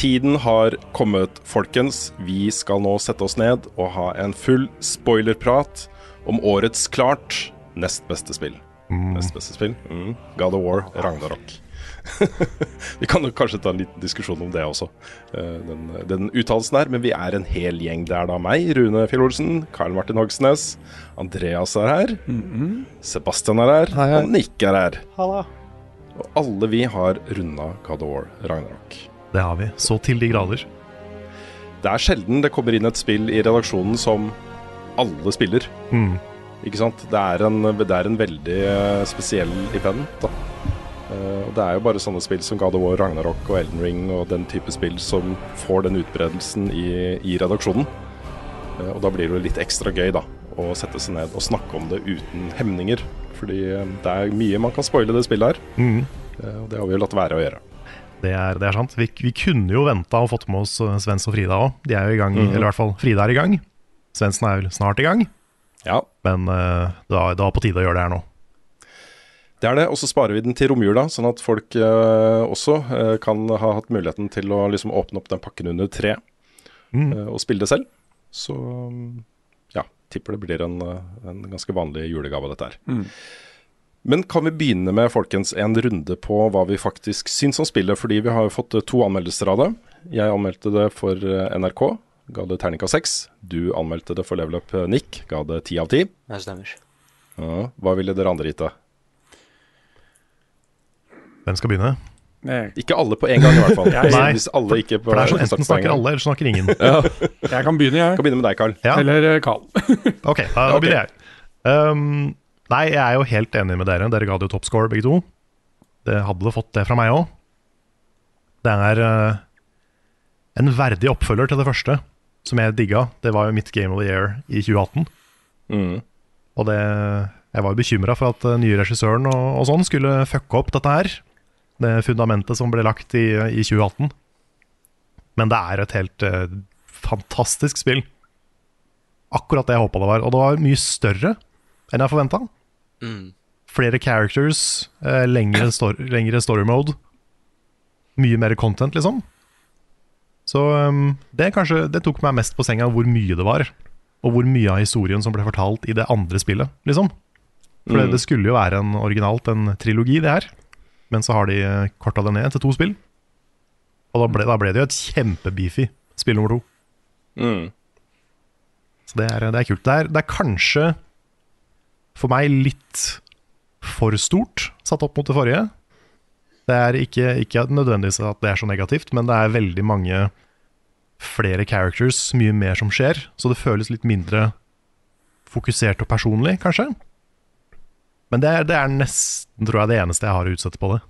Tiden har kommet, folkens. Vi skal nå sette oss ned og ha en full spoilerprat om årets klart nest beste spill. Nest beste spill? Mm. God of War, Ragnarok. vi kan jo kanskje ta en liten diskusjon om det også, eh, den, den uttalelsen her. Men vi er en hel gjeng. Det er da meg, Rune Fjell Olsen, Karl Martin Hogsnes, Andreas er her, Sebastian er her, og Nick er her. Og alle vi har runda God of War, Ragnarok. Det har vi. Så til de grader. Det er sjelden det kommer inn et spill i redaksjonen som alle spiller. Mm. Ikke sant? Det er en, det er en veldig eh, spesiell event. da. Eh, og det er jo bare sånne spill som God of War, Ragnarok og Elden Ring og den type spill som får den utbredelsen i, i redaksjonen. Eh, og da blir det litt ekstra gøy da, å sette seg ned og snakke om det uten hemninger. Fordi det er mye man kan spoile det spillet her, Mm. og det har vi jo latt være å gjøre. Det er, det er sant. Vi, vi kunne jo venta og fått med oss eh, Svens og Frida òg. De er jo i gang, eller i hvert fall Frida er i gang. Svendsen er vel snart i gang, Ja, men uh, det, var, det var på tide å gjøre det her nå. Det er det, og så sparer vi den til romjula, sånn at folk uh, også uh, kan ha hatt muligheten til å liksom åpne opp den pakken under tre Mm. uh, og spille det selv. Så um, ja, tipper det blir en, eh, en ganske vanlig julegave, dette her. Men kan vi begynne med folkens, en runde på hva vi faktisk syns om spillet? Fordi vi har jo fått eh, to anmeldelser av det. Jeg anmeldte det for eh, NRK, ga det terningkast seks. Du anmeldte det for Level Up eh, Nick, ga det ti av ti. Det stemmer. Ja, hva ville dere andre gitt det? Hvem skal begynne? Jeg, Ikke alle på en gang, i hvert fall. Jeg- Nei. Hvis alle ikke For det er sånn Enten snakker alle, eller snakker ingen. jeg kan begynne, jeg. Kan begynne med deg, Carl. Ja. Eller Carl. Ok, da begynner jeg. Um, nei, jeg er jo helt enig med dere. Dere ga det jo toppscore, begge to. Det hadde fått det fra meg òg. Det er uh, en verdig oppfølger til det første, som jeg digga. Det var jo mitt Game of the Year i 2018. Mm. Og det, jeg var jo bekymra for at den nye regissøren og, og sånn skulle fucke opp dette her. Det fundamentet som ble lagt i, i 2018. Men det er et helt uh, fantastisk spill. Akkurat det jeg håpa det var. Og det var mye større enn jeg forventa. Mm. Flere characters, eh, lengre, story, lengre story mode. Mye mer content, liksom. Så um, det, kanskje, det tok meg mest på senga hvor mye det var. Og hvor mye av historien som ble fortalt i det andre spillet, liksom. For det, Mm. det skulle jo være en originalt en trilogi, det her. Men så har de eh, korta det ned til to spill. Og da ble, da ble det jo et kjempebeefy spill nummer to. Mm. Så det er, det er kult. Det er, det er kanskje for meg litt for stort satt opp mot det forrige. Det er ikke, ikke nødvendigvis at det er så negativt, men det er veldig mange flere characters, mye mer som skjer, så det føles litt mindre fokusert og personlig, kanskje. Men det er, det er nesten, tror jeg, det eneste jeg har å utsette på det.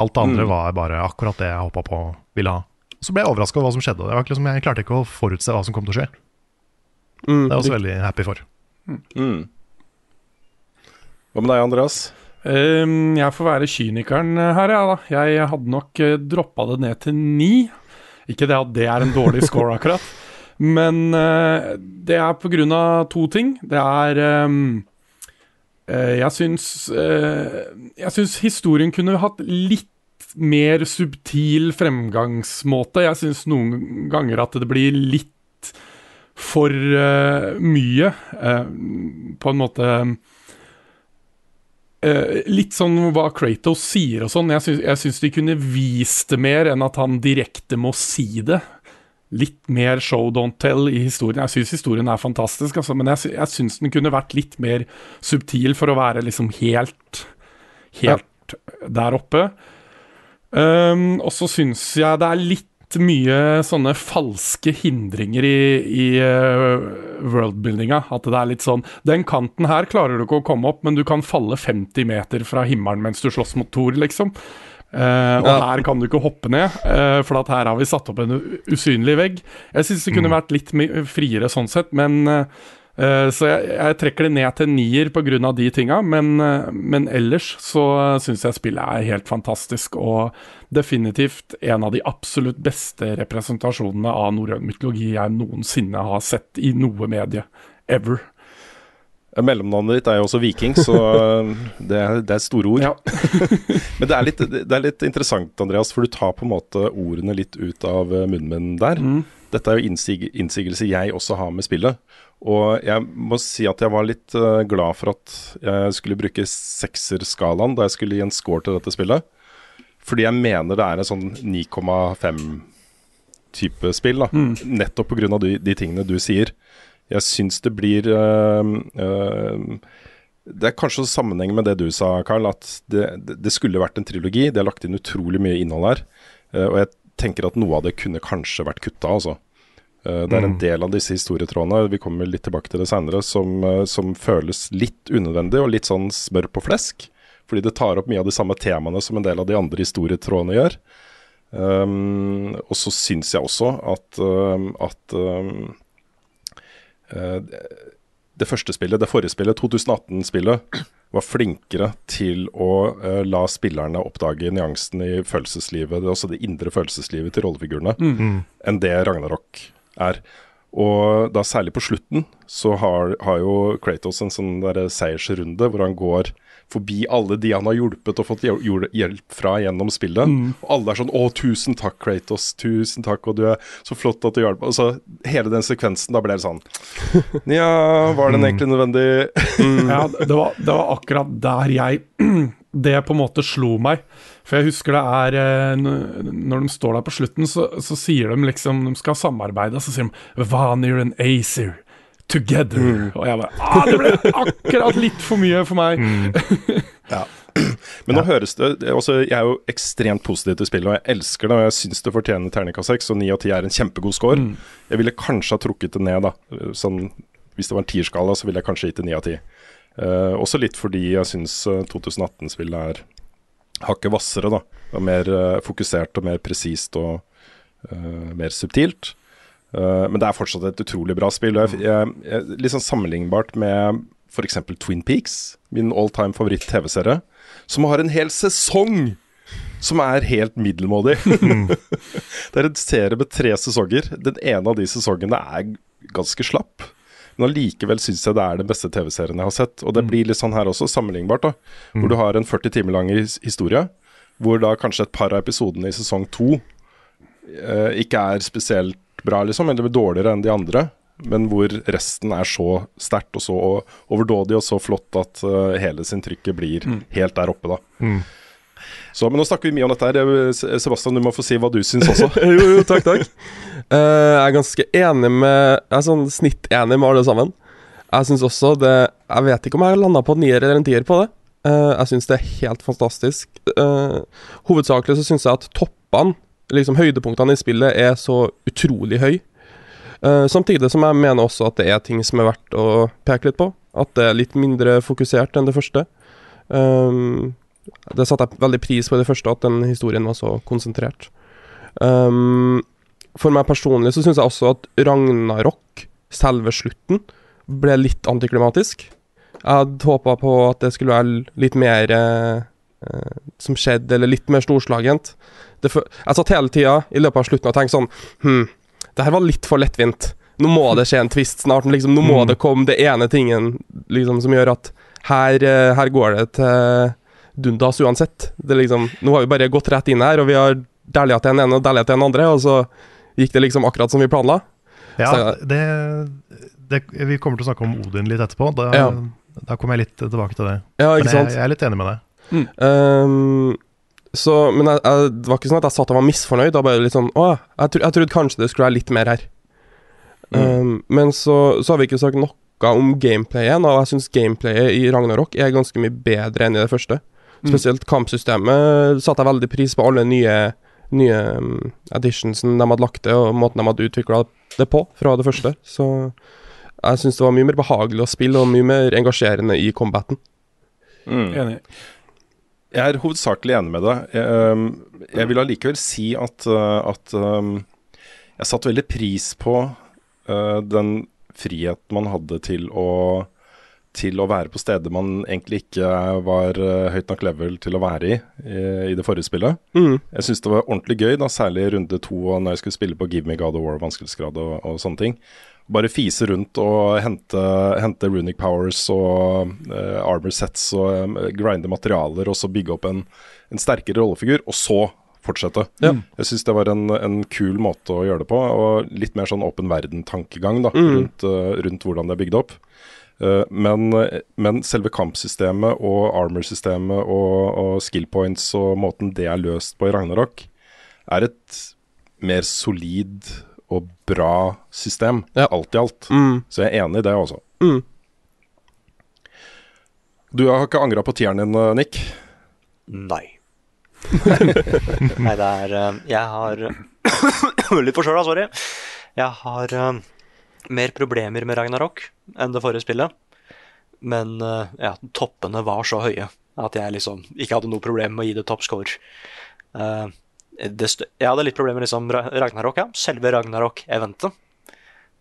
Alt det andre Mm. var bare akkurat det jeg håpa på ville ha. Så ble jeg overraska over hva som skjedde. Det var ikke liksom, jeg klarte ikke å forutse hva som kom til å skje. Det er jeg også veldig happy for. Mm. Hva med deg, Andreas? Um, jeg får være kynikeren her, ja, da. Jeg hadde nok uh, droppa det ned til ni. Ikke det at det er en dårlig score, akkurat. Men uh, det er på grunn av to ting. Det er um, uh, Jeg syns eh, Jeg syns historien kunne hatt litt mer subtil fremgangsmåte. Jeg syns noen ganger at det blir litt for eh, mye. eh, på en måte Eh, litt sånn hva Kratos sier og sånn. Jeg syns, de kunne vist det mer enn at han direkte må si det. Litt mer show don't tell i historien. Jeg syns historien er fantastisk, altså, men jeg, jeg syns den kunne vært litt mer subtil for å være liksom helt Helt der oppe. Um, og så syns jeg det er litt litt mye sånne falske hindringer i, i uh, worldbuildinga. At det er litt sånn Den kanten her klarer du ikke å komme opp, men du kan falle 50 meter fra himmelen mens du slåss mot Thor, liksom. Uh, og ja. her kan du ikke hoppe ned, uh, for her har vi satt opp en usynlig vegg. Jeg syns det kunne mm. vært litt friere sånn sett, men uh, så jeg, jeg, trekker det ned til nier pga. de tinga, men, men, ellers så syns jeg spillet er helt fantastisk. Og definitivt en av de absolutt beste representasjonene av norrøn mytologi jeg noensinne har sett i noe medie. Ever. Mellomnavnet ditt er jo også viking, så det er, det er store ord. Ja. Men det er, litt, det er, litt, interessant, Andreas, for du tar på en måte ordene litt ut av munnen min der. Mm. Dette er jo innsig, innsigelse jeg også har med spillet. Og jeg må si at jeg var litt uh, glad for at jeg skulle bruke sekserskalaen da jeg skulle gi en score til dette spillet. Fordi jeg mener det er en sånn 9,5 type spill, da. Mm. Nettopp pga. De, de tingene du sier. Jeg syns det blir uh, uh, Det er kanskje sammenheng med det du sa, Carl, at det, det, skulle vært en trilogi. Det er lagt inn utrolig mye innhold her. Og jeg tenker at noe av det kunne kanskje vært kutta, altså. Uh, det er en mm. del av disse historietrådene, vi kommer litt tilbake til det seinere, som, uh, som, føles litt unødvendig og litt sånn smør på flesk. Fordi det tar opp mye av de samme temaene som en del av de andre historietrådene gjør. Um, og så syns jeg også at, at um, Eh, det første spillet, det forrige spillet, 2018-spillet, var flinkere til å uh, la spillerne oppdage nyansen i følelseslivet, altså det indre følelseslivet til rollefigurene, mm. enn det Ragnarok er. Og da særlig på slutten så har, har jo Kratos en sånn der seiersrunde hvor han går forbi alle de han har hjulpet og fått hjelp fra gjennom spillet. Mm. Og alle er sånn 'Å, tusen takk, Kratos. Tusen takk, og du er så flott at du hjalp Og så hele den sekvensen, da ble det sånn Ja, var den egentlig nødvendig? mm. Ja, det var, det var akkurat der jeg Det på en måte slo meg. For jeg husker det er eh, Når de står der på slutten, så, så sier de liksom De skal samarbeide, så sier de Vanir and Acer together. Mm. Og jeg bare ah, Det ble akkurat litt for mye for meg. Mm. ja. Men nå ja. høres det også, Jeg er jo ekstremt positiv til spillet, og jeg elsker det. Og jeg syns det fortjener terningkast 6, og 9 av 10 er en kjempegod score. Mm. Jeg ville kanskje ha trukket det ned, da. Sånn, hvis det var en tierskala, så ville jeg kanskje gitt det 9 av 10. Uh, også litt fordi jeg syns 2018-spillet eh, er hakket hvassere, da. Og mer uh, fokusert og mer presist og uh, mer subtilt. Uh, men det er fortsatt et utrolig bra spill. Jeg, jeg, jeg, litt sånn sammenlignbart med f.eks. Twin Peaks, min all time favoritt-TV-serie, som har en hel sesong som er helt middelmådig. det er en serie med tre sesonger. Den ene av de sesongene er ganske slapp. Men allikevel syns jeg det er den beste TV-serien jeg har sett. Og det mm. blir litt sånn her også, sammenlignbart. da Hvor mm. du har en 40 timer lang historie, hvor da kanskje et par av episodene i sesong to eh, ikke er spesielt bra, liksom, eller dårligere enn de andre. Men hvor resten er så sterkt og så overdådig og så flott at uh, hele sin trykket blir mm. helt der oppe, da. Mm. Så, men nå snakker vi mye om dette her. Sebastian, du må få si hva du syns også. jo, jo, takk, takk. Uh, jeg er ganske enig med Jeg er sånn snittenig med alle sammen. Jeg syns også det Jeg vet ikke om jeg har landa på en nier eller en tier på det. Uh, jeg syns det er helt fantastisk. Uh, hovedsakelig så syns jeg at toppene liksom høydepunktene i spillet er så utrolig høy. Samtidig som jeg mener også at det er ting som er verdt å peke litt på. At det er litt mindre fokusert enn det første. Um, det satte jeg veldig pris på i det første, at den historien var så konsentrert. Um, for meg personlig så syns jeg også at Ragnarok, selve slutten, ble litt antiklimatisk. Jeg hadde håpa på at det skulle være litt mer eh, som skjedde, eller litt mer storslagent det, Jeg satt hele tida i løpet av slutten og tenkte sånn Hm, det her var litt for lettvint. Nå må det skje en twist snart. Liksom, nå må mm. det komme det ene tingen liksom, som gjør at her, eh, her går det til dundas uansett. Det liksom, nå har vi bare gått rett inn her, og vi har dælja til den ene og dælja til den andre, og så gikk det liksom akkurat som vi planla. Ja, så, det, det, Vi kommer til å snakke om Odin litt etterpå. Da, ja. da kommer jeg litt tilbake til det. Ja, Men jeg, jeg, er litt enig med deg. Mm. Um, så, men jeg, jeg, det var ikke sånn at jeg satt og var misfornøyd. Da bare litt sånn Å, jeg, tro, jeg trodde kanskje det skulle være litt mer her. Mm. Um, men så, så, har vi ikke sagt noe om gameplayet, og jeg syns gameplayet i Ragnarok er ganske mye bedre enn i det første. Mm. Spesielt kampsystemet satte jeg veldig pris på alle nye nye um, additionsen de hadde lagt til, og måten de hadde utvikla det på fra det første. Så jeg syns det var mye mer behagelig å spille, og mye mer engasjerende i combaten. Mm. Enig. Jeg er hovedsakelig enig med deg. Jeg, jeg vil allikevel si at, uh, at jeg satte veldig pris på uh, den friheten man hadde til å, til å være på steder man egentlig ikke var uh, høyt nok level til å være i i, i det forrige spillet. Mm. Jeg syns det var ordentlig gøy, da, særlig i runde to og når jeg skulle spille på Give Me God of War vanskelighetsgrad og, og sånne ting. Bare fise rundt og hente, hente runic powers og uh, armor sets og uh, grinde materialer, og så bygge opp en, en sterkere rollefigur, og så fortsette. Ja. Jeg syns det var en, en kul måte å gjøre det på, og litt mer sånn åpen verden-tankegang da, Mm. rundt, uh, rundt hvordan det er bygd opp. Eh, men, men selve kampsystemet og armor-systemet og, og skill points og måten det er løst på i Ragnarok, er et mer solid og bra system, Ja. alt i alt. Mm. Så jeg er enig i det også. Mm. Du har ikke angra på tieren din, eh, Nick? Nei. Nei, det er eh, Jeg har Litt forkjøla, sorry. Jeg har mer problemer med Ragnarok enn det forrige spillet. Men eh, ja, toppene var så høye at jeg liksom ikke hadde noe problem med å gi det toppscore. Uh, det jeg hadde litt problemer med liksom Ragnarok, ja. Selve Ragnarok-eventet.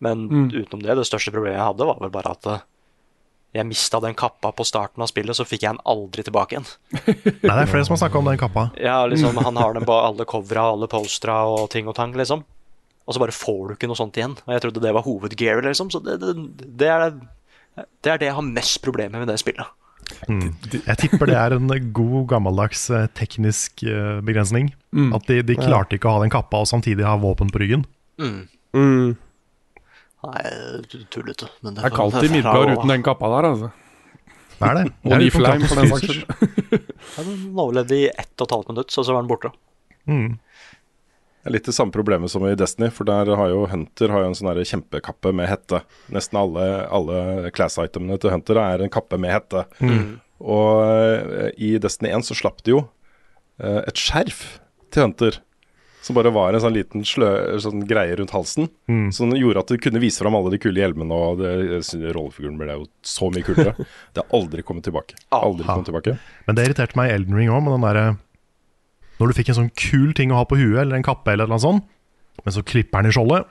Men Mm. utenom det, det største problemet jeg hadde, var vel bare at eh, jeg mista den kappa på starten av spillet, så fikk jeg den aldri tilbake igjen. Nei, det er flere som har snakka om den kappa. Ja, liksom, Han har den på alle covera, alle polstra og ting og tang, liksom. Og så bare får du ikke noe sånt igjen. Og jeg trodde det var hovedgear, liksom. Så det, det, det, er, det er det jeg har mest problemer med det spillet. Mm. Jeg tipper det er en god, gammeldags eh, teknisk eh, begrensning. Mm. At de, de klarte ikke å ha den kappa og samtidig ha våpen på ryggen. Mm. Mm. Nei, tu- tullete. Men Det er kaldt i Midgard uten den kappa der, altså. Det er det. Og Niflheim, for den saks skyld. Den overlevde i ett og et halvt minutt, så så var den borte. Mm. Det er litt det samme problemet som i Destiny, for der har jo Hunter har jo en sånn kjempekappe med hette. Nesten alle, alle class-itemene til Hunter er en kappe med hette. Og eh, i Destiny 1 så slapp de jo eh, et skjerf til Hunter. Som bare var en sånn liten slø, sånn greie rundt halsen. Mm. Som gjorde at du kunne vise fram alle de kule hjelmene, og det, rollefiguren ble jo så mye kulere. Det har aldri kommet tilbake. Aldri kommet tilbake. Men det irriterte meg i Elden Ring òg, med den derre Når du fikk en sånn kul ting å ha på huet, eller en kappe, eller noe sånt, men så klipper den i skjoldet,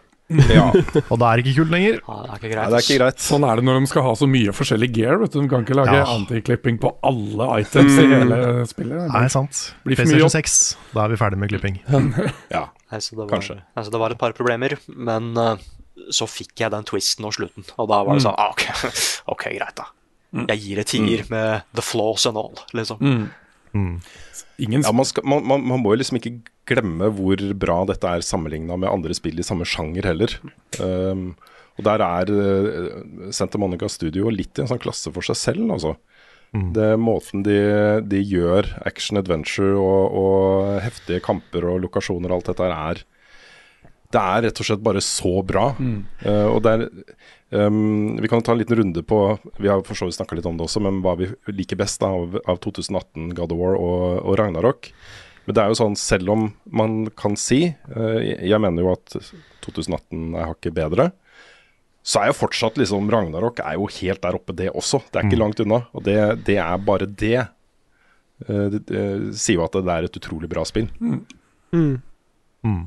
Ja, og da er det ikke kult lenger. Ja, det er ikke Nei, greit. det er ikke greit. Sånn er det når de skal ha så mye forskjellig gear. Vet du. De kan ikke lage Ja. antiklipping på alle items i hele spillet. Nei, sant. PlayStation 6, da er vi ferdig med klipping. Ja, Nei, så det var, Kanskje. Altså, det var et par problemer, men uh, så fikk jeg den twisten og slutten. Og da var det sånn ah, ok, ok, greit, da. Jeg gir et tier med the flaws and all, liksom. Mm. Mm. Ingen Ja, man, skal, man, man, man må jo liksom ikke glemme hvor bra dette er sammenligna med andre spill i samme sjanger heller. Um, og der er uh, Santa Monica Studio litt i en sånn klasse for seg selv, altså. Det er måten de, de gjør action adventure og, og heftige kamper og lokasjoner og alt dette er Det er rett og slett bare så bra. Uh, og det er um, Vi kan ta en liten runde på Vi har for så vidt snakka litt om det også, men hva vi liker best da, av, av 2018 God of War og, og Ragnarok. Men det er jo sånn, selv om man kan si uh, Jeg mener jo at 2018 er hakket bedre. Så er jo fortsatt liksom Ragnarok er jo helt der oppe, det også. Det er ikke langt unna. Og det, det er bare det. Uh, det, det sier jo at det er et utrolig bra spill. Mm. Mm.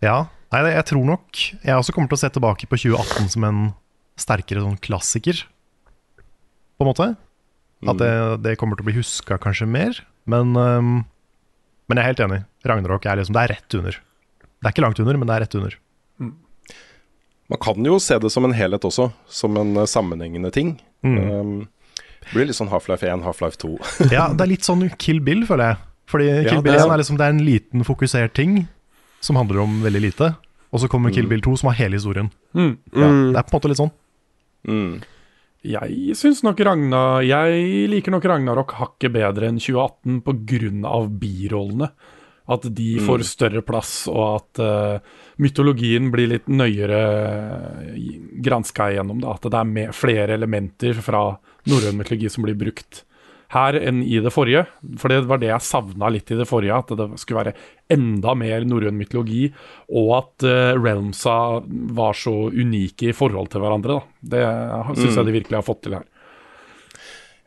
Ja, nei, jeg tror nok jeg også kommer til å se tilbake på 2018 som en sterkere sånn klassiker, på en måte. At det, det kommer til å bli huska kanskje mer. Men, um, men jeg er helt enig. Ragnarok er liksom, det er rett under. Det er ikke langt under, men det er rett under. Man kan jo se det som en helhet også, som en eh, sammenhengende ting. Mm. Um, det blir litt sånn Half-Life 1, Half-Life 2. Ja, det er litt sånn Kill Bill, føler jeg. Fordi Kill ja, Bill er 1 er liksom, det er en liten fokusert ting som handler om veldig lite. Og så kommer Kill Bill 2 som har hele historien. Mm. Ja, Mm. det er på en måte litt sånn. Mm. Jeg syns nok Ragna Jeg liker nok Ragnarok hakket bedre enn 2018 pga. birollene. At de Mm. får større plass, og at uh, mytologien blir litt nøyere granska igjennom. Da. At det er med flere elementer fra norrøn mytologi som blir brukt her enn i det forrige. For det var det jeg savna litt i det forrige, at det skulle være enda mer norrøn mytologi, og at uh, realmsa var så unike i forhold til hverandre. Da. Det syns Mm. jeg de virkelig har fått til her.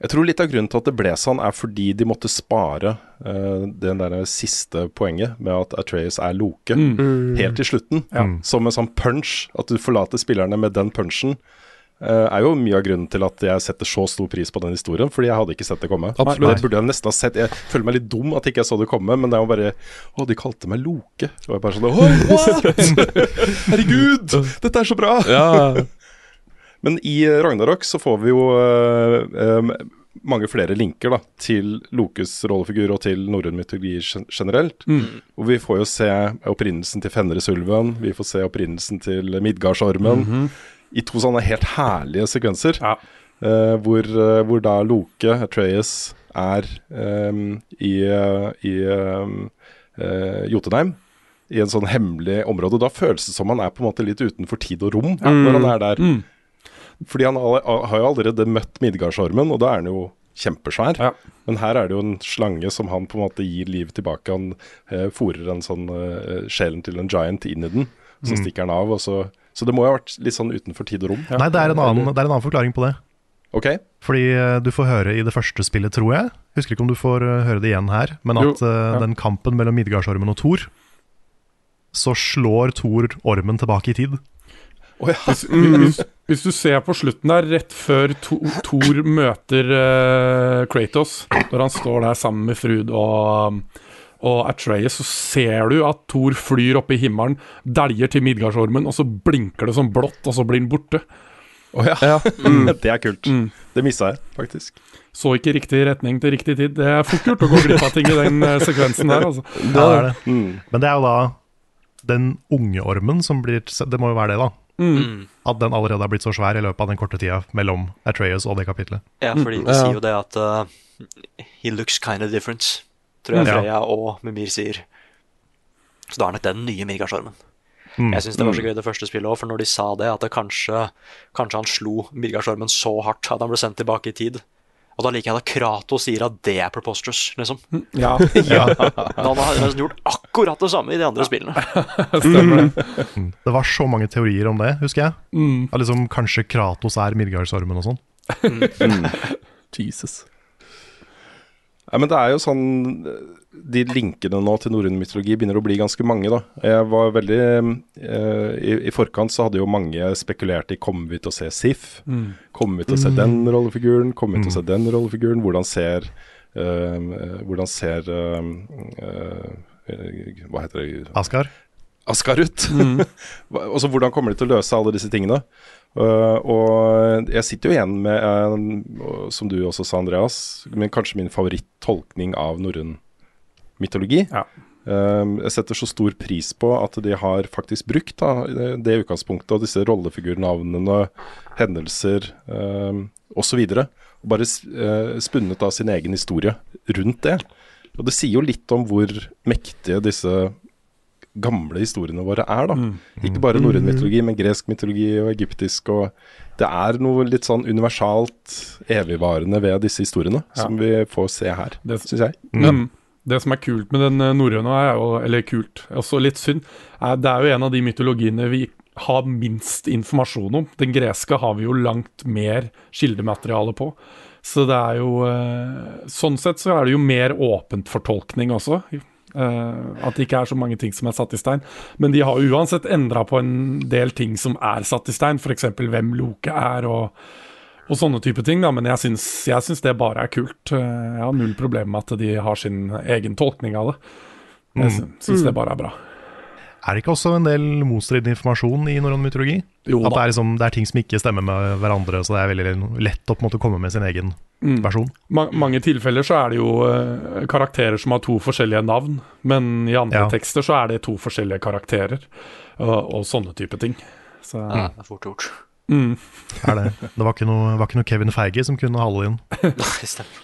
Jeg tror litt av grunnen til at det ble sånn, er fordi de måtte spare uh, det der siste poenget med at Atreas er Loke, Mm. helt til slutten. Ja. Som en sånn punch. At du forlater spillerne med den punchen. Eh, er jo mye av grunnen til at jeg setter så stor pris på den historien, fordi jeg hadde ikke sett det komme. Absolutt. Det burde jeg nesten ha sett. Jeg føler meg litt dum at ikke jeg så det komme, men det er jo bare Å, de kalte meg Loke. Og jeg bare sånn Oi, what?! Herregud! Dette er så bra! Ja. Men i eh, Ragnarok så får vi jo uh, um, mange flere linker da, til Lokes rollefigur og til norrøn mytologi generelt. Mm. Og vi får jo se opprinnelsen til Fenrisulven, vi får se opprinnelsen til Midgardsormen. Mhm. I to sånne helt herlige sekvenser, Ja. Uh, hvor, uh, hvor da Loke, Atreas, er um, i, uh, i Jotunheim. I en sånn hemmelig område. Da føles det som han er på en måte litt utenfor tid og rom når han er der. Mm. Fordi han har jo allerede møtt Midgardsormen, og da er han jo kjempesvær. Ja. Men her er det jo en slange som han på en måte gir liv tilbake. Han eh, fòrer en sånn sjelen til en giant inn i den, så Mm. stikker han av. Og så, så det må jo ha vært litt sånn utenfor tid og rom. Nei, det er, en annen, det er en annen forklaring på det. Ok? Fordi eh, du får høre i det første spillet, tror jeg. Husker ikke om du får eh, høre det igjen her, men at Jo, eh, ja. den kampen mellom Midgardsormen og Thor, så slår Thor ormen tilbake i tid. Hvis, hvis, hvis du ser på slutten der, rett før Thor møter uh, Kratos, når han står der sammen med Frud og, og Atreus, så ser du at Thor flyr opp i himmelen, dæljer til Midgardsormen, og så blinker det som blått, og så blir den borte. Å ja. Ja. det er kult. Mm. Det missa jeg, faktisk. Så ikke riktig retning til riktig tid. Det er fort gjort å gå glipp av ting i den eh, sekvensen der, altså. Ja, det er det. Mm. Men det er jo da den unge ormen som blir Det må jo være det, da. Mm. At den allerede har blitt så svær i løpet av den korte tida mellom Atreas og det kapitlet. Ja, fordi de Ja. sier jo det at uh, He looks kind of different, tror jeg Freya og Mumir sier. Så da er nok den nye Midgardsormen. Mm. Jeg syns det var så gøy det første spillet òg, for når de sa det, at det kanskje, kanskje han slo Midgardsormen så hardt at han ble sendt tilbake i tid. Og da liker jeg at Kratos sier at det er preposterous, liksom. Ja, Men han har nesten gjort akkurat det samme i de andre spillene. stemmer det. Det var så mange teorier om det, husker jeg. Mm. At liksom Kanskje Kratos er Midgardsormen og sånn. Jesus. Ja, men det er jo sånn De linkene nå til norrøn mytologi begynner å bli ganske mange, da. Jeg var veldig eh, i, I forkant så hadde jo mange spekulert i Kommer vi til å se Sif? Mm. Kommer vi til å se den rollefiguren? Kommer vi til å se den rollefiguren? Hvordan ser eh, Hvordan ser eh, eh, Hva heter det? Askar? Askar ut. Mm. Og så hvordan kommer de til å løse alle disse tingene? Uh, og jeg sitter jo igjen med, uh, som du også sa, Andreas, men kanskje min favorittolkning av norrøn mytologi. Ja. Uh, jeg setter så stor pris på at de har faktisk brukt da, det, utgangspunktet og disse rollefigurnavnene, hendelser uh, osv. Og bare spunnet av sin egen historie rundt det. Og det sier jo litt om hvor mektige disse gamle historiene våre er, da. Ikke bare norrøn mytologi, men gresk mytologi og egyptisk. og Det er noe litt sånn universalt evigvarende ved disse historiene, Ja. som vi får se her, Det- syns jeg. Men det som er kult med den eh, norrøne, er eller kult, også litt synd, er det er jo en av de mytologiene vi har minst informasjon om. Den greske har vi jo langt mer kildemateriale på. Så det er jo eh, Sånn sett så er det jo mer åpent for tolkning også. Eh, at det ikke er så mange ting som er satt i stein. Men de har uansett endra på en del ting som er satt i stein, f.eks. hvem Loke er og, og sånne type ting. Da. Men jeg syns, jeg syns det bare er kult. Eh, Jeg har null problem med at de har sin egen tolkning av det. Jeg sy- syns det bare er bra. Er det ikke også en del motstridende informasjon i norrøn mytologi? Jo At det er, liksom, det er ting som ikke stemmer med hverandre, så det er veldig lett å på en måte komme med sin egen Mm. versjon. Ma mange tilfeller så er det jo uh, karakterer som har to forskjellige navn, men i andre Ja. tekster så er det to forskjellige karakterer, og, og sånne type ting. Så, Ja, det er fort gjort. mm. Er det, det var ikke noe, var ikke noe Kevin Feige som kunne hale inn. Nei, stemmer.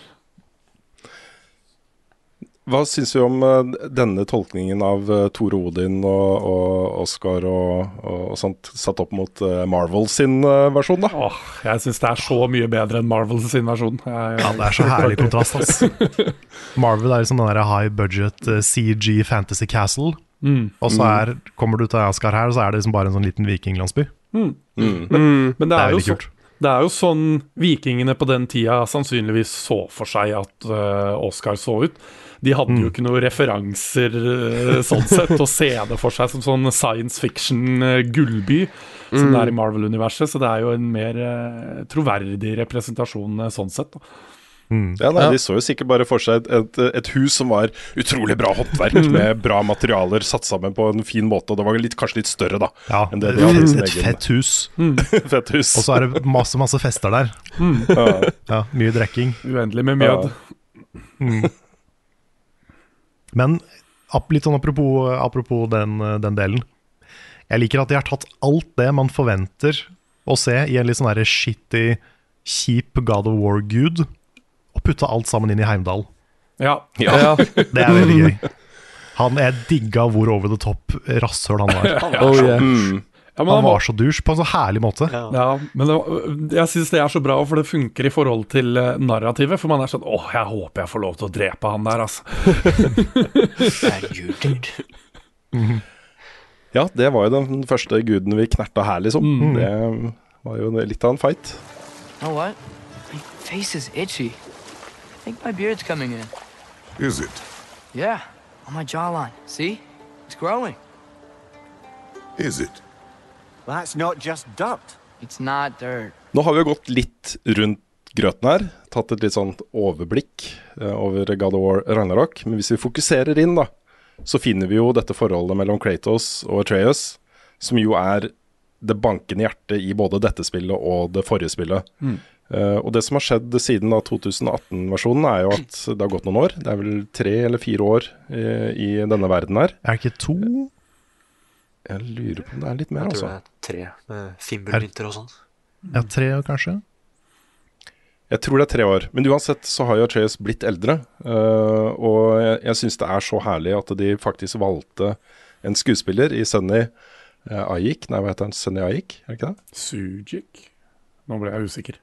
Hva syns vi om eh, denne tolkningen av uh, Tore Odin og, og Oscar og, og, sånt, satt opp mot uh, Marvel sin versjon, da? Åh, jeg syns det er så mye bedre enn Marvel sin versjon. Jeg, Ja, det er så herlig kontrast, ass. Marvel er liksom den der high budget eh, CG Fantasy Castle. Mm. Og så er, kommer du til Asgard her, så er det liksom bare en sånn liten vikinglandsby. Mm. Mm. Men det Det er er, jo så, kult. det er jo sånn vikingene på den tida sannsynligvis så for seg at uh, Oscar så ut. De hadde Mm. jo ikke noen referanser eh, sånn sett å se det for seg som sånn science fiction-gullby som Mm. det er i Marvel-universet. Så det er jo en mer eh, troverdig representasjon eh, sånn sett. Da. Mm. Ja, nei, Ja. De så jo sikkert bare for seg et, et, et hus som var utrolig bra håndverk, med bra materialer satt sammen på en fin måte. Og det var litt, kanskje litt større, da. Ja, enn det et, de hadde et egen- fett hus. Fett hus. Og så er det masse, masse fester der. ja. Ja, mye drikking. Uendelig med mjød. Mm. Men litt sånn apropos, apropos den, den delen. Jeg liker at de har tatt alt det man forventer å se i en litt sånn der shitty, kjip God of War-gud, og putta alt sammen inn i Heimdal. Ja. Ja. Det er veldig gøy. Han, jeg digga hvor over the top rasshøl han var. Oh, yeah. Mm. Ja, men Han han var- så douche på en så herlig måte. Ja. Ja, men det, jeg syns det er så bra, for det funker i forhold til eh, narrativet. For man er sånn åh, jeg håper jeg får lov til å drepe han der, altså. Herregud, dude. ja, det var jo den første guden vi knerta her, liksom. Mm. Det var jo litt av en fight. know what? My face is itchy. I think my beard's coming in. Is it? Yeah, on my jawline. See? It's growing. Is it? Nå har vi jo gått litt rundt grøten her, tatt et litt sånt overblikk eh, over God of War Ragnarok. Men hvis vi fokuserer inn, da, så finner vi jo dette forholdet mellom Kratos og Atreus, som jo er det bankende hjertet i både dette spillet og det forrige spillet. Mm. Uh, og det som har skjedd siden 2018-versjonen, er jo at det har gått noen år. Det er vel tre eller fire år i, i denne verden her. Er det ikke to? Jeg lurer på om det er litt mer, Jeg altså. tror det er tre med fimbulmynter og sånn. Ja, tre kanskje? Jeg tror det er tre år. Men uansett så har jo Atreus blitt eldre. Uh, og jeg, jeg syns det er så herlig at de faktisk valgte en skuespiller i Sunny uh, Ayik. Nei, hva heter han? Sunny Ayik, er det ikke det? Sujik? Nå ble jeg usikker.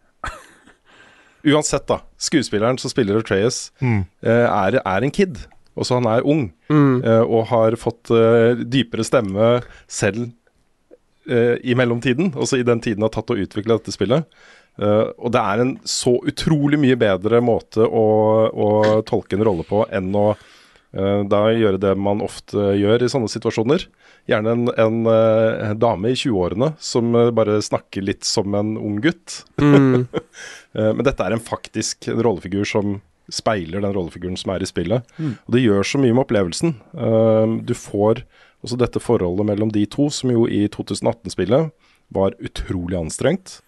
Uansett, da. Skuespilleren som spiller Atreus, Mm. uh, er, er en kid. Også han er ung. Mm. eh, og har fått eh, dypere stemme selv eh, i mellomtiden. altså i den tiden har tatt å utvikle dette spillet. Uh, og det er en så utrolig mye bedre måte å, å tolke en rolle på enn å uh, da gjøre det man ofte gjør i sånne situasjoner. Gjerne en, en, uh, dame i 20-årene som bare snakker litt som en ung gutt. Mm. Men dette er en faktisk rollefigur som speiler den rollefiguren som er i spillet. Mm. Og det gjør så mye med opplevelsen. Uh, du får også dette forholdet mellom de to, som jo i 2018-spillet var utrolig anstrengt.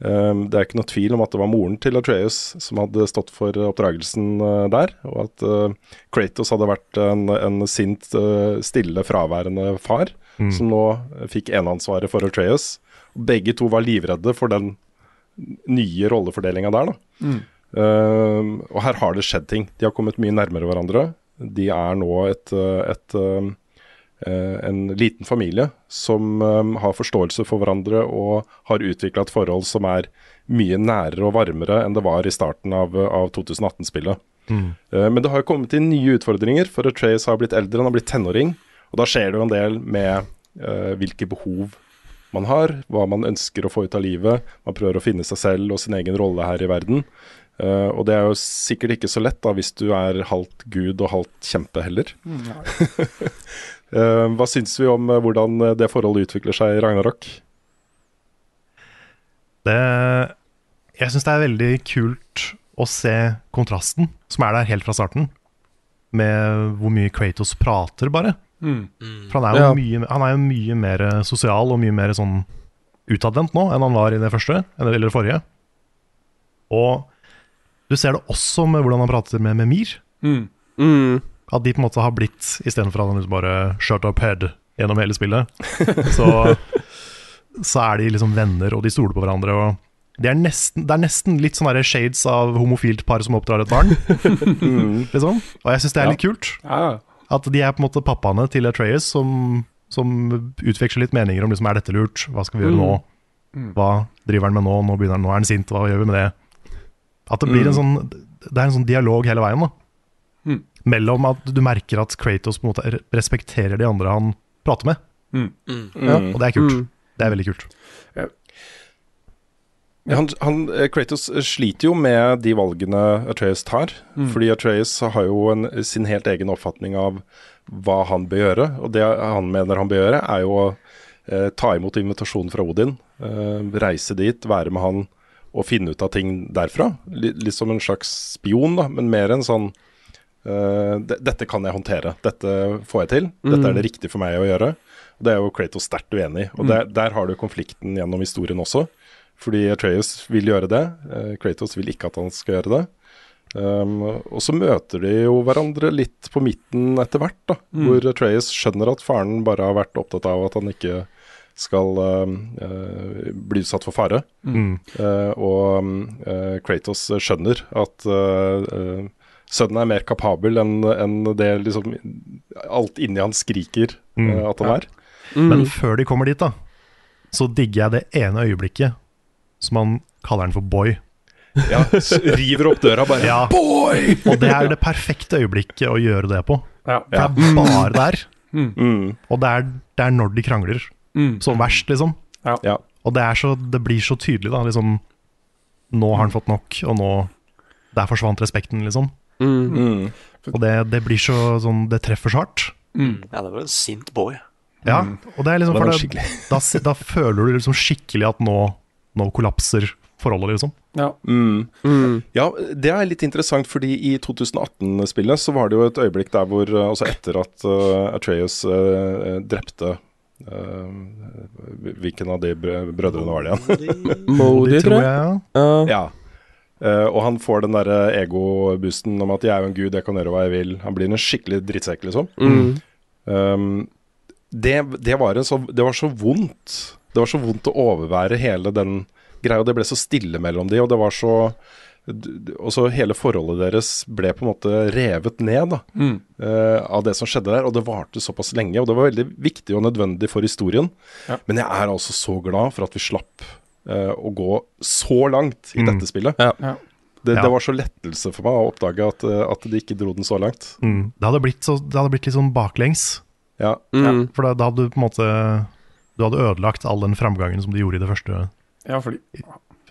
Eh, det er ikke noe tvil om at det var moren til Atreus som hadde stått for oppdragelsen uh, der, og at eh, Kratos hadde vært en, en sint, eh, stille, fraværende far, Mm. som nå eh, fikk eneansvaret for Atreus. Begge to var livredde for den nye rollefordelinga der, da. Mm. Eh, og her har det skjedd ting. De har kommet mye nærmere hverandre. De er nå et, eh, et eh, eh, en liten familie som eh, har forståelse for hverandre og har utvikla et forhold som er mye nærere og varmere enn det var i starten av, av 2018-spillet. Mm. Men det har kommet inn nye utfordringer, for Trace har blitt eldre, han har blitt tenåring. Og da skjer det jo en del med uh, hvilke behov man har, hva man ønsker å få ut av livet. Man prøver å finne seg selv og sin egen rolle her i verden. Eh, og det er jo sikkert ikke så lett da hvis du er halvt gud og halvt kjempe heller. uh, hva syns vi om eh, hvordan det forholdet utvikler seg i Ragnarok? Det, jeg syns det er veldig kult å se kontrasten som er der helt fra starten, med hvor mye Kratos prater, bare. Mm. For han er jo, Ja. mye, han er jo mye mer sosial og mye mer sånn utadvendt nå enn han var i det første, eller eller det forrige. Og du ser det også med hvordan han prater med Memir. Mm. Mm. At de på en måte har blitt, istedenfor at han liksom bare shut up head gjennom hele spillet, så, så er de liksom venner, og de stoler på hverandre. Og det er nesten, Det er nesten litt sånn shades av homofilt par som oppdrar et barn. liksom. Og jeg syns det er litt kult. At de er på en måte pappaene til Atreas som, som utveksler litt meninger om liksom, er dette lurt, hva skal vi gjøre nå? Mm. Hva driver han med nå? Nå, begynner nå er han sint, hva gjør vi med det? At det blir en Mm. sånn Det er en sånn dialog hele veien. da Mm. Mellom at du merker at Kratos på en måte respekterer de andre han prater med. Mm. Ja, og det er kult. Mm. Det er veldig kult. Ja, han, han, eh, Kratos sliter jo med de valgene Atreas tar. Mm. Fordi Atreas har jo en, sin helt egen oppfatning av hva han bør gjøre. Og det han mener han bør gjøre, er jo å eh, ta imot invitasjonen fra Odin. Eh, reise dit, være med han og finne ut av ting derfra. Litt, litt som en slags spion, da, men mer en sånn uh, Dette kan jeg håndtere. Dette får jeg til. Dette er det riktig for meg å gjøre. Og Det er jo Kratos sterkt uenig i. Og Mm. der, der har du konflikten gjennom historien også. Fordi Atreas vil gjøre det. uh, Kratos vil ikke at han skal gjøre det. Um, og så møter de jo hverandre litt på midten etter hvert, da. Mm. Hvor Atreas skjønner at faren bare har vært opptatt av at han ikke skal um, eh, bli utsatt for fare. Mm. Eh, og eh, Kratos skjønner at eh, eh, sønnen er mer kapabel enn en det liksom alt inni han skriker Mm. eh, at han er. Men før de kommer dit, da, så digger jeg det ene øyeblikket som han kaller den for boy. Ja, river opp døra bare. Ja. Boy! Og det er det perfekte øyeblikket å gjøre det på. Ja. For det er bare der. Mm. Og det er, det er når de krangler Mm. som verst, liksom. Ja. Og det, er så, det blir så tydelig, da. Liksom, nå har han fått nok, og nå Der forsvant respekten, liksom. Mm. Og det, det blir så sånn Det treffer så hardt. Mm. Ja, det var en sint boy. Ja, og det er liksom Det for det, da, da føler du liksom skikkelig at nå, nå kollapser forholdet, liksom. Ja. Mm. Ja, det er litt interessant, fordi i 2018-spillet så var det jo et øyeblikk der hvor eh, Altså etter at uh, Atreas uh, drepte Hvilken av de brødrene var det igjen? Modi, tror jeg. ja. Eh, og han får den derre ego-boosten om at 'jeg er jo en gud, jeg kan gjøre hva jeg vil'. Han blir en skikkelig drittsekk, liksom. Mm. Um, det, det, var en så, det var så vondt. Det var så vondt å overvære hele den greia. og Det ble så stille mellom de, og det var så d- d- Og så hele forholdet deres ble på en måte revet ned da, Mm. uh, av det som skjedde der. Og det varte såpass lenge, og det var veldig viktig og nødvendig for historien. Ja. Men jeg er altså så glad for at vi slapp uh, å gå så langt i Mm. dette spillet. Ja. Ja. Det, Ja. det var så lettelse for meg å oppdage at, eh, at de ikke dro den så langt. Mm. Det, hadde blitt så, det hadde blitt litt sånn baklengs. Ja. Mm. For da, da hadde du på en måte Du hadde ødelagt all den framgangen som de gjorde i det første ja, fordi,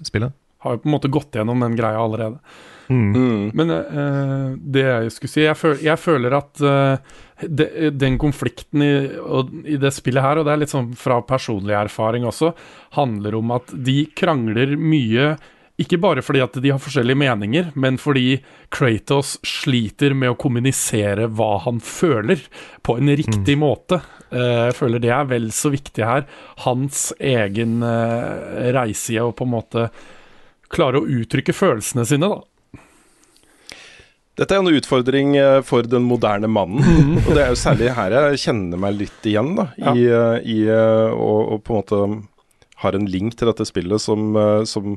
spillet. Har jo på en måte gått gjennom den greia allerede. Mm. Mm. Men uh, det jeg skulle si Jeg, føler, jeg føler at uh, de, den konflikten i, og, i det spillet her, og det er litt sånn fra personlig erfaring også, handler om at de krangler mye ikke bare fordi at de har forskjellige meninger, men fordi Kratos sliter med å kommunisere hva han føler, på en riktig måte. Eh, jeg føler det er vel så viktig her. Hans egen eh, reise i å på en måte klare å uttrykke følelsene sine, da. Dette er en utfordring eh, for den moderne mannen. Og det er jo særlig her jeg kjenner meg litt igjen, da. I, eh, i eh, å, å på en måte har en link til dette spillet som, som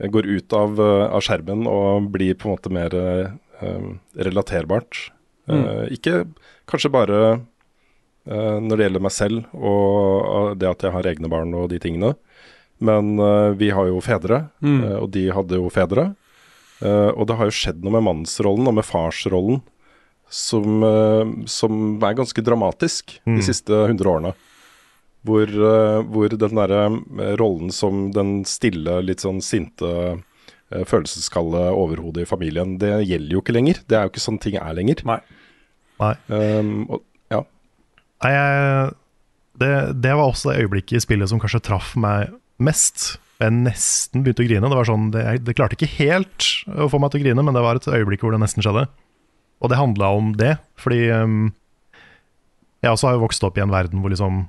går ut av, av skjermen og blir på en måte mer um, relaterbart. relaterbart. Uh, ikke kanskje bare uh, når det gjelder meg selv og det at jeg har egne barn og de tingene. Men uh, vi har jo fedre, Mm. uh, og de hadde jo fedre. Uh, og det har jo skjedd noe med mannsrollen og med farsrollen som, som er ganske dramatisk Mm. de siste hundre årene. Hvor, hvor den derre rollen som den stille, litt sånn sinte, følelseskalde overhodet i familien, det gjelder jo ikke lenger. Det er jo ikke sånn ting er lenger. Nei. Nei. Um, og, ja. Nei, jeg, det, det var også det øyeblikket i spillet som kanskje traff meg mest. Jeg nesten begynte å grine. Det var sånn, det, det klarte ikke helt å få meg til å grine, men det var et øyeblikk hvor det nesten skjedde. Og det handla om det, fordi um, jeg også har jo vokst opp i en verden hvor liksom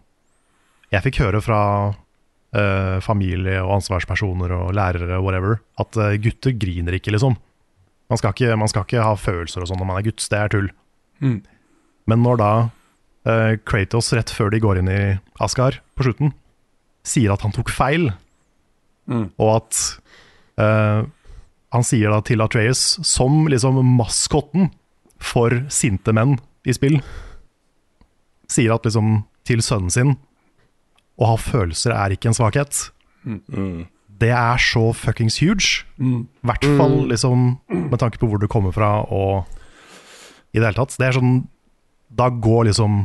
Jeg fikk høre fra uh, familie og ansvarspersoner og lærere og whatever at uh, gutter griner ikke, liksom. Man skal ikke, man skal ikke ha følelser og sånn når man er gutt, det er tull. Mm. Men når da uh, Kratos, rett før de går inn i Asgard på slutten, sier at han tok feil, Mm. Og at uh, han sier da til Atreus, som liksom maskotten for sinte menn i spill, sier at liksom til sønnen sin å ha følelser er ikke en svakhet. Mm. Det er så fuckings huge. Mm. Hvert fall liksom med tanke på hvor du kommer fra og i det hele tatt. Det er sånn Da går liksom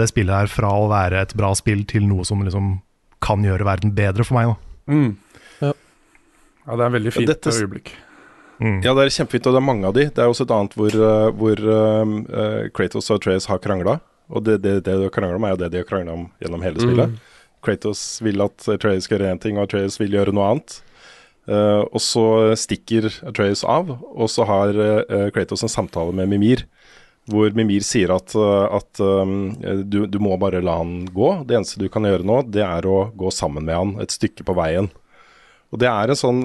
det spillet her fra å være et bra spill til noe som liksom kan gjøre verden bedre for meg. Da. Mm. Ja. det er en veldig Ja, fint dette- øyeblikk. Ja, det er kjempefint, og det er mange av de. Det er også et annet hvor, uh, hvor um, uh, Kratos og Atreus har krangla. Og det, det, det de har krangla om, er jo det de har krangla om gjennom hele spillet. Kratos vil at Atreus skal gjøre én ting, og Atreus vil gjøre noe annet. Uh, og så stikker Atreus av, og så har uh, Kratos en samtale med Mimir. Hvor Mimir sier at, uh, at um, du, du må bare la han gå. Det eneste du kan gjøre nå, det er å gå sammen med han et stykke på veien. Og det er en sånn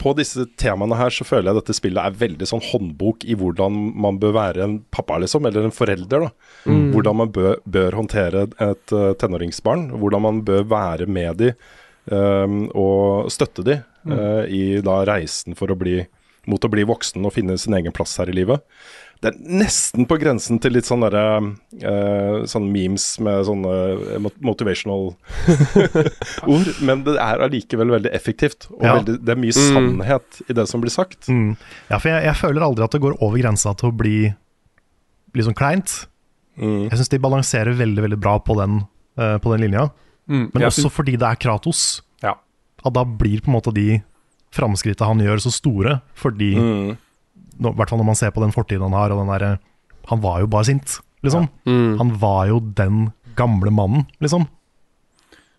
På disse temaene her så føler jeg dette spillet er veldig sånn håndbok i hvordan man bør være en pappa, liksom, eller en forelder. da. Mm. Hvordan man bør, bør håndtere et uh, tenåringsbarn. Hvordan man bør være med de um, og støtte de uh, i da reisen for å bli, mot å bli voksen og finne sin egen plass her i livet. Det er nesten på grensen til litt sånn derre uh, sånn memes med sånne eh, motivational ord, men det er allikevel veldig effektivt. Og Ja. veldig, det er mye Mm. sannhet i det som blir sagt. Mm. Ja, for jeg, jeg føler aldri at det går over grensa til å bli litt sånn kleint. Mm. Jeg syns de balanserer veldig veldig bra på den, uh, på den linja. Mm. Men også fordi det er Kratos. Ja. At da blir på en måte de framskrittene han gjør, så store. Fordi, Mm. I hvert fall når man ser på den fortiden han har, og den derre Han var jo bare sint, liksom. Mm. Han var jo den gamle mannen, liksom.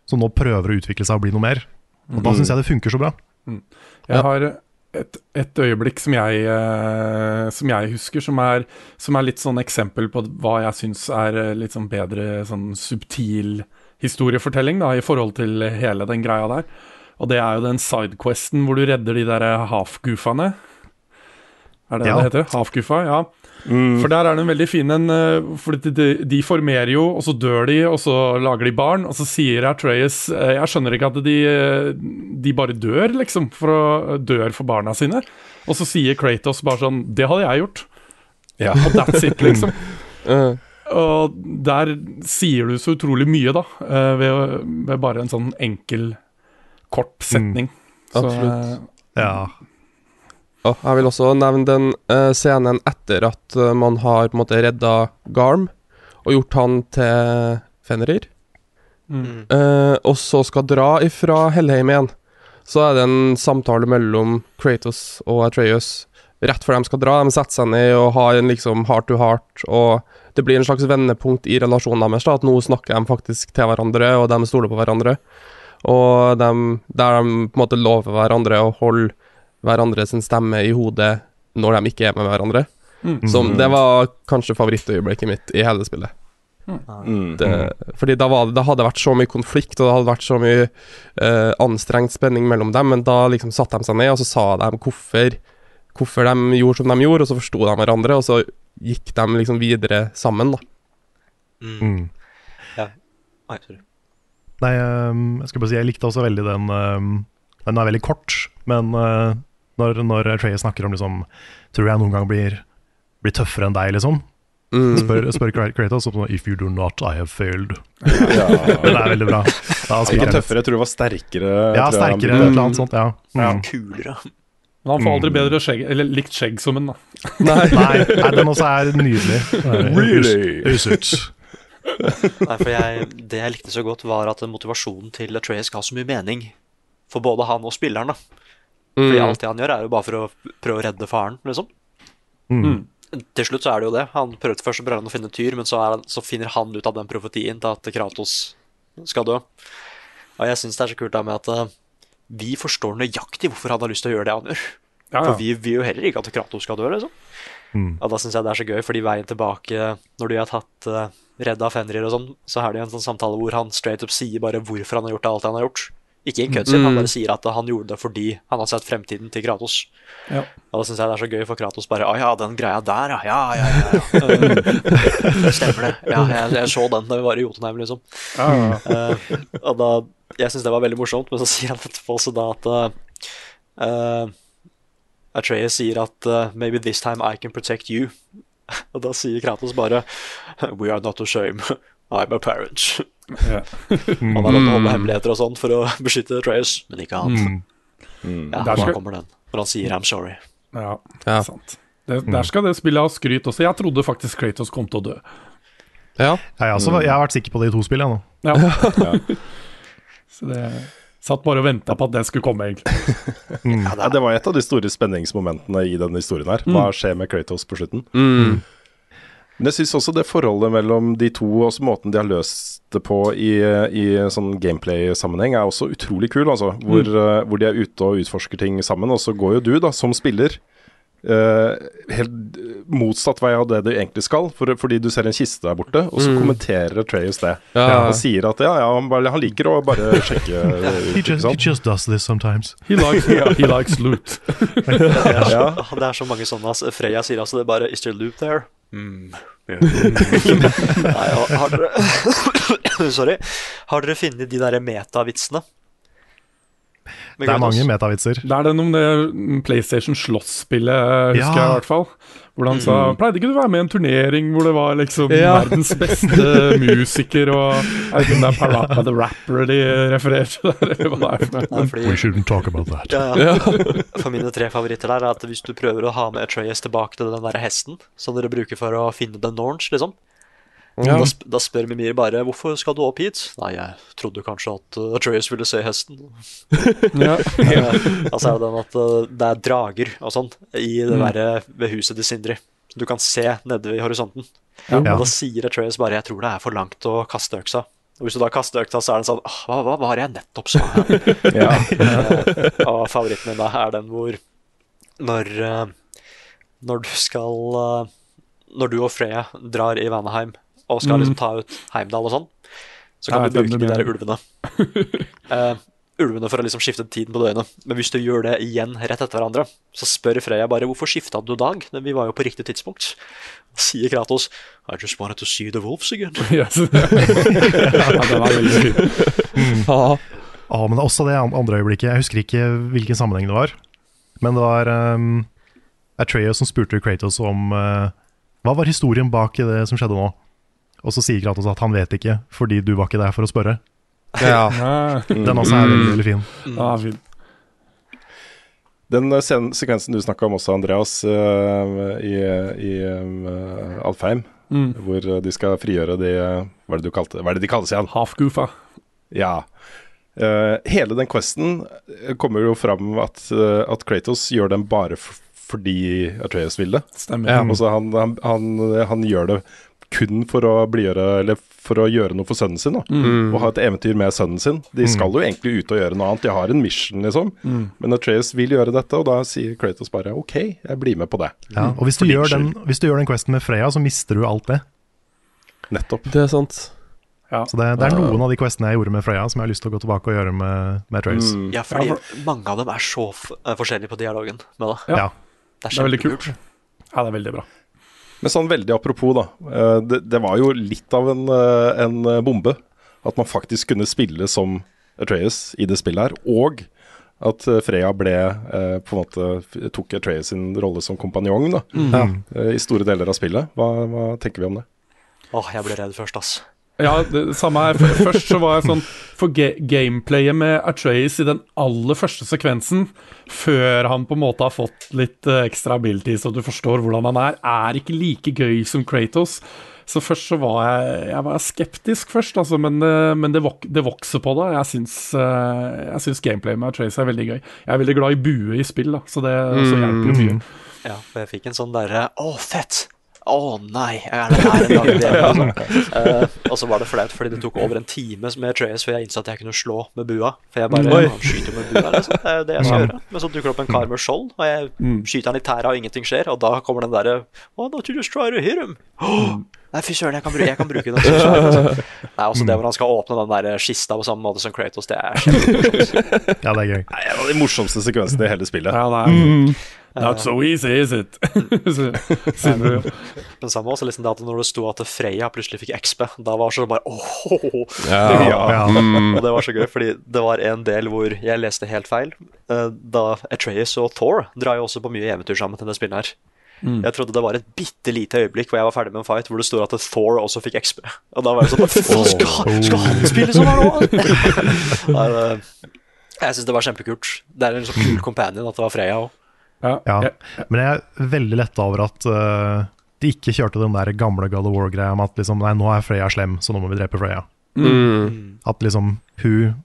Som nå prøver å utvikle seg og bli noe mer. Og da Mm. syns jeg det funker så bra. Jeg har et, et øyeblikk som jeg, eh, som jeg husker, som er, som er litt sånn eksempel på hva jeg syns er eh, litt sånn bedre sånn subtil historiefortelling da, i forhold til hele den greia der. Og det er jo den sidequesten hvor du redder de der half-goofane. Er det Ja. det heter? Half-goofa? Ja. Mm. For der er det en veldig fin en eh, For de, de, formerer jo, og så dør de, og så lager de barn. Og så sier Atreus eh, Jeg skjønner ikke at de, eh, de bare dør, liksom, for å dør for barna sine. Og så sier Kratos bare sånn Det hadde jeg gjort. Ja. Og that's it, liksom. uh. Og der sier du så utrolig mye, da, ved, ved bare en sånn enkel, kort setning. Så, absolutt. eh, Ja. Og jeg vil også nevne den uh, scenen etter at uh, man har på en måte redda Garm og gjort han til Fenrir, mm. Uh, og så skal dra ifra Hellheim igjen. Så er det en samtale mellom Kratos og Atreus rett før de skal dra. De setter seg ned og har en liksom heart to heart, og det blir en slags vendepunkt i relasjonen deres. da, At nå snakker de faktisk til hverandre, og de stoler på hverandre. Og de, der de på en måte lover hverandre å holde hverandre sin stemme i hodet når de ikke er med hverandre. Mm. Som, det var kanskje favorittøyeblikket mitt i hele spillet. Mm. Det, fordi da, var det, det hadde vært så mye konflikt, og det hadde vært så mye uh, anstrengt spenning mellom dem, men da liksom satte de seg ned, og så sa de hvorfor, hvorfor de gjorde som de gjorde, og så forsto de hverandre, og så gikk de liksom videre sammen, da. Mm. Ja. Nei, sorry. Nei, ehm, jeg skulle bare si jeg likte også veldig den ehm, Den er veldig kort, men eh, når, når Trey snakker om liksom Tror jeg noen gang blir, blir tøffere enn deg, liksom. Mm. Spør, spør Kratos om If you do not, I have failed. Ja. det er veldig bra. Da ikke jeg tøffere, jeg tror det var sterkere. Ja, sterkere, eller annet sånt. Ja. Ja. Mm. Kulere. Men han får aldri Mm. bedre skjegg, eller likt skjegg som en, da. Nei. Nei, nei, den også er nydelig. Really? Usurt. Nei, for jeg, Det jeg likte så godt, var at motivasjonen til Atreas ga så mye mening for både han og spilleren. da. Fordi Mm. alt det han gjør, er jo bare for å prøve å redde faren, liksom. Mm. Til slutt så er det jo det. Han prøvde først å prøve han å finne Tyr, men så, er han, så finner han ut av den profetien til at Kratos skal dø. Og jeg syns det er så kult da med at eh, vi forstår nøyaktig hvorfor han har lyst til å gjøre det han gjør. Ja, For vi vil jo heller ikke at Kratos skal dø, liksom. Mm. Og da syns jeg det er så gøy, fordi veien tilbake, når de har tatt uh, redda Fenrir og sånn, så er det jo en sånn samtale hvor han straight up sier bare hvorfor han har gjort alt han har gjort. Ikke en han Mm. bare sier at han gjorde det fordi han har sett fremtiden til Kratos. Ja. Og da syns jeg det er så gøy for Kratos bare Å ja, den greia der, ja. Ja, ja, ja. ja. Stemmer det. Ja, jeg, jeg så den da vi var i Jotunheim, liksom. Ja, ja. Eh, og da jeg syns det var veldig morsomt, men så sier han etterpå også da at uh, Atreus sier at uh, Maybe this time I can protect you. Og da sier Kratos bare We are not ashamed. I'm a parent. Ja. Han har lov til å holde hemmeligheter og sånn for å beskytte Trayers, men ikke han. Mm. Ja, Der skal- kommer den. Når han sier 'I'm sorry'. Ja, Ja. sant. Det, der skal det spillet ha skryt også. Jeg trodde faktisk Kratos kom til å dø. Ja. Jeg, også, jeg har vært sikker på det i to spillene nå. Ja. Så det Satt bare og venta på at det skulle komme, egentlig. Ja, det var et av de store spenningsmomentene i denne historien her. Hva skjer med Kratos på slutten? Mm. Men jeg syns også det forholdet mellom de to, og også måten de har løst det på i, i sånn gameplay-sammenheng, er også utrolig kul. Altså, hvor, eh, hvor de er ute og utforsker ting sammen. Og så går jo du, da, som spiller, Uh, helt motsatt vei av det du egentlig skal. For, fordi du ser en kiste der borte, og så Mm. kommenterer Treyus det. Ja. Og sier at ja, ja, han, bare, han liker å bare sjekke ut, He just, he just does this sometimes. He likes, he likes loot. Det er, så, det er så mange sånne. Altså, Freya sier altså det er bare 'Is there loop there?' Mm. Nei, har dere Sorry. Har dere funnet de derre metavitsene? Det er mange metavitser. Det er den om det PlayStation slåsspillet, husker Ja. jeg i hvert fall. Hvor han sa Pleide ikke du å være med i en turnering hvor det var liksom Ja. verdens beste musiker og Jeg vet ikke om det er Parappa the Rapper de refererer til der, eller hva det er for fordi, We shouldn't talk about that. ja, ja. For mine tre favoritter der er at hvis du prøver å ha med Atreas tilbake til den der hesten som dere bruker for å finne The Norns, liksom Ja. da, da spør Mimir bare 'Hvorfor skal du opp hit?' Nei, jeg trodde kanskje at uh, Atreas ville se hesten. Ja. ja. altså er det den at uh, det er drager og sånn i det Mm. der, ved huset til Sindri. Du kan se nede i horisonten. Ja. Og da sier Atreas bare 'Jeg tror det er for langt å kaste øksa'. Og hvis du da kaster øksa, så er den sånn «Åh, hva, hva var jeg nettopp sa? Ja. uh, og favoritten min da er den hvor når uh, Når du skal uh, Når du og Freya drar i Vanaheim og skal Mm. liksom ta ut Heimdal og sånn, så kan Jeg du bruke de der ulvene. uh, ulvene for å liksom skifte tiden på døgnet. Men hvis du gjør det igjen rett etter hverandre, så spør Freya bare hvorfor skifta du dag? Vi var jo på riktig tidspunkt. Sier Kratos I just wanted to see the wolves again. Yes. ja, det var veldig fin. Ja. Ja, men det er også det andre øyeblikket. Jeg husker ikke hvilken sammenheng det var. Men det var um, Atreus som spurte Kratos om uh, hva var historien bak det som skjedde nå. Og så sier Kratos at han vet ikke, fordi du var ikke der for å spørre. ja. Ja, Den også er veldig, veldig fin. den er fin. Den eh, sekvensen du snakka om også, Andreas, eh, i, i eh, Alfheim, Mm. hvor de skal frigjøre de Hva er det du kalte Hva er det de kalles igjen? Half-goofa. Ja. Eh, hele den questen kommer jo fram at, at Kratos gjør den bare f fordi Atreas vil det. Stemmer. Ja. Altså han, han, han, han gjør det kun for å blidgjøre Eller for å gjøre noe for sønnen sin. Da. Mm. Og ha et eventyr med sønnen sin. De skal jo egentlig ut og gjøre noe annet. De har en mission, liksom. Mm. Men Atreas vil gjøre dette, og da sier Kratos bare OK, jeg blir med på det. Ja, og hvis du, gjør den, hvis du gjør den questen med Freya, så mister du alt det. Nettopp. Det er sant. Så det, det er noen av de questene jeg gjorde med Freya, som jeg har lyst til å gå tilbake og gjøre med, med Atreus. Mm. Ja, fordi Ja, mange av dem er så f forskjellige på dialogen med det. Ja. Ja. Det er, veldig kjempekult. kult. Ja, det er veldig bra. Men sånn veldig apropos, da. eh, Det, det var jo litt av en, eh, en eh, bombe at man faktisk kunne spille som Atreas i det spillet her. Og at Freya ble på en måte tok Atreas sin rolle som kompanjong da, Mm. i store deler av spillet. Hva, hva tenker vi om det? Åh, jeg ble redd først, ass. Ja, det samme her. Først så var jeg sånn For ga gameplayet med Atreas i den aller første sekvensen, før han på en måte har fått litt uh, ekstra ability så du forstår hvordan han er, er ikke like gøy som Kratos. Så først så var jeg, jeg var skeptisk først, altså, men, eh, men det, vok det vokser på det. Jeg syns, jeg syns gameplayet med Atreas er veldig gøy. Jeg er veldig glad i bue i spill, da, så det så hjelper jo mye. Ja, for jeg fikk en sånn derre Å, fett! Å nei, jeg er der en dag igjen. Liksom. Eh, og så var det flaut, fordi det tok over en time med Trace før jeg innså at jeg kunne slå med bua. For jeg bare Oi. Skyter med bua, liksom. Det er jo det jeg skal gjøre. Men så dukker det opp en kar med skjold, og jeg Mm. skyter han i tæra, og ingenting skjer. Og da kommer den derre Why don't you just try to hit him? Oh, Nei, fy søren, jeg, kan bruke, jeg kan bruke den. så skjær, liksom. Nei, også det hvor han skal åpne den der kista på samme måte som Kratos, det er kjempemorsomt. Ja, det er gøy. Nei, det er de morsomste sekvensene i hele spillet. Ja, det er, Not so easy, is it? Så- du. Men samme også liksom det at når det sto at Freya plutselig fikk XP, da var det sånn bare åh, Ja, ja. ja. Og det var så gøy, fordi det var en del hvor jeg leste helt feil. Eh, Da Atreas og Thor drar jo også på mye eventyr sammen til det spillet her. Mm. Jeg trodde det var et bitte lite øyeblikk hvor jeg var ferdig med en fight hvor det står at Thor også fikk XP. Og da var jeg sånn skal, skal han spille sånn her nå?! Jeg syns det var kjempekult. Det er en sånn kul companion at det var Freya òg. Ja. Ja. Men jeg er veldig letta over at uh, de ikke kjørte den der gamle God of War-greia med at liksom, nei, nå er Freya slem, så nå må vi drepe Freya. Mm. At liksom hun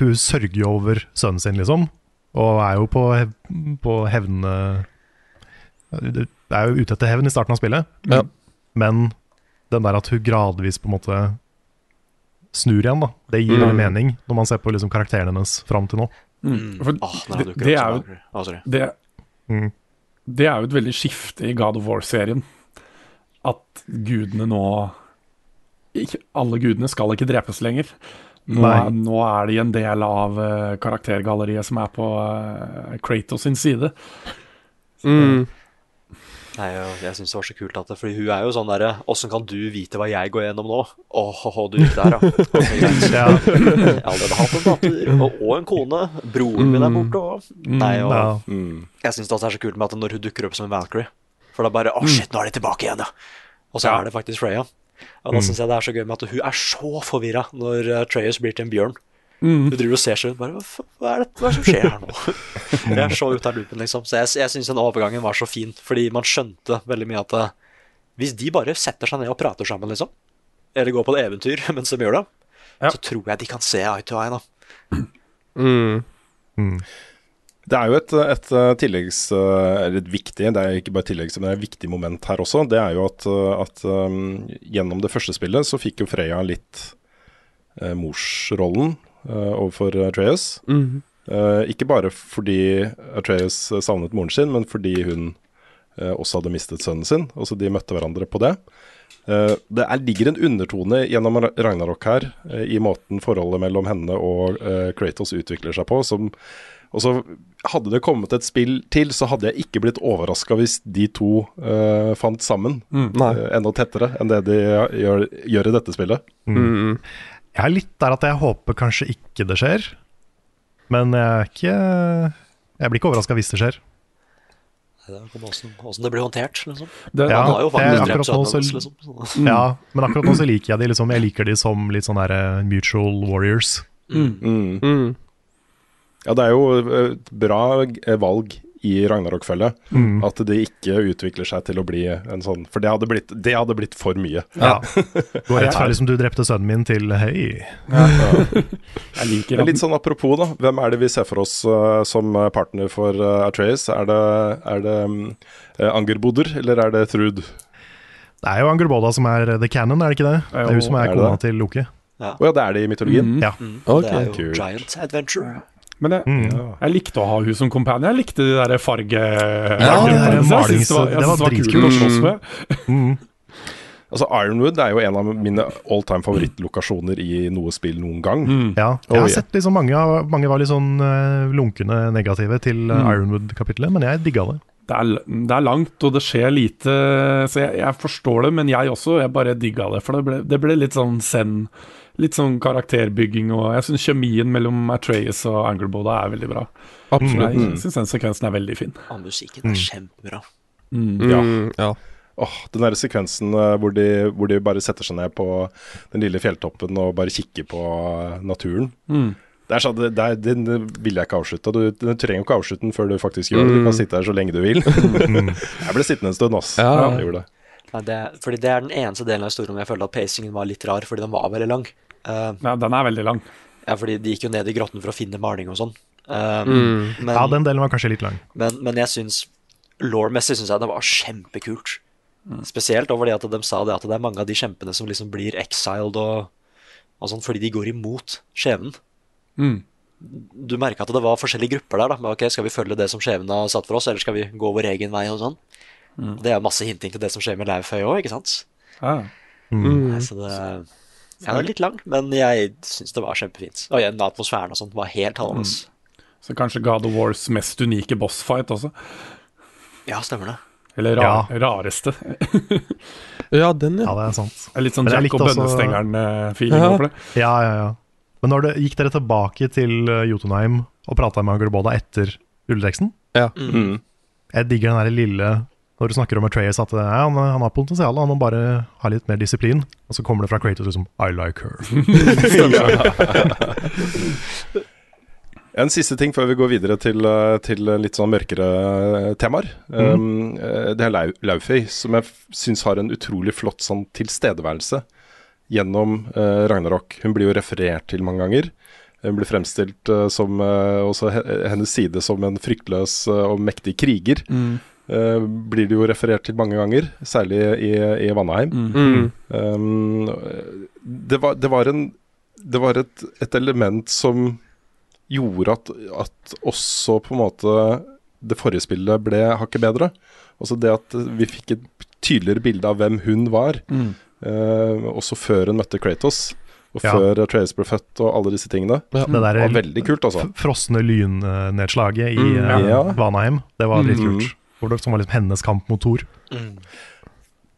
Hun sørger jo over sønnen sin, liksom, og er jo på, på hevn er jo ute etter hevn i starten av spillet, Ja. men den der at hun gradvis på en måte snur igjen, da, det gir Mm. mening når man ser på liksom karakteren hennes fram til nå. Mm. For ah, når det, det er jo ah, det, Mm. det er jo et veldig skifte i God of War-serien. At gudene nå ikke, Alle gudene skal ikke drepes lenger. Nå er, nå er de en del av uh, karaktergalleriet som er på uh, Kratos sin side. Mm. Nei, jeg, syns det var så kult at det Fordi hun er jo sånn derre Åssen kan du vite hva jeg går gjennom nå? Åh, oh, du gikk der, ja. Jeg har allerede hatt en datter og, og en kone. Broren min er borte òg. Nei, og Ja. Mm. jeg syns det også er så kult med at når hun dukker opp som en Valkyrie For da bare Å, shit, nå er de tilbake igjen, ja. Og så er det faktisk Freya. Og da syns jeg det er så gøy med at hun er så forvirra når Treyus blir til en bjørn. Mm. Du driver og ser seg rundt bare hva, er det, hva er det som skjer her nå? jeg så ut av loopen, liksom. Så jeg, jeg syns den overgangen var så fin, fordi man skjønte veldig mye at eh, hvis de bare setter seg ned og prater sammen, liksom, eller går på et eventyr mens de gjør det, Ja. så tror jeg de kan se eye to eye, da. Mm. Mm. Det er jo et, et eh, tilleggs... eh, Eller et viktig, det er ikke bare tilleggs, men det er et viktig moment her også. Det er jo at, at um, gjennom det første spillet så fikk jo Freya litt uh, morsrollen overfor Atreas. Mm. Eh, ikke bare fordi Atreas savnet moren sin, men fordi hun eh, også hadde mistet sønnen sin. Altså de møtte hverandre på det. Eh, det er, ligger en undertone gjennom Ragnarok her, eh, i måten forholdet mellom henne og eh, Kratos utvikler seg på. Som, og så Hadde det kommet et spill til, så hadde jeg ikke blitt overraska hvis de to uh, fant sammen Mm, eh, enda tettere enn det de gjør, gjør i dette spillet. Mm. Jeg er litt der at jeg håper kanskje ikke det skjer. Men jeg er ikke Jeg blir ikke overraska hvis det skjer. Det Åssen det blir håndtert, liksom. Det, Ja, har jo jeg- faktisk drept akkurat nå sønnen så- liksom. Ja, Men akkurat nå så liker jeg de liksom Jeg liker de som litt sånn der eh, mutual warriors. mm. Mm. Mm. Ja, det er jo et bra eh, valg i Ragnarok-følget. Mm. At det ikke utvikler seg til å bli en sånn For det hadde blitt, det hadde blitt for mye. Ja. Går rett fra liksom du drepte sønnen min til hei. Jeg liker det litt sånn apropos, da. Hvem er det vi ser for oss uh, som partner for uh, Atreas? Er det, er det um, Angerboder, eller er det Trud? Det er jo Angerboda som er the canon, er det ikke det? Det er hun som Er er kona det? til Loki. Ja. Oh, ja, det er det i mytologien? Mm. Ja. Mm. Okay. det er jo. Giant Adventure. Men jeg, Mm. jeg likte å ha hun som companion. Jeg likte de der farge... Ja, der malings- det var, var var dritkult. å slåss med. Mm. Altså Ironwood er jo en av mine all time favorittlokasjoner i noe spill noen gang. Mm. Ja, Oh, jeg har sett liksom mange, mange var litt sånn eh, lunkne negative til uh, Mm. Ironwood-kapitlet, men jeg digga det. Det er, det er langt, og det skjer lite, så jeg, jeg forstår det, men jeg også. Jeg bare digga det, for det ble, det ble litt sånn zen. Litt sånn karakterbygging, og jeg syns kjemien mellom Atreas og Angerboda er veldig bra. Absolutt. Jeg syns den sekvensen er veldig fin. Og musikken er kjempebra. Mm. Ja. Mm, ja. Åh, Den der sekvensen eh, hvor de, hvor de bare setter seg ned på den lille fjelltoppen og bare kikker på eh, naturen. Mm. Det er sånn, det, det, den vil jeg ikke avslutte. Du, du trenger jo ikke avslutte den før du faktisk gjør det. Du kan sitte her så lenge du vil. jeg ble sittende en stund, ass. Ja. Jeg gjorde det. Fordi det er den eneste delen av historien hvor jeg følte at pacingen var litt rar, fordi den var veldig lang. Uh, Ja, den er veldig lang. ja, fordi de gikk jo ned i grotten for å finne maling og sånn. Uh, Mm. men, Ja, den delen var kanskje litt lang. men, men jeg syns Law-messig syns jeg det var kjempekult. Spesielt over det at de sa det at det er mange av de kjempene som liksom blir exiled og, og sånn, fordi de går imot skjebnen. Mm. Du merka at det var forskjellige grupper der. da men ok, Skal vi følge det som skjebnen har satt for oss, eller skal vi gå vår egen vei? og sånn Det er masse hinting til det som skjer med Lauføy òg, ikke sant? Ah. Mm. så det ja, er litt lang, men jeg syns det var kjempefint. Og igjen, atmosfæren og sånt var helt talende. Så kanskje God of Wars mest unike bossfight også. Ja, stemmer det. Eller ra rareste. ja, den, Ja, det er sant. Er litt sånn Jack og Bønnestengeren-feeling Ja. over det. Ja, ja, ja. Men når det, gikk dere tilbake til eh, Jotunheim og prata med Agurboda etter rulleteksten? Ja. Mm. Jeg digger den der lille Når du snakker om Atreas at ja, han, han har potensial, han må bare ha litt mer disiplin. Og så kommer det fra Kratos liksom I like her. En siste ting før vi går videre til, eh, til litt sånn mørkere eh, temaer. Mm. Um, eh, det er Lau Laufey, som jeg syns har en utrolig flott sånn tilstedeværelse gjennom uh, Ragnarok. Hun blir jo referert til mange ganger. Hun blir fremstilt uh, som uh, også hennes side som en fryktløs og mektig kriger. Mm. Eh, blir det jo referert til mange ganger, særlig i, i Vanaheim. Mm. Um, det, var, det var en Det var et, et element som gjorde at, at også på en måte det forrige spillet ble hakket bedre. Altså det at vi fikk et tydeligere bilde av hvem hun var, Mm. uh, også før hun møtte Kratos. Og Ja. før Atreus ble født og alle disse tingene. Det der var veldig kult, altså. frosne lynnedslaget i Mm, eh, ja. Vanaheim, det var Mm. dritkult. Hvor Som var liksom hennes kamp mot Thor.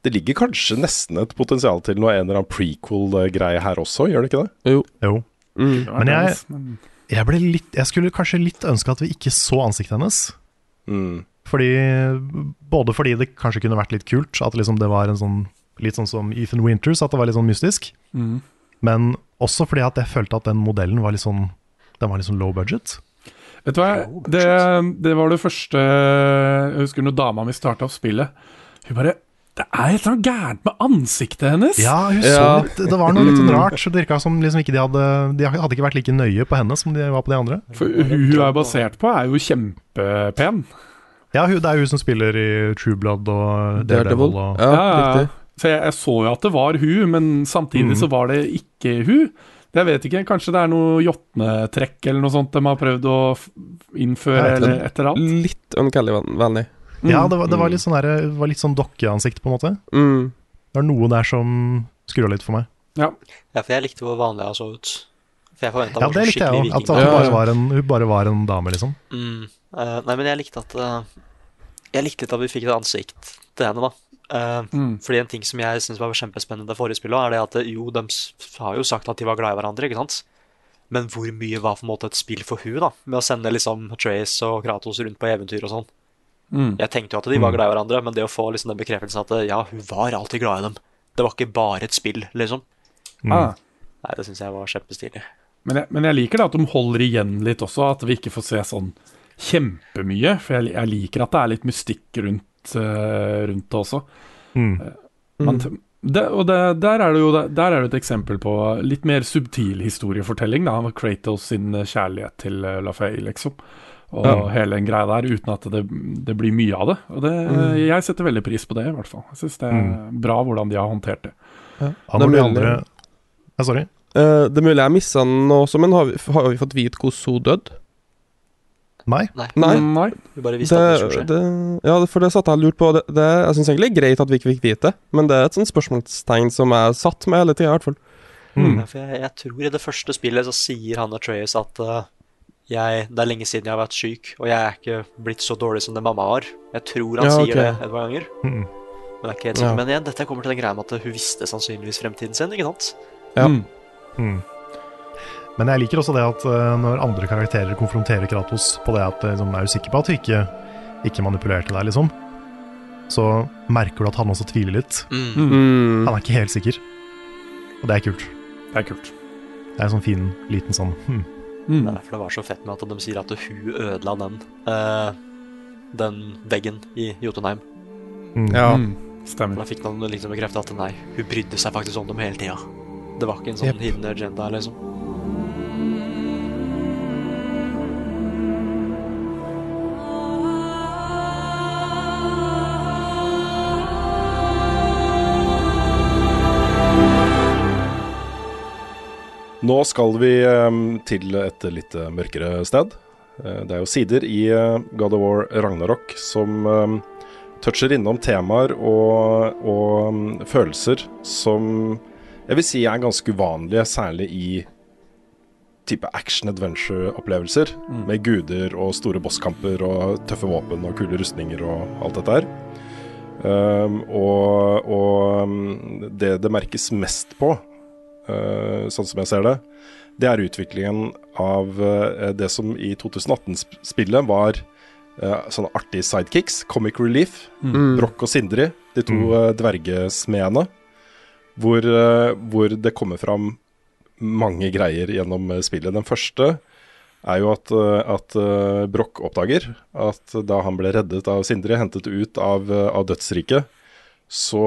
Det ligger kanskje nesten et potensial til noe en eller annen prequel-greie her også, gjør det ikke det? Jo. Jo. Mm. Men jeg, jeg ble litt Jeg skulle kanskje litt ønske at vi ikke så ansiktet hennes. Mm. Fordi Både fordi det kanskje kunne vært litt kult, at liksom det var en sånn litt sånn som Ethan Winters, at det var litt sånn mystisk. Mm. Men også fordi at jeg følte at den modellen var litt sånn Den var litt sånn low budget. Vet du hva, det, det var det første Jeg husker når dama mi starta opp spillet. Hun bare Det er et eller annet gærent med ansiktet hennes! Ja, hun så litt, det var noe litt sånn rart. så Det virka som liksom ikke de hadde De hadde ikke vært like nøye på henne som de var på de andre. For hun hun er basert på, er jo kjempepen. Ja, hun, det er hun som spiller i True Blood og Daredevil. Og, Ja, ja, ja. Så jeg, jeg så jo at det var hun, men samtidig mm. så var det ikke hun. Jeg vet ikke, kanskje det er noe jotnetrekk eller noe sånt de har prøvd å innføre eller et eller annet. Litt Uncanny-vennlig. Ja, det var, det var litt sånn, der, det var litt sånn dokkeansikt, på en måte. Mm. Det var noe der som skrur litt for meg. Ja. Ja, for jeg likte hvor vanlig hun så ut. For jeg forventa Ja, det likte jeg òg. At, at hun, bare var en, hun bare var en dame, liksom. Mm. Uh, nei, men jeg likte at uh, Jeg likte litt at vi fikk et ansikt til henne, da. Eh, Mm. Fordi en ting som jeg syns var kjempespennende i det forrige spillet, er det at eh, jo, de har jo sagt at de var glad i hverandre, ikke sant? Men hvor mye var på en måte et spill for hun da? Med å sende liksom Trace og Kratos rundt på eventyr og sånn. Mm. Jeg tenkte jo at de var Mm. glad i hverandre, men det å få liksom den bekreftelsen at eh, ja, hun var alltid glad i dem. Det var ikke bare et spill, liksom. Ah. Nei, det syns jeg var kjempestilig. Men, jeg, men jeg liker det at de holder igjen litt også, at vi ikke får se sånn kjempemye. For jeg, jeg liker at det er litt mystikk rundt, eh, rundt det også. Mm. Men, det, og det, der, er det jo, der er det et eksempel på litt mer subtil historiefortelling. Da, Kratos sin kjærlighet til uh, Lafay, liksom. Og Ja. hele den greia der, uten at det, det blir mye av det. Og det, Mm. Jeg setter veldig pris på det, i hvert fall. Jeg syns det er Mm. bra hvordan de har håndtert det. Ja. Han Det og er de mulig- andre ja, Sorry. Uh, det er mulig jeg missa den også, men har vi, har vi fått vite hvordan hun døde? Nei. Nei. Nei. Vi bare visste at det skulle skje. det, ja, for det satt jeg og lurte på. Det, det, jeg syns egentlig det er greit at vi ikke fikk vite det, men det er et sånt spørsmålstegn som jeg satt med hele tida, i hvert fall. Mm. Ja, for jeg, jeg tror i det første spillet så sier han Atreus at uh, jeg, det er lenge siden jeg har vært syk, og jeg er ikke blitt så dårlig som det mamma var. Jeg tror han Ja, sier det et par ganger. Mm. Men det er ikke helt ja. Men igjen, dette kommer til den greia med at hun visste sannsynligvis fremtiden sin, ikke sant? Ja. Mm. Men jeg liker også det at eh, når andre karakterer konfronterer Kratos på det at eh, liksom, er du sikker på at du ikke, ikke manipulerte deg, liksom, så merker du at han også tviler litt. Mm. Mm. Han er ikke helt sikker. Og det er kult. Det er kult. Det er en sånn fin, liten sånn hm. Mm. Det er derfor det var så fett med at de sier at hun ødela den eh, Den veggen i Jotunheim. Mm. Ja. Mm. Stemmer. Da fikk man liksom bekrefta at nei, hun brydde seg faktisk om dem hele tida. Det var ikke en sånn yep. hidden agenda, liksom. Nå skal vi eh, til et litt eh, mørkere sted. Eh, det er jo sider i eh, God of War Ragnarok som eh, toucher innom temaer og, og mm, følelser som jeg vil si er ganske uvanlige, særlig i type action-adventure-opplevelser. Med guder og store bosskamper og tøffe våpen og kule rustninger og alt dette her. Um, og og det det merkes mest på, sånn som jeg ser det, det er utviklingen av uh, det som i 2018-spillet var uh, sånne artige sidekicks. Comic Relief. Mm. Broch og Sindri, de to mm. dvergesmedene. Hvor, hvor det kommer fram mange greier gjennom spillet. Den første er jo at, at Broch oppdager at da han ble reddet av Sindri, hentet ut av, av dødsriket, så,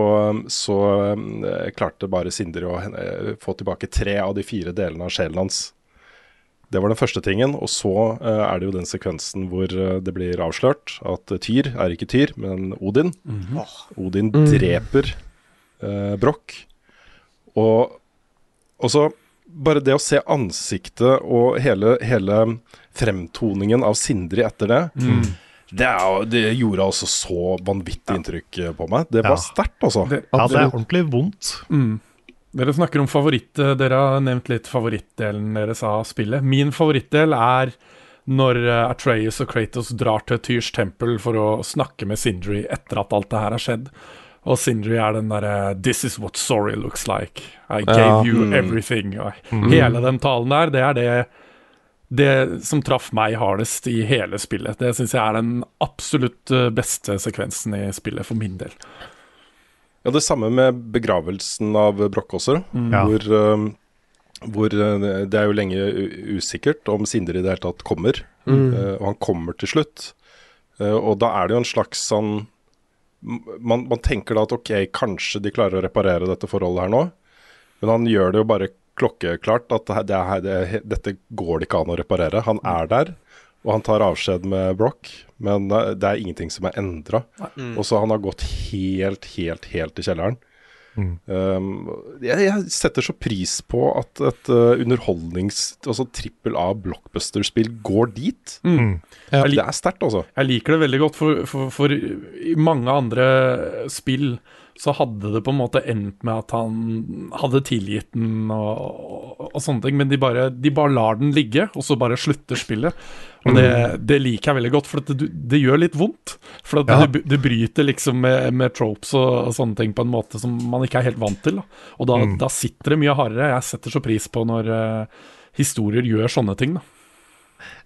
så uh, klarte bare Sindri å uh, få tilbake tre av de fire delene av sjelen hans. Det var den første tingen. Og så uh, er det jo den sekvensen hvor uh, det blir avslørt at Tyr er ikke Tyr, men Odin. Mhm. Odin Mm. dreper uh, Broch. Og, og så bare det å se ansiktet og hele, hele fremtoningen av Sindri etter det Mm. Det, er, det gjorde altså så vanvittig inntrykk eh, på meg. Det var Ja. sterkt, altså. Det- Ja, det er ordentlig vondt. Mm. Dere snakker om favoritt eh, Dere har nevnt litt favorittdelen deres av spillet. Min favorittdel er når Atreas Atreus og Kratos drar til Tyrs tempel for å snakke med Sindri etter at alt det her har skjedd. Og Sindri er den derre 'This is what sorry looks like'. I gave Ja. you Mm. everything. Og Mm. Hele den talen der, det er det det som traff meg hardest i hele spillet. Det syns jeg er den absolutt eh, beste sekvensen i spillet, for min del. Ja, det samme med begravelsen av Broch også, Mm. Hvor, um, hvor uh, det er jo lenge usikkert om Sindre i det hele tatt kommer. Mm. Uh, og han kommer til slutt. Uh, og da er det jo en slags sånn man, man tenker da at ok, kanskje de klarer å reparere dette forholdet her nå. Men han gjør det jo bare klokkeklart at det, her- det, det, dette går det ikke an å reparere. Han er der, og han tar avskjed med Broch, men uh, det er ingenting som er endra. Mm. Og så han har gått helt, helt, helt i kjelleren. Mm. Um, jeg, jeg setter så pris på at et uh, underholdnings... Altså trippel A blockbuster-spill går dit. Mm. Ja. Jeg Det er sterkt, altså. Jeg liker det veldig godt, for, for, for i mange andre spill så hadde det på en måte endt med at han hadde tilgitt den og, og, og sånne ting, men de bare, de bare lar den ligge, og så bare slutter spillet. Og det, det liker jeg veldig godt, for at det, det gjør litt vondt. For at Ja. det, det bryter liksom med, med tropes og, og sånne ting på en måte som man ikke er helt vant til. Da. Og da, Mm. da sitter det mye hardere. Jeg setter så pris på når uh, historier gjør sånne ting. Da.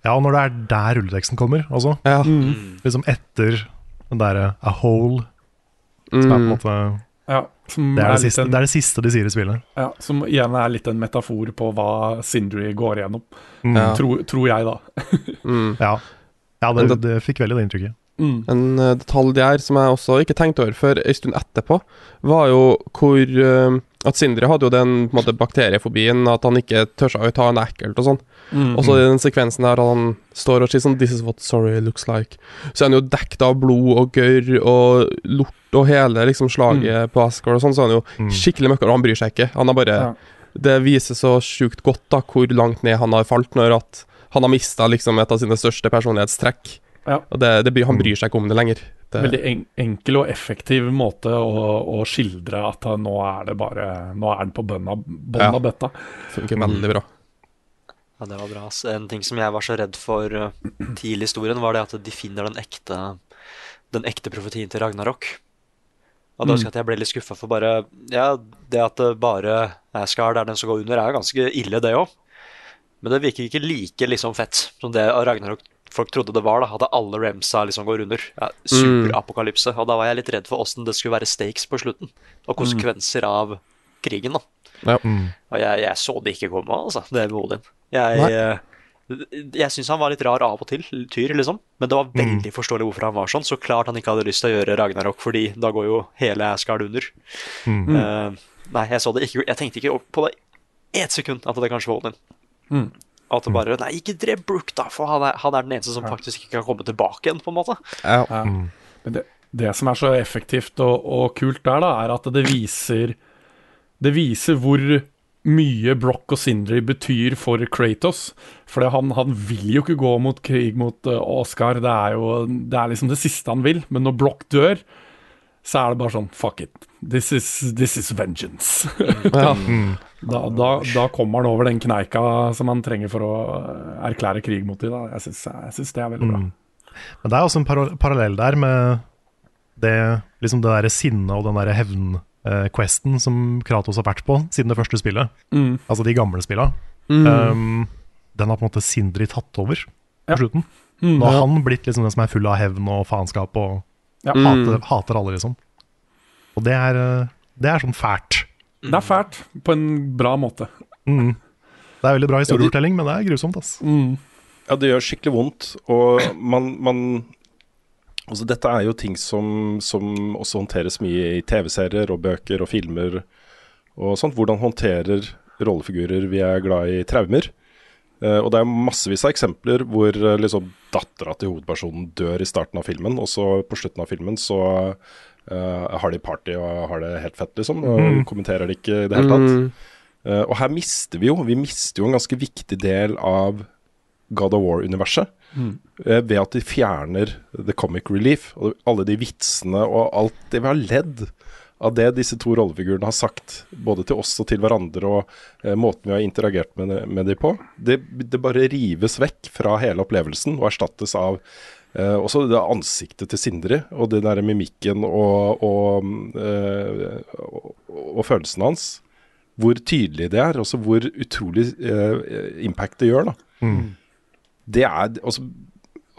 Ja, og når det er der rulleteksten kommer også. Mm. Liksom etter den derre a hole, som er på en måte Ja, som det, er er det, siste, en- det er det siste de sier i spillet. Ja, Som igjen er litt en metafor på hva Sindri går igjennom, Mm. Ja. tror, tror jeg, da. Mm. Ja, ja det, det fikk veldig det inntrykket. Mm. En eh, detalj der som jeg også ikke tenkte over før en stund etterpå, var jo hvor uh, At Sindre hadde jo den på en måte, bakteriefobien, at han ikke tør seg å ta en ekkelt og sånn. Mm. Og så i den sekvensen der han står og sier sånn 'This is what sorry looks like', så er han jo dekket av blod og gørr og lort og hele liksom slaget på Asgard og sånn, så er han jo Mm. skikkelig møkkere, og han bryr seg ikke. Han har bare Ja. Det viser så sjukt godt da hvor langt ned han har falt, når at han har mista liksom et av sine største personlighetstrekk. Ja. Og det, det, han bryr seg ikke om det lenger. Det, Veldig en, enkel og effektiv måte å, å skildre at nå er det bare Nå er han på bunnen av, Ja. av bøtta. funker veldig bra. Ja, det var bra. En ting som jeg var så redd for uh, tidlig i historien, var det at de finner den ekte Den ekte profetien til Ragnarok. Og da Mm. husker jeg at jeg ble litt skuffa for bare Ja, det at det bare Asgard er den som går under, er jo ganske ille, det òg. Men det virker ikke like liksom fett som det Ragnarok folk trodde det var. da At alle Remsa liksom går under. Ja, Superapokalypse. Og da var jeg litt redd for åssen det skulle være stakes på slutten. Og konsekvenser av krigen, da. Ja. Mm. Og jeg, jeg så det ikke komme, altså, det med Odin. Jeg, Nei. Jeg syns han var litt rar av og til, Tyr, liksom. Men det var veldig forståelig hvorfor han var sånn. Så klart han ikke hadde lyst til å gjøre Ragnarok, fordi da går jo hele Asgard under. Mm. Uh, nei, jeg så det ikke Jeg tenkte ikke på det ett sekund at det kanskje var Odin. Mm. At det bare Nei, ikke drep Brook, da, for han er, han er den eneste som faktisk ikke kan komme tilbake igjen, på en måte. Ja. Ja. Men det, det som er så effektivt og, og kult der, da, er at det viser Det viser hvor mye Brock og Sindri betyr for Kratos. For han, han vil jo ikke gå mot krig mot uh, Oscar, det er jo det er liksom det siste han vil. Men når Brock dør, så er det bare sånn Fuck it. This is, this is vengeance. Ja. Da, da, da kommer han over den kneika som han trenger for å eh, erklære krig mot dem. Jeg syns, det er veldig bra. Mm. Men det er også en par parallell der med det, liksom det sinnet og den der hevn-questen som Kratos har vært på siden det første spillet. Mm. Altså de gamle spilla. Mm. Um, den har på en måte Sindri tatt over på slutten. Mm. Nå har Ja. han blitt liksom den som er full av hevn og faenskap og Ja. hater, Mm. hater alle, liksom. Og det er, uh, det er sånn fælt. Det er fælt, på en bra måte. Mm. Det er veldig bra historiefortelling, men det er grusomt, ass. Ja, det gjør skikkelig vondt, og man, man Altså, dette er jo ting som, som også håndteres mye i TV-serier og bøker og filmer og sånt. Hvordan håndterer rollefigurer vi er glad i, traumer. Uh, og det er massevis av eksempler hvor uh, liksom dattera til hovedpersonen dør i starten av filmen, og så på slutten av filmen så uh, har de party og har det helt fett, liksom. Og Mm. kommenterer det ikke i det hele tatt. Mm. Uh, og her mister vi jo Vi mister jo en ganske viktig del av God of War-universet. Mm. Eh, ved at de fjerner the comic relief. Og alle de vitsene og alt det vi har ledd av det disse to rollefigurene har sagt, både til oss og til hverandre, og eh, måten vi har interagert med, med dem på, det, det bare rives vekk fra hele opplevelsen og erstattes av eh, også det ansiktet til Sindre, og den der mimikken og, og, eh, og, og følelsen hans. Hvor tydelig det er, og hvor utrolig eh, impact det gjør. da Mm. det er altså,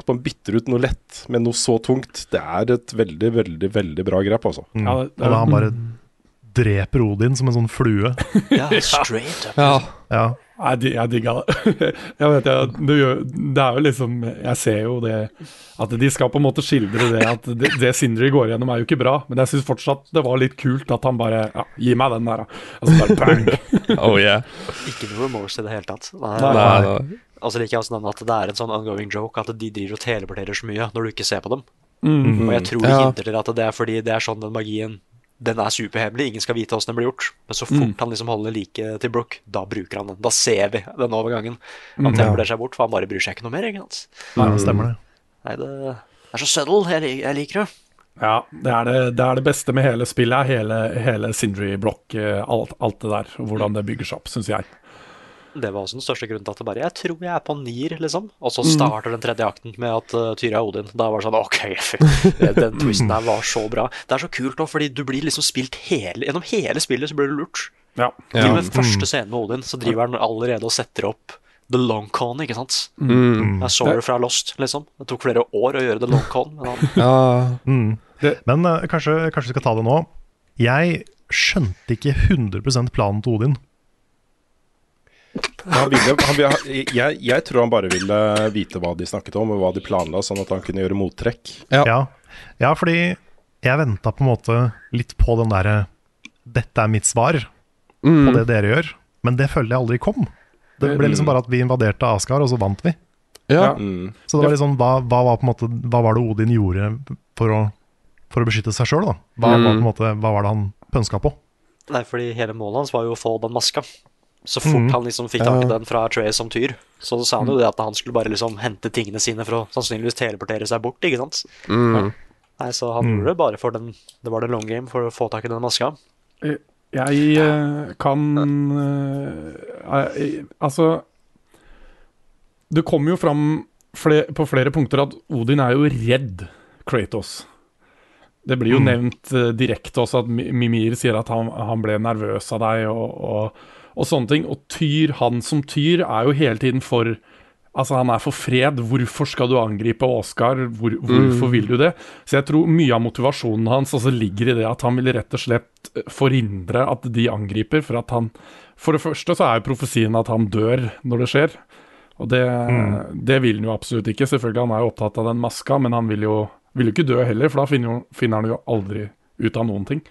At man bytter ut noe lett med noe så tungt, det er et veldig, veldig veldig bra grep, altså. Mm. og da han bare dreper Odin som en sånn flue. Ja, straight up. Ja. Ja. Jeg, di- jeg digga det. Jeg vet, jeg, det, gjør, det er jo liksom Jeg ser jo det At de skal på en måte skildre det at det, det Sindre går gjennom, er jo ikke bra. Men jeg syns fortsatt det var litt kult at han bare Ja, gi meg den der, da. Altså bare bang. Oh yeah. Ikke noe remorse i det hele tatt. Nei, Nei, nei. Og så liker jeg også den at det er en sånn ongoing joke at de driver og teleporterer så mye når du ikke ser på dem. Mm. Og jeg tror de Ja. hinter til at det er fordi det er sånn den magien Den er superhemmelig, ingen skal vite åssen den blir gjort. Men så fort Mm. han liksom holder like til Brooke, da bruker han den. Da ser vi den overgangen. Mm. Han teleporterer seg bort, for han bare bryr seg ikke noe mer. Ikke sant? Ja, det stemmer det. Nei, det er så subtle. Jeg, lik- jeg liker det. Ja, det er det, det er det beste med hele spillet, hele, hele Sindri-blokk, eh, alt, alt det der. Hvordan det bygger seg opp, syns jeg. Det var også den største grunnen til at det bare Jeg tror jeg er på nier, liksom. Og så Mm. starter den tredje akten med at uh, Tyra er Odin. Da var det sånn OK, fy. Den twisten der var så bra. Det er så kult nå, fordi du blir liksom spilt hele Gjennom hele spillet så blir du lurt. Ja. Til og med Mm. første scene med Odin, så driver han allerede og setter opp The Long Con, ikke sant? Mm. Det så det fra Lost, liksom. Det tok flere år å gjøre The Long Con, men han Ja. Mm. Men uh, kanskje, kanskje vi skal ta det nå. Jeg skjønte ikke 100 planen til Odin. Han ville, han ville, jeg, jeg tror han bare ville vite hva de snakket om, og hva de planla, sånn at han kunne gjøre mottrekk. Ja, ja fordi jeg venta på en måte litt på den derre 'dette er mitt svar' Mm. på det dere gjør, men det følte jeg aldri kom. Det ble liksom bare at vi invaderte Askar, og så vant vi. Ja. Mm. Så det var liksom, hva, hva var på en måte Hva var det Odin gjorde for å, for å beskytte seg sjøl, da? Hva, Mm. var på en måte, hva var det han pønska på? Nei, fordi hele målet hans var jo å få den maska. Så fort Mhm. han liksom fikk tak i den fra Trey som tyr, så sa han jo det at han skulle bare liksom hente tingene sine for å sannsynligvis teleportere seg bort, ikke sant? Mm. Nei, så han Mm. gjorde det bare for den Det var det long game for å få tak i den maska. Jeg eh, kan eh, eh, Altså Det kommer jo fram på flere punkter at Odin er jo redd Kratos. Det blir jo Mm. nevnt eh, direkte også at Mimir sier at han, han ble nervøs av deg og, og, og sånne ting. Og Tyr, han som Tyr, er jo hele tiden for Altså, han er for fred. Hvorfor skal du angripe Oscar? Hvor, hvorfor vil du det? Så jeg tror mye av motivasjonen hans altså ligger i det at han vil rett og slett eh, forhindre at de angriper. For at han For det første så er jo profesien at han dør når det skjer. Og det, det vil han jo absolutt ikke. Selvfølgelig, han er jo opptatt av den maska, men han vil jo, vil jo ikke dø heller, for da finner, jo- finner han jo aldri ut av noen ting.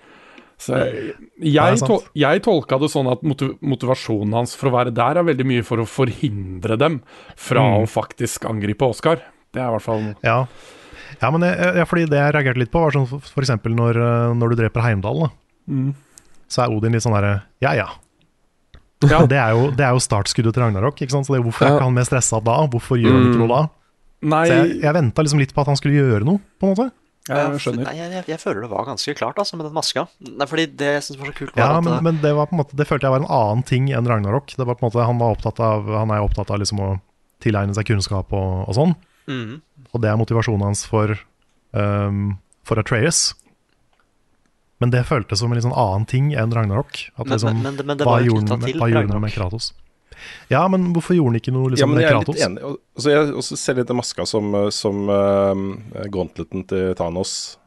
Så jeg, er jeg, tol jeg tolka det sånn at motivasjonen hans for å være der er veldig mye for å forhindre dem fra Mm. å faktisk angripe Oskar. Det er i hvert fall Ja, ja men jeg, jeg, fordi det jeg reagerte litt på, var sånn eksempel når, eh, når du dreper Heimdall, da, mm. så er Odin litt sånn derre ja ja. Ja. Det, er jo, det er jo startskuddet til Ragnarok, ikke sant? så det, hvorfor er ikke han mer stressa da? Hvorfor gjør han ikke noe da? Nei, Så jeg, jeg venta liksom litt på at han skulle gjøre noe, på en måte. For- Nei, jeg, jeg, jeg føler det var ganske klart, altså, med den maska. Nei, fordi det jeg synes var så kult, var Ja, at men, eh, men det var på en måte Det følte jeg var en annen ting enn Ragnarok. Det var på en måte Han, var opptatt av, han er opptatt av liksom å tilegne seg kunnskap og, og sånn. Mm. Og det er motivasjonen hans for um, For Atreas. Men det føltes som en litt sånn annen ting enn Ragnarok. At Men- liksom, men- men det- var jo knytta til Ragnarok. med Kratos? Ja, men hvorfor gjorde han ikke noe ja, liksom, men med jeg er Kratos? litt enig. Og- Altså, jeg også ser litt den maska som, eh, som uh, gauntleten til Thanos.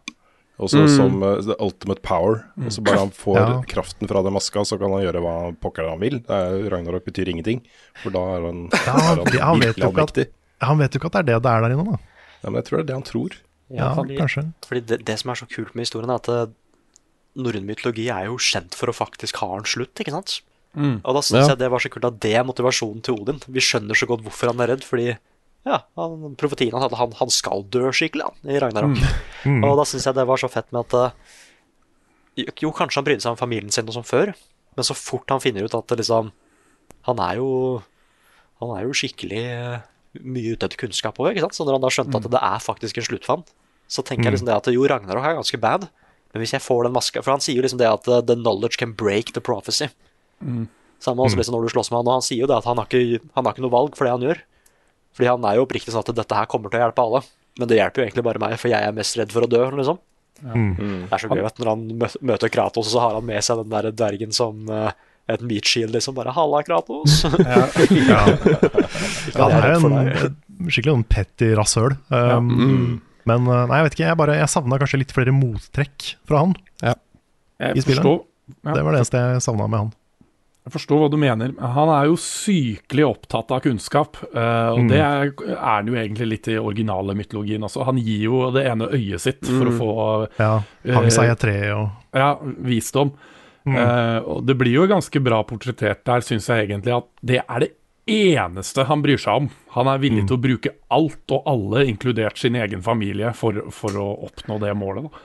Også Mm. som uh, the ultimate power. Og så bare han får Ja. kraften fra den maska, så kan han gjøre hva pokker han vil. Ragnarok betyr ingenting, for da er han, Ja, er han han vet virkelig allmektig. Han vet jo ikke at det er det det er der inne, da. Ja, men jeg tror det er det han tror. Ja, fordi, kanskje. Fordi det, det som er så kult med historien, er at eh, norrøn mytologi er jo kjent for å faktisk ha en slutt, ikke sant? Mm. Og da syns Ja. jeg det var så kult at det er motivasjonen til Odin. Vi skjønner så godt hvorfor han er redd, fordi ja, han, profetien hans at han, han skal dø skikkelig han, i Ragnarok. Mm. Og da syns jeg det var så fett med at eh, Jo, kanskje han brydde seg om familien sin og som før, men så fort han finner ut at liksom Han er jo Han er jo skikkelig eh, mye ute etter kunnskap òg, ikke sant? Så når han da skjønte at det er faktisk en sluttfant, så tenker jeg liksom det at jo, Ragnarok er ganske bad, men hvis jeg får den maska For han sier jo liksom det at uh, the knowledge can break the prophecy. Mm. Samme også liksom når du slåss med han, og han sier jo det at han har ikke, han har ikke noe valg for det han gjør. Fordi han er jo oppriktig sånn at dette her kommer til å hjelpe alle, men det hjelper jo egentlig bare meg, for jeg er mest redd for å dø, liksom. Mm. Det er så gøy vet, du, når han møter Kratos, og så har han med seg den der dvergen som uh, et meat shield, liksom. Bare 'halla, Kratos'. Ja. Ja. Ja, det er en skikkelig sånn petty rasshøl. Um, Mm. Men uh, nei, jeg vet ikke, jeg, bare, jeg savna kanskje litt flere mottrekk fra han. I spillet. ja, Det var det eneste jeg savna med han. Jeg forstår hva du mener. Han er jo sykelig opptatt av kunnskap. eh, og Mm. det er, er han jo egentlig litt i originale mytologien også. Han gir jo det ene øyet sitt for å Mm. få Ja, seg et tre og ja, visdom. Mm. Uh, og det blir jo ganske bra portrettert der, syns jeg egentlig, at det er det eneste han bryr seg om. Han er villig Mm. til å bruke alt og alle, inkludert sin egen familie, for, for å oppnå det målet. Da.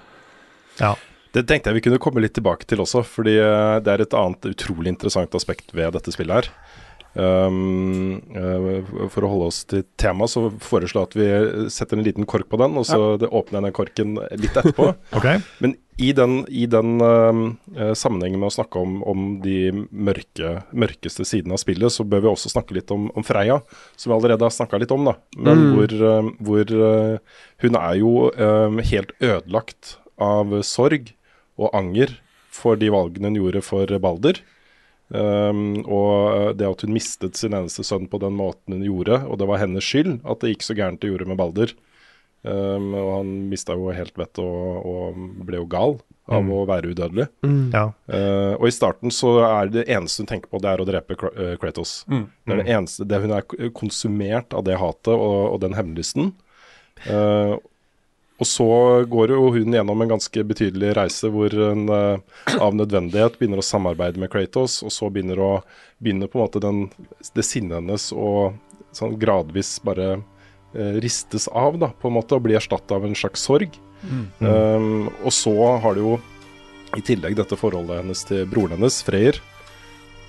Ja. Det tenkte jeg vi kunne komme litt tilbake til også, fordi eh, det er et annet utrolig interessant aspekt ved dette spillet her. Um, eh, for å holde oss til temaet, så foreslår jeg at vi setter en liten kork på den, og så det åpner jeg den korken litt etterpå. okay. Men i den, i den eh, sammenhengen med å snakke om, om de mørke, mørkeste sidene av spillet, så bør vi også snakke litt om, om Freya, som vi allerede har snakka litt om. da Men Mm. hvor, uh, hvor uh, hun er jo helt ødelagt av sorg og anger for de valgene hun gjorde for Balder. Um, og det at hun mistet sin eneste sønn på den måten hun gjorde, og det var hennes skyld at det gikk så gærent det gjorde med Balder. Um, og han mista jo helt vettet og, og ble jo gal av Mm. å være udødelig. Mm. Ja. Uh, og i starten så er det eneste hun tenker på, det er å drepe uh, Kratos. Mm. Det er det eneste, det Hun er konsumert av det hatet og, og den hemmelysten. Uh, og så går jo hun gjennom en ganske betydelig reise hvor hun uh, av nødvendighet begynner å samarbeide med Kratos, og så begynner, å, begynner på en måte den, det sinnet hennes å sånn gradvis bare uh, ristes av, da, på en måte, og bli erstatta av en slags sorg. Um, og så har du jo i tillegg dette forholdet hennes til broren hennes, Freyr,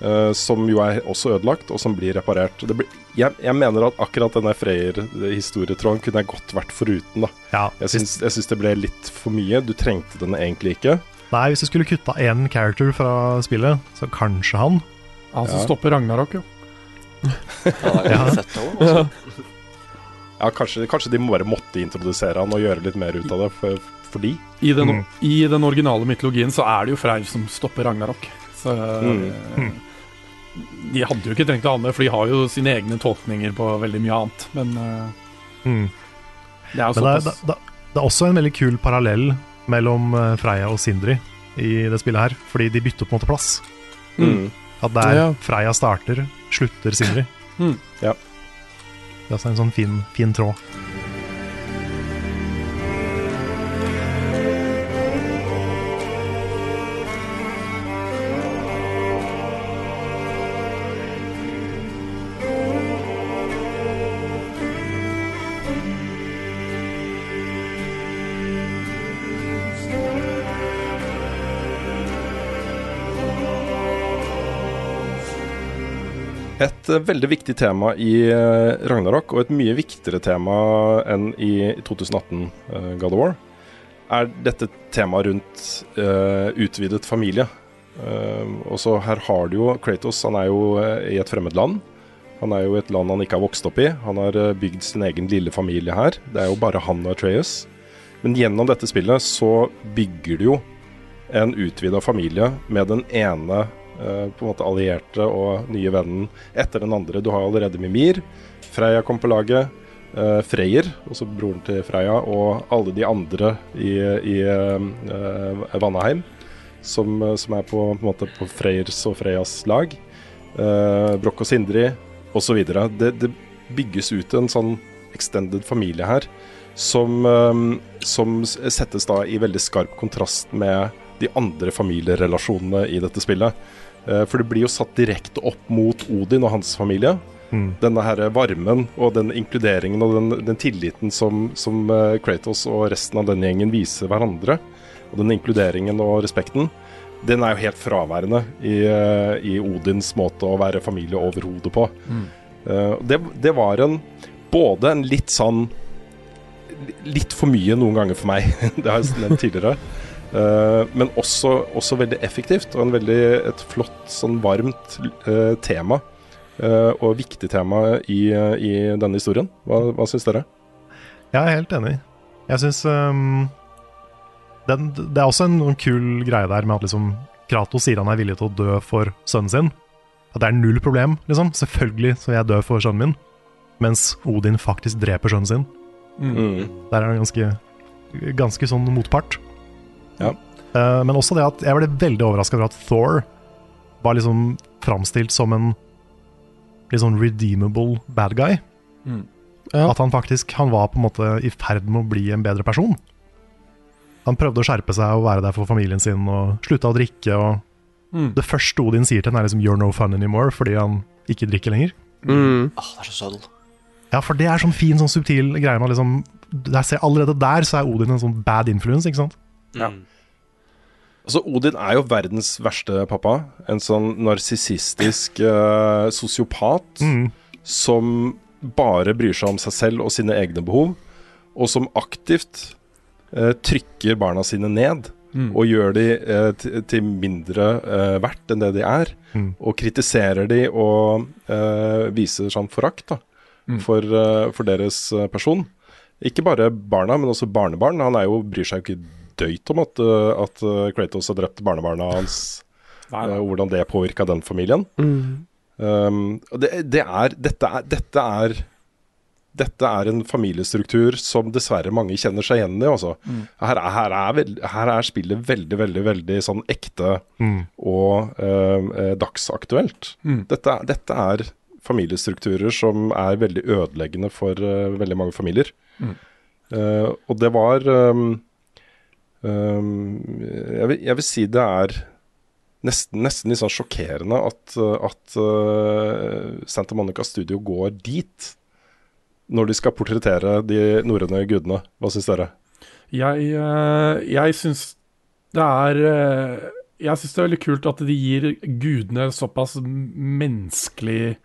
eh, som jo er også ødelagt, og som blir reparert. Det blir, jeg, jeg mener at akkurat denne Freyr-historietråden kunne jeg godt vært foruten. da. Ja, Jeg syns, jeg syns det ble litt for mye. Du trengte den egentlig ikke. nei, hvis du skulle kutta én character fra spillet, så kanskje han. Han som Ja. stopper Ragnarok, jo. Ja, det Ja. også, altså. Ja, kanskje, kanskje de bare måtte introdusere han og gjøre litt mer ut av det for, for de. I den, Mm. I den originale mytologien så er det jo Freyr som stopper Ragnarok. Så Mm. eh, De hadde jo ikke trengt å ha med, for de har jo sine egne tolkninger på veldig mye annet. Men uh, Mm. det er jo såpass. det, det, det er også en veldig kul parallell mellom eh, Freya og Sindri i det spillet her, fordi de bytter på en måte plass. Mm. At der Ja. Freya starter, slutter Sindri. Mm. Ja. Det er også en sånn fin, fin tråd. Et eh, veldig viktig tema i eh, Ragnarok, og et mye viktigere tema enn i 2018 uh, God of War, er dette temaet rundt uh, utvidet familie. Uh, og så her har du jo Kratos, han er jo eh, i et fremmed land. Han er jo i et land han ikke har vokst opp i. Han har eh, bygd sin egen lille familie her. Det er jo bare han og Atreas. Men gjennom dette spillet så bygger du jo en utvida familie med den ene eh, på en måte allierte og nye vennen etter den andre. Du har allerede Mimir. Freya kom på laget. Uh, Freyr, også broren til Freya, og alle de andre i, i uh, Vanaheim, som, som, er på, på, på Freyrs og Freyas lag. Brokk og Sindri osv. Det, det bygges ut en sånn extended familie her som, som settes da i veldig skarp kontrast med de andre familierelasjonene i dette spillet. For det blir jo satt direkte opp mot Odin og hans familie. Mm. Denne her varmen og den inkluderingen og den, den tilliten som, som uh, Kratos og resten av den gjengen viser hverandre, og den inkluderingen og respekten, den er jo helt fraværende i, uh, i Odins måte å være familie over hodet på. Mm. Det, det, var en både en litt sånn Litt for mye noen ganger for meg, det har jeg nevnt tidligere. Men også, også, veldig effektivt, og en veldig, et flott, sånn varmt tema uh, og viktig tema i, i denne historien. Hva, hva syns dere? Jeg er helt enig. Jeg syns um, Det er også en, en, kul greie der med at liksom Kratos sier han er villig til å dø for sønnen sin. At det er null problem, liksom. Selvfølgelig så jeg dø for sønnen min. Mens Odin faktisk dreper sønnen sin. Mm. Der er han ganske, ganske sånn motpart. Ja. Uh, men også det at jeg ble veldig overraska over at Thor var liksom framstilt som en litt sånn redeemable bad guy. Mm. Ja. At han faktisk han var på en måte i ferd med å bli en bedre person. Han prøvde å skjerpe seg og være der for familien sin og slutta å drikke. Og mm. Det første Odin sier til henne, er liksom 'you're no fun anymore', fordi han ikke drikker lenger. Mm. Oh, det er så subtle. Ja, for det er sånn fin, sånn subtil greie med liksom Allerede der så er Odin en sånn bad influence, ikke sant? Ja. Altså, Odin er jo verdens verste pappa. En sånn narsissistisk uh, sosiopat mm. som bare bryr seg om seg selv og sine egne behov, og som aktivt uh, trykker barna sine ned. Mm. Og gjør de uh, til mindre verdt enn det de er. Mm. Og kritiserer de og viser sånn forakt mm. for, for, deres person. Ikke bare barna, men også barnebarn. Han er jo, bryr seg jo ikke døyt om at, eh, at eh, Kratos har drept barnebarna hans. Nei, nei. og hvordan det påvirka den familien. Mm. Um, det, det er, dette, er, dette, er, dette er en familiestruktur som dessverre mange kjenner seg igjen i. Altså. Mm. Her, her, er veld, her, er spillet veldig, veldig veldig sånn ekte mm. og uh, dagsaktuelt. Mm. Dette, dette, er familiestrukturer som er veldig ødeleggende for uh, veldig mange familier. Mm. og det var Um, jeg, vil, jeg, vil, si det er nesten, nesten litt sånn sjokkerende at, at uh, Santa Monica Studio går dit når de skal portrettere de norrøne gudene. Hva syns dere? Jeg, uh, jeg syns det er uh, Jeg syns det er veldig kult at de gir gudene såpass menneskelig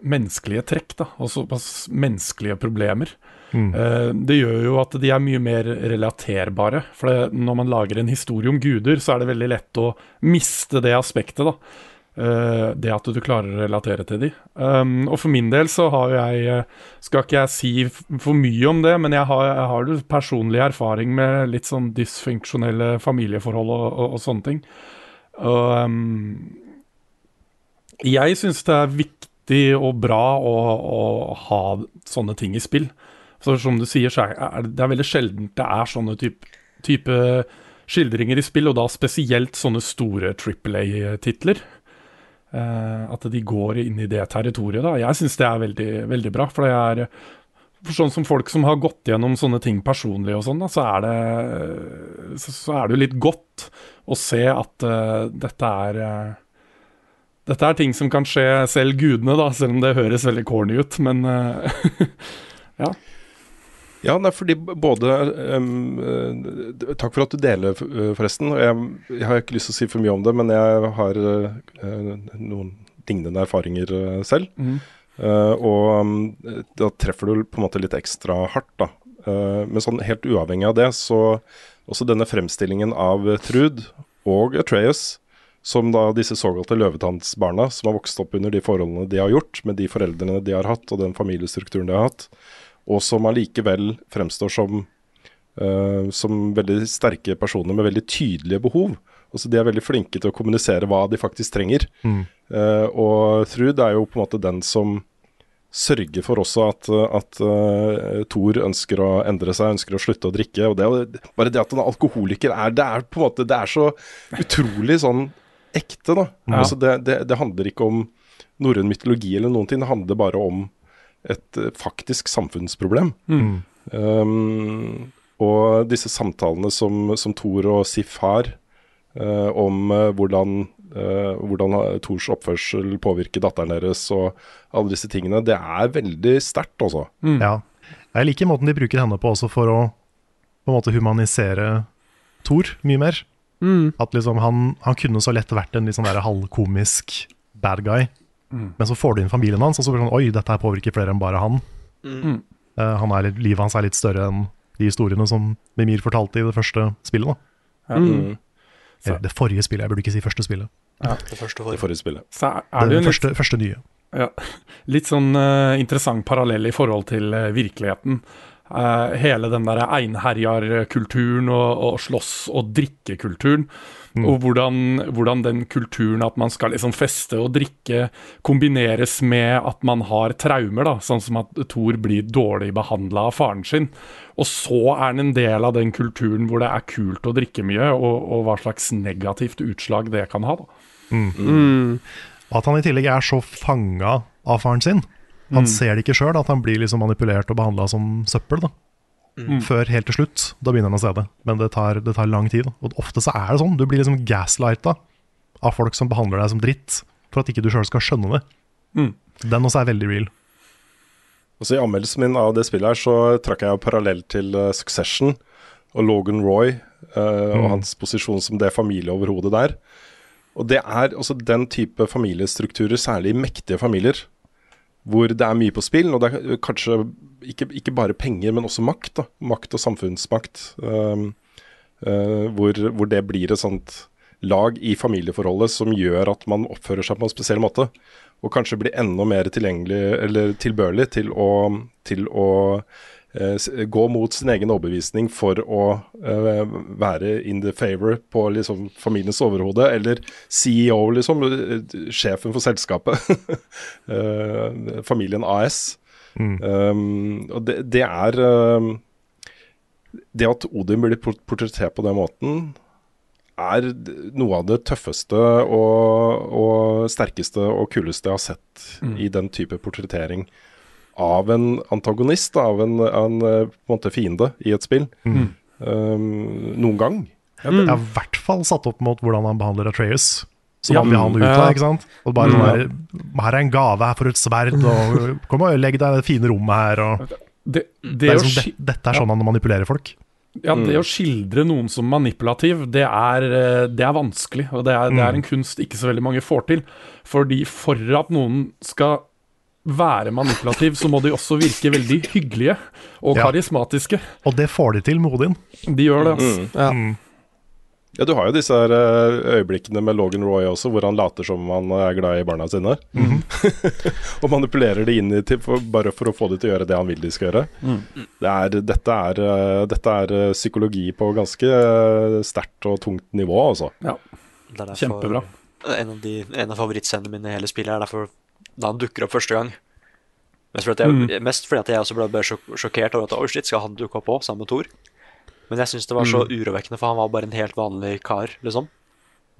menneskelige trekk da, og såpass menneskelige problemer. Mm. Uh, det gjør jo at de er mye mer relaterbare. For når man lager en historie om guder, så er det veldig lett å miste det aspektet. da. Uh, det at du klarer å relatere til dem. Um, og for min del så har jeg uh, Skal ikke jeg si for mye om det, men jeg har, har personlig erfaring med litt sånn dysfunksjonelle familieforhold og, og, og sånne ting. Og um, jeg syns det er viktig og bra å, å ha sånne ting i spill. Så som du sier, så er det er veldig sjeldent det er sånne type, type skildringer i spill, og da spesielt sånne store Triple A-titler. Uh, at de går inn i det territoriet. da Jeg syns det er veldig, veldig bra. For det er for sånn som folk som har gått gjennom sånne ting personlig og sånn, da, så er det så, så, er det jo litt godt å se at uh, dette er uh, Dette er ting som kan skje selv gudene, da, selv om det høres veldig corny ut, men ja. Ja, nei, fordi både um, uh, Takk for at du deler, uh, forresten. Jeg, jeg, har ikke lyst til å si for mye om det, men jeg har uh, noen lignende erfaringer selv. Mm. og um, da treffer du på en måte litt ekstra hardt, da. Uh, men sånn helt uavhengig av det, så også denne fremstillingen av Trud og Atreas som da disse såkalte løvetannsbarna, som har vokst opp under de forholdene de har gjort, med de foreldrene de har hatt, og den familiestrukturen de har hatt, og som allikevel fremstår som, uh, som veldig sterke personer med veldig tydelige behov. Altså De er veldig flinke til å kommunisere hva de faktisk trenger. Mm. Uh, og Thrud er jo på en måte den som sørger for også at, at uh, Thor ønsker å endre seg, ønsker å slutte å drikke. og det, Bare det at han er alkoholiker, er, det er på en måte Det er så utrolig sånn ekte, da. Ja. Altså det, det, det handler ikke om norrøn mytologi eller noen ting, det handler bare om et eh, faktisk samfunnsproblem. Mm. Um, og disse samtalene som, som Thor og Sif har uh, om uh, hvordan, uh, hvordan Thors oppførsel påvirker datteren deres og alle disse tingene, det er veldig sterkt, altså. Ja. Jeg liker måten de bruker henne på også for å på en måte humanisere Thor mye mer. Mm. At liksom han, han kunne så lett vært en litt sånn der halvkomisk bad guy. Mm. Men så får du inn familien hans, og så blir det sånn Oi, dette her påvirker flere enn bare han. Mm. Uh, han er litt, livet hans er litt større enn de historiene som Mimir fortalte i det første spillet. Da. Mm. Eller det forrige spillet, jeg burde ikke si første spillet. Ja. Det første Det forrige. forrige spillet. Så er, er det det første, litt, første, nye. ja, litt sånn uh, interessant parallell i forhold til uh, virkeligheten. Eh, hele den der einherjarkulturen og, og slåss- og drikkekulturen. Mm. Og hvordan, hvordan den kulturen at man skal liksom feste og drikke, kombineres med at man har traumer, da, sånn som at Thor blir dårlig behandla av faren sin. Og så er han en del av den kulturen hvor det er kult å drikke mye, og, og hva slags negativt utslag det kan ha. da. Og At han i tillegg er så fanga av faren sin. Han Mm. ser det ikke sjøl, at han blir liksom manipulert og behandla som søppel. da Mm. Før helt til slutt. Da begynner han å se det. Men det tar, det tar lang tid. Og ofte så er det sånn. Du blir liksom gaslighta av folk som behandler deg som dritt, for at ikke du sjøl skal skjønne det. Mm. Den også er veldig real. Altså I anmeldelsen min av det spillet her så trakk jeg parallell til uh, Succession og Logan Roy eh, og Mm. hans posisjon som det familieoverhodet der. Og det er også den type familiestrukturer, særlig i mektige familier, hvor det er mye på spill. Og det er kanskje ikke, ikke bare penger, men også makt. da, Makt og samfunnsmakt. Um, uh, hvor, hvor det blir et sånt lag i familieforholdet som gjør at man oppfører seg på en spesiell måte. Og kanskje blir enda mer tilgjengelig eller tilbørlig til å, til å uh, gå mot sin egen overbevisning for å uh, være in the favor på liksom, familiens overhode, eller CEO, liksom, sjefen for selskapet. Familien AS. Um, og det, det er um, Det at Odin blir portrettert på den måten, er noe av det tøffeste og, og sterkeste og kuleste jeg har sett Mm. i den type portrettering av en antagonist, av en, en eh, en fiende i et spill. Mm. Um, noen gang. Det er i hvert fall satt opp mot hvordan han behandler Atreus. Som Ja. vil ha han ut av, ikke sant? Og bare sånn Mm. der, Her er en gave her for et sverd, og kom og legg deg i det fine rommet her. Og Det, det det, er liksom, det, dette er sånn han manipulerer folk. ja, det å skildre noen som manipulativ, det er, eh, det er vanskelig. Og det er, det er en kunst ikke så veldig mange får til. Fordi for at noen skal være manipulativ, så må de også virke veldig hyggelige og Ja. karismatiske. Og det får de til med Odin. De gjør det, altså. Mm. Ja. Mm. Ja, du har jo disse her, eh, øyeblikkene med Logan Roy også, hvor han later som han er glad i barna sine. og manipulerer det inn i til, for, bare for å få det til å gjøre det han vil de skal gjøre. Mm. Det er, dette, er, eh, dette er eh, psykologi på ganske sterkt og tungt nivå, altså. Ja. Det er derfor- Kjempebra. En av, de, en av favorittscenene mine i hele spillet er derfor da han dukker opp første gang. Mest fordi at jeg, Mm. mest fordi at jeg også ble sjokkert over at oh shit, skal han dukke opp òg, sammen med Thor? Men jeg syns det var så urovekkende, for han var bare en helt vanlig kar, liksom.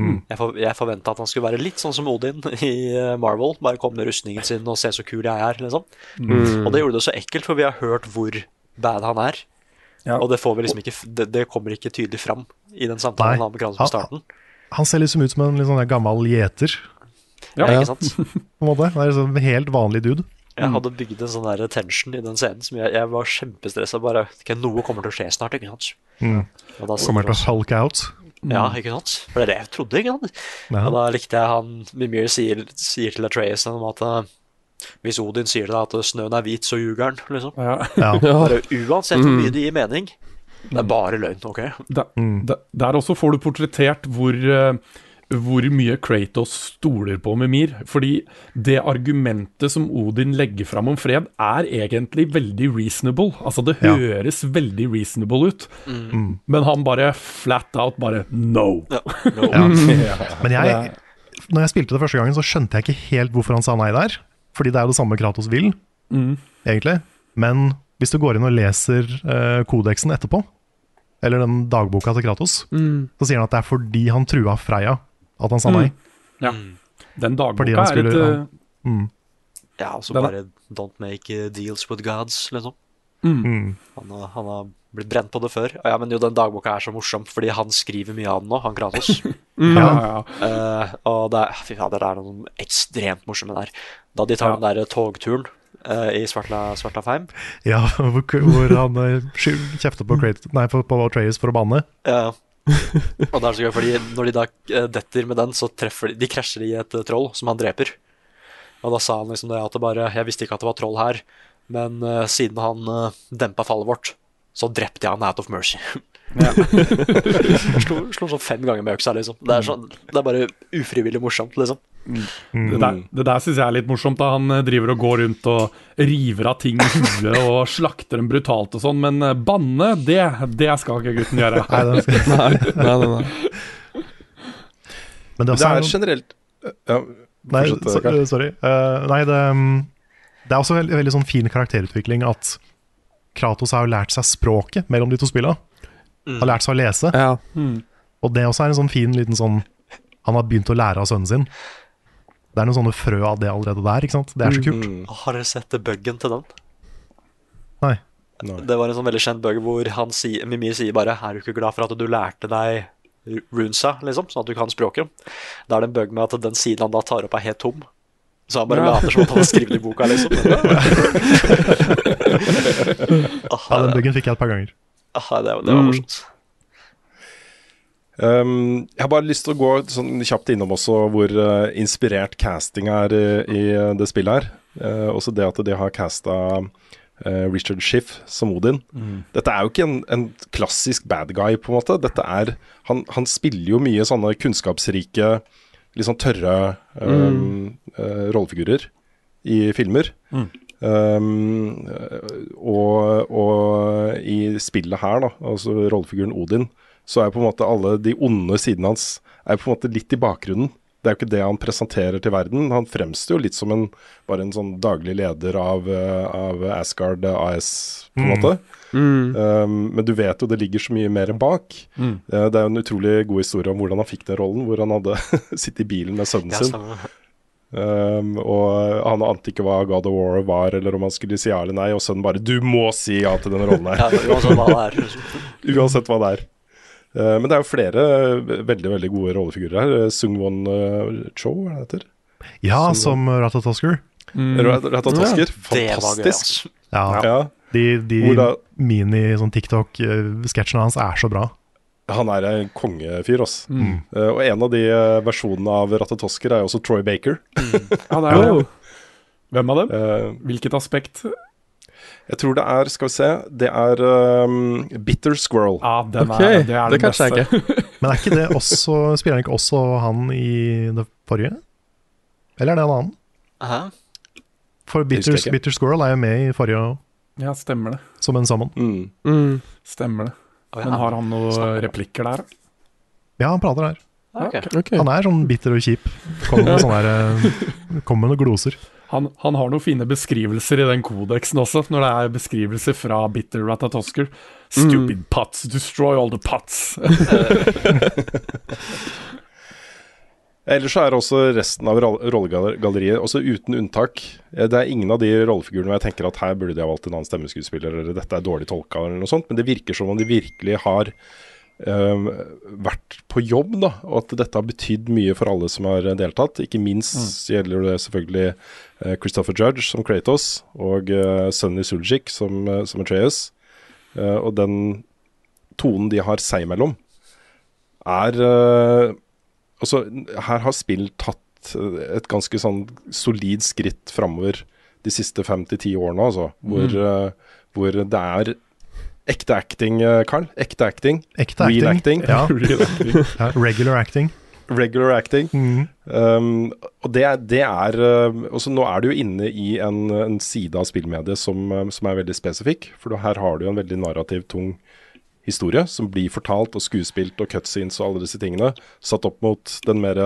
Mm. Jeg, for, jeg forventa at han skulle være litt sånn som Odin i eh, Marvel. Bare komme med rustningen sin og se så kul jeg er, liksom. Mm. Og det gjorde det så ekkelt, for vi har hørt hvor bad han er. Ja. Og det får vi liksom ikke det, det kommer ikke tydelig fram i den Nei. samtalen han har med Kratos på starten. Han ser liksom ut som en litt sånn gammel gjeter, Ja. Ja, ikke sant? på en måte. Det er liksom en helt vanlig dude. Jeg hadde bygd en sånn der tension i den scenen som jeg, jeg var kjempestressa. Bare ok, Noe kommer til å skje snart, ikke sant? Mm. Og da Kommer til å hulke out? Mm. Ja, ikke sant? For det er det jeg trodde, ikke sant? Ja. Og da likte jeg han Mimir sier, sier til Atreas om at uh, Hvis Odin sier til deg at snøen er hvit, så ljuger han, liksom. Ja. Ja. Bare uansett hvor Mm. mye det gir mening. Det er bare løgn, OK? Der, der, der også får du portrettert hvor, eh, hvor mye Kratos stoler på Mimir. Fordi det argumentet som Odin legger fram om fred, er egentlig veldig reasonable. Altså, det Ja. høres veldig reasonable ut. Men han bare flat out bare no. Ja. No. Ja. Men jeg, når jeg spilte det første gangen, så skjønte jeg ikke helt hvorfor han sa nei der. Fordi det er jo det samme Kratos vil, Mm. egentlig. Men hvis du går inn og leser uh, kodeksen etterpå, eller den dagboka til Kratos, så sier han at det er fordi han trua Freya at han sa nei. Ja. Den dagboka skulle, er litt et eh, han- Mm. Ja, altså Den bare don't make uh, deals with gods, liksom. Mm. Han, har- han har blitt brent på det før. Ja, men jo, den dagboka er så morsom, fordi han skriver mye av den nå, han Kratos. mm, ja, ja, ja. Eh, og det er, fy fader, det er noen ekstremt morsomme der. Da de tar Ja. den der togturen uh, i Svartla, Svartlafheim. Ja, hvor, hvor han eh, kjefter på, nei, på, på Atreus for å banne. Ja. Og det er så gøy, fordi når de da eh, detter med den, så treffer de De krasjer i et eh, troll som han dreper. Og da sa han liksom det at det bare Jeg visste ikke at det var troll her, men uh, siden han uh, dempa fallet vårt, så drepte jeg han out of mercy. Ja. slo, slo sånn fem ganger med øksa, liksom. Det er, sånn, det er bare ufrivillig morsomt, liksom. Det der, det der syns jeg er litt morsomt. da Han eh, driver og går rundt og river av ting i huet og slakter dem brutalt og sånn, men eh, banne, det, det skal ikke gutten gjøre. Nei, det skal, Nei, nei, nei. nei. men det, Det også er er noen- generelt ja, Nei, fortsatt, sorry. Uh, nei, det, mm, det er også veldig, veldig sånn fin karakterutvikling at Kratos har jo lært seg språket mellom de to spillene. Har lært seg å lese. Ja. Mm. Og det også er en sånn fin liten sånn Han har begynt å lære av sønnen sin. Det er noen sånne frø av det allerede der. ikke sant? Det er så kult. Mm. Har dere sett buggen til den? Nei. Nei. Det var en sånn veldig kjent bug hvor han si, Mimir sier bare 'Er du ikke glad for at du lærte deg runesa, liksom, sånn at du kan språket?' Da er det en bug med at den siden han da tar opp, er helt tom. Så han bare Ja. later som at han har skrevet i boka, liksom. Ja, Den buggen fikk jeg et par ganger. Ah, det, var- det var Mm. Um, jeg har bare lyst til å gå sånn kjapt innom også hvor uh, inspirert casting er i, i eh, det spillet her. Uh, også det at de har casta uh, Richard Schiff som Odin. Dette er jo ikke en, en klassisk bad guy, på en måte. Dette er Han, han spiller jo mye sånne kunnskapsrike, litt sånn tørre um, eh, rollefigurer i filmer. Um, og, og i spillet her, da, altså rollefiguren Odin, så er på en måte alle de onde sidene hans er på en måte litt i bakgrunnen. Det er jo ikke det han presenterer til verden. Han fremstår jo litt som en, bare en sånn daglig leder av, av Asgard AS, på en måte. Um, men du vet jo det ligger så mye mer bak. Mm. Uh, det er jo en utrolig god historie om hvordan han fikk den rollen, hvor han hadde sittet i bilen med sønnen sin. Um, og han ante ikke hva God of War var, eller om han skulle si ja eller nei, og sønnen bare 'Du må si ja til den rollen her'. Ja, uansett hva det er. Uansett hva det er. Uh, men det er jo flere eh, veldig veldig gode rollefigurer her. Sungwon Sung-won uh, Cho, hva det heter? Ja, som Ratatosker. Mm. Ratatosker. Det var gøy, Fantastisk. altså. Ja, Ja. De, de mini sånn hans er så bra. Han er en kongefyr, ass. Mm. Uh, og en av de eh, versjonene av Ratatosker er jo også Troy Baker. Ja, det er det. Hvem av dem? Uh, Hvilket aspekt? jeg tror det er, skal vi se, det er um, Bitter Squirrel. Ja, den okay. er, det er det den beste. Men er ikke det også Spiller han ikke også han i det forrige? Eller er det en annen? Aha. For Bitter. Bitter Squirrel er jo med i forrige òg. Ja, stemmer det. som en sammen. Mm. Mm. Stemmer det. Men har han noen replikker der? Ja, han prater der. Okay. ok. Ok. Han er sånn bitter og kjip. Kommer med, sånne eh, kommer med noen gloser. Han, han har noen fine beskrivelser i den kodeksen også, når det er beskrivelser fra Bitter Ratatosker. Stupid pots, destroy all the pots. Ellers så er også resten av rollegalleriet, også uten unntak eh, Det er ingen av de rollefigurene hvor jeg tenker at her burde de ha valgt en annen stemmeskuespiller, eller dette er dårlig tolka, eller noe sånt, men det virker som om de virkelig har eh, vært på jobb, da, og at dette har betydd mye for alle som har deltatt. Ikke minst gjelder det selvfølgelig eh, Christopher Judge som Kratos, og uh, Sunny Suljic som, uh, som Atreus. Uh, og den tonen de har seg imellom, er eh, Altså, her har spill tatt tatt et ganske sånn solid skritt framover de siste fem til ti årene, altså. Hvor, Mm. uh, hvor det er ekte acting, eh, Carl. Ekte acting. Ekte Real acting. acting. Ja. Ja, regular acting. Regular acting. Mm. Um, og det, det er også Nå er du jo inne i en, en side av spillmediet som, som er veldig spesifikk. For her har du jo en veldig narrativ tung historie som blir fortalt og skuespilt og cutscenes og alle disse tingene. Satt opp mot den mer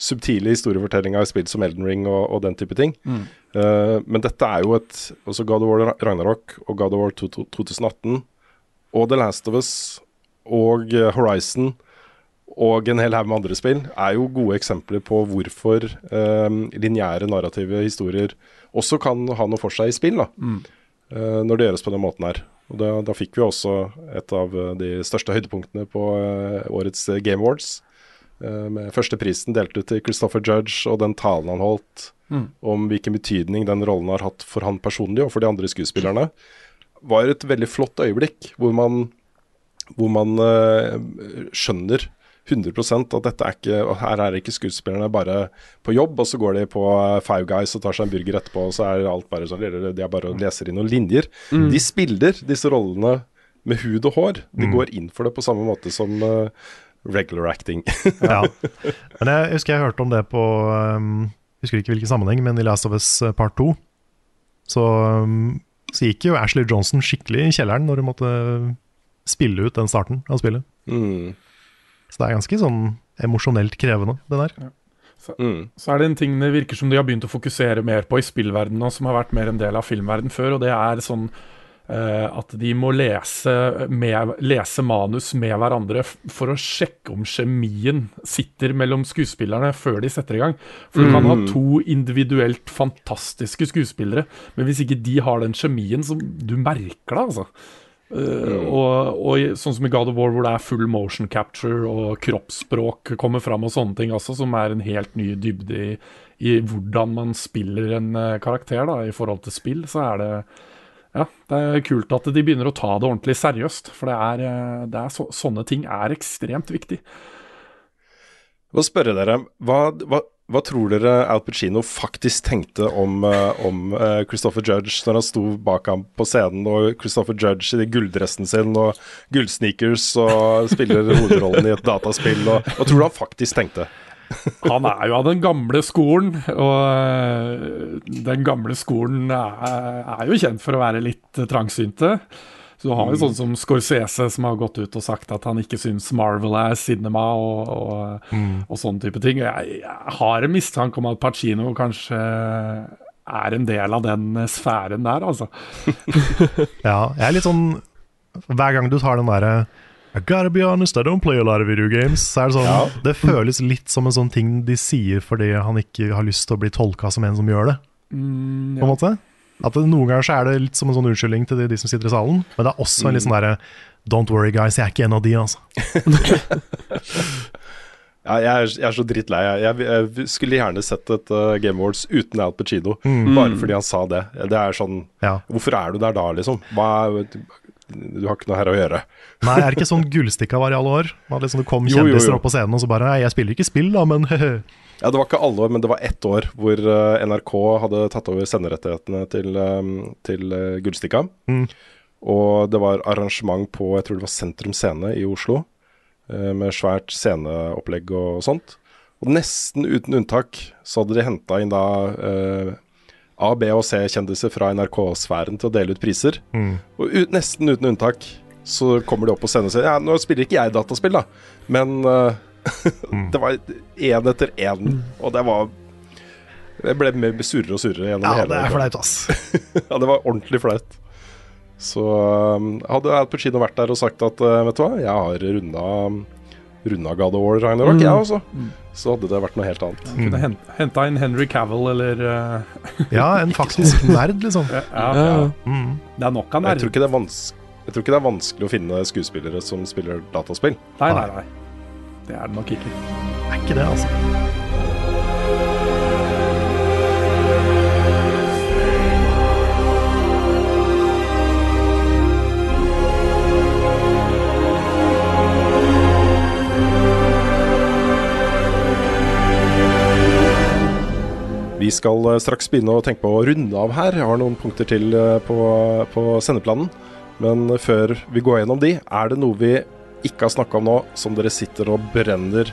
subtile historiefortellinga i spill som Elden Ring og, og den type ting. Mm. Uh, men dette er jo et Også God of War Ragnarok og God of War 2018 og The Last of Us og uh, Horizon og en hel haug med andre spill er jo gode eksempler på hvorfor uh, lineære narrative historier også kan ha noe for seg i spill, da. Mm. Uh, når det gjøres på den måten her. Og da, da fikk vi også et av eh, de største høydepunktene på eh, årets eh, Game Awards. Med førsteprisen delt ut til Christopher Judge og den talen han holdt Mm. om hvilken betydning den rollen har hatt for han personlig og for de andre skuespillerne, var et veldig flott øyeblikk hvor man, hvor man skjønner 100% at dette er ikke, her er ikke skuespillerne bare på jobb, og så går de på eh, Five Guys og tar seg en burger etterpå, og så er alt bare sånn, eller de er bare og leser inn noen linjer. Mm. De spiller disse rollene med hud og hår. De Mm. går inn for det på samme måte som uh, regular acting. Ja. Men jeg husker jeg hørte om det på um, Husker ikke hvilken sammenheng, men i Last of Us eh, Part 2 så, um, så gikk jo Ashley Johnson skikkelig i kjelleren når hun måtte spille ut den starten av spillet. Mm. Så det er ganske sånn emosjonelt krevende, det der. Så, Mm. så er det en ting det virker som de har begynt å fokusere mer på i spillverdenen, og som har vært mer en del av filmverdenen før, og det er sånn eh, at de må lese, med, lese manus med hverandre for å sjekke om kjemien sitter mellom skuespillerne før de setter i gang. For du kan ha Mm. to individuelt fantastiske skuespillere, men hvis ikke de har den kjemien, så du merker det, altså. Eh, og, og sånn som i God of War, hvor det er full motion capture og kroppsspråk kommer fram og sånne ting også, som er en helt ny dybde i, i hvordan man spiller en eh, karakter da, i forhold til spill, så er det ja, det er kult at de begynner å ta det ordentlig seriøst. For det er, eh, det er så, sånne ting er ekstremt viktig. Hva spørre dere, hva, hva, hva tror dere Al Pacino faktisk tenkte om, eh, om eh, Christopher Judge når han sto bak ham på scenen, og Christopher Judge i gulldressen sin og gullsneakers og spiller hovedrollen i et dataspill, og hva tror du han faktisk tenkte? Han er jo av den gamle skolen, og eh, den gamle skolen er, er jo kjent for å være litt trangsynte. Så du har jo sånn som Scorsese som har gått ut og sagt at han ikke syns Marvel er cinema og, og, Mm. og sånne type ting. Jeg, jeg har en mistanke om at Pacino kanskje er en del av den sfæren der, altså. Ja, jeg er litt sånn Hver gang du tar den derre I gotta be honest, I don't play a lot of video games. Så er det sånn, Ja. Det føles litt som en sånn ting de sier fordi han ikke har lyst til å bli tolka som en som gjør det. Mm, På en måte At det, Noen ganger så er det litt som en sånn unnskyldning til de, de som sitter i salen, men det er også en litt sånn derre Don't worry, guys, jeg er ikke en av de, altså. Ja, jeg, er, jeg er så drittlei. Jeg, jeg, jeg skulle gjerne sett et uh, Game Awards uten Al Pacino, Mm. bare fordi han sa det. Det er sånn Ja. Hvorfor er du der da, liksom? Hva, du har ikke noe her å gjøre. Nei, er det ikke sånn gullstikka var i alle år? Man liksom det kom Jo, jo, jo. kjendiser opp på scenen og så bare Nei, jeg spiller ikke spill, da, men Ja, Det var ikke alle år, men det var ett år hvor eh, NRK hadde tatt over senderettighetene til, um, til uh, Gullstikka. Mm. Og det var arrangement på jeg tror det var Sentrum Scene i Oslo, eh, med svært sceneopplegg og sånt. Og nesten uten unntak så hadde de henta inn da eh, A, B og C-kjendiser fra NRK-sfæren til å dele ut priser. Mm. Og ut, nesten uten unntak så kommer de opp på scenen og sier Ja, nå spiller ikke jeg dataspill, da, men eh, det var én etter én, og det var Jeg ble mer surrere og surrere gjennom Ja, hele Ja, det er flaut, ass. ja, det var ordentlig flaut. Så um, hadde Al Pacino vært der og sagt at uh, vet du hva, jeg har runda, runda God of War Ragnarok, Mm. jeg også, så hadde det vært noe helt annet. Kunne hen- henta inn Henry Cavill eller eh, Ja, en faktisk nerd, liksom. Ja, ja. Mm. Det er nok av Jeg tror, nerder. ikke det er vans jeg tror ikke det er vanskelig å finne skuespillere som spiller dataspill. Nei, nei, nei. Det er det nok ikke. Er ikke det, altså. Vi skal eh, straks begynne å tenke på å runde av her. Jeg har noen punkter til eh, på, på sendeplanen. Men før vi går gjennom de, er det noe vi ikke har snakka om nå, som dere sitter og brenner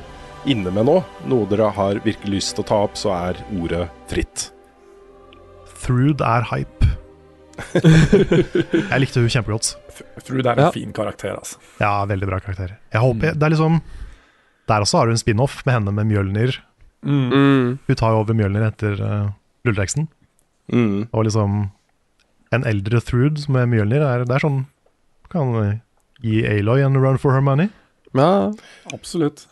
inne med nå? Noe dere har virkelig lyst til å ta opp, så er ordet fritt. Throod er hype. jeg likte hun kjempegodt. Throod er en Ja. fin karakter, altså. Ja, veldig bra karakter. Jeg håper, det er liksom Der også har du en spin-off med henne med Mjølner. Mm. Hun tar jo over Mjølner etter uh, rulleteksten. Og liksom En eldre Throod med Mjølner, er, det er sånn Kan gi Aloy en run for her money. Ja, absolutt.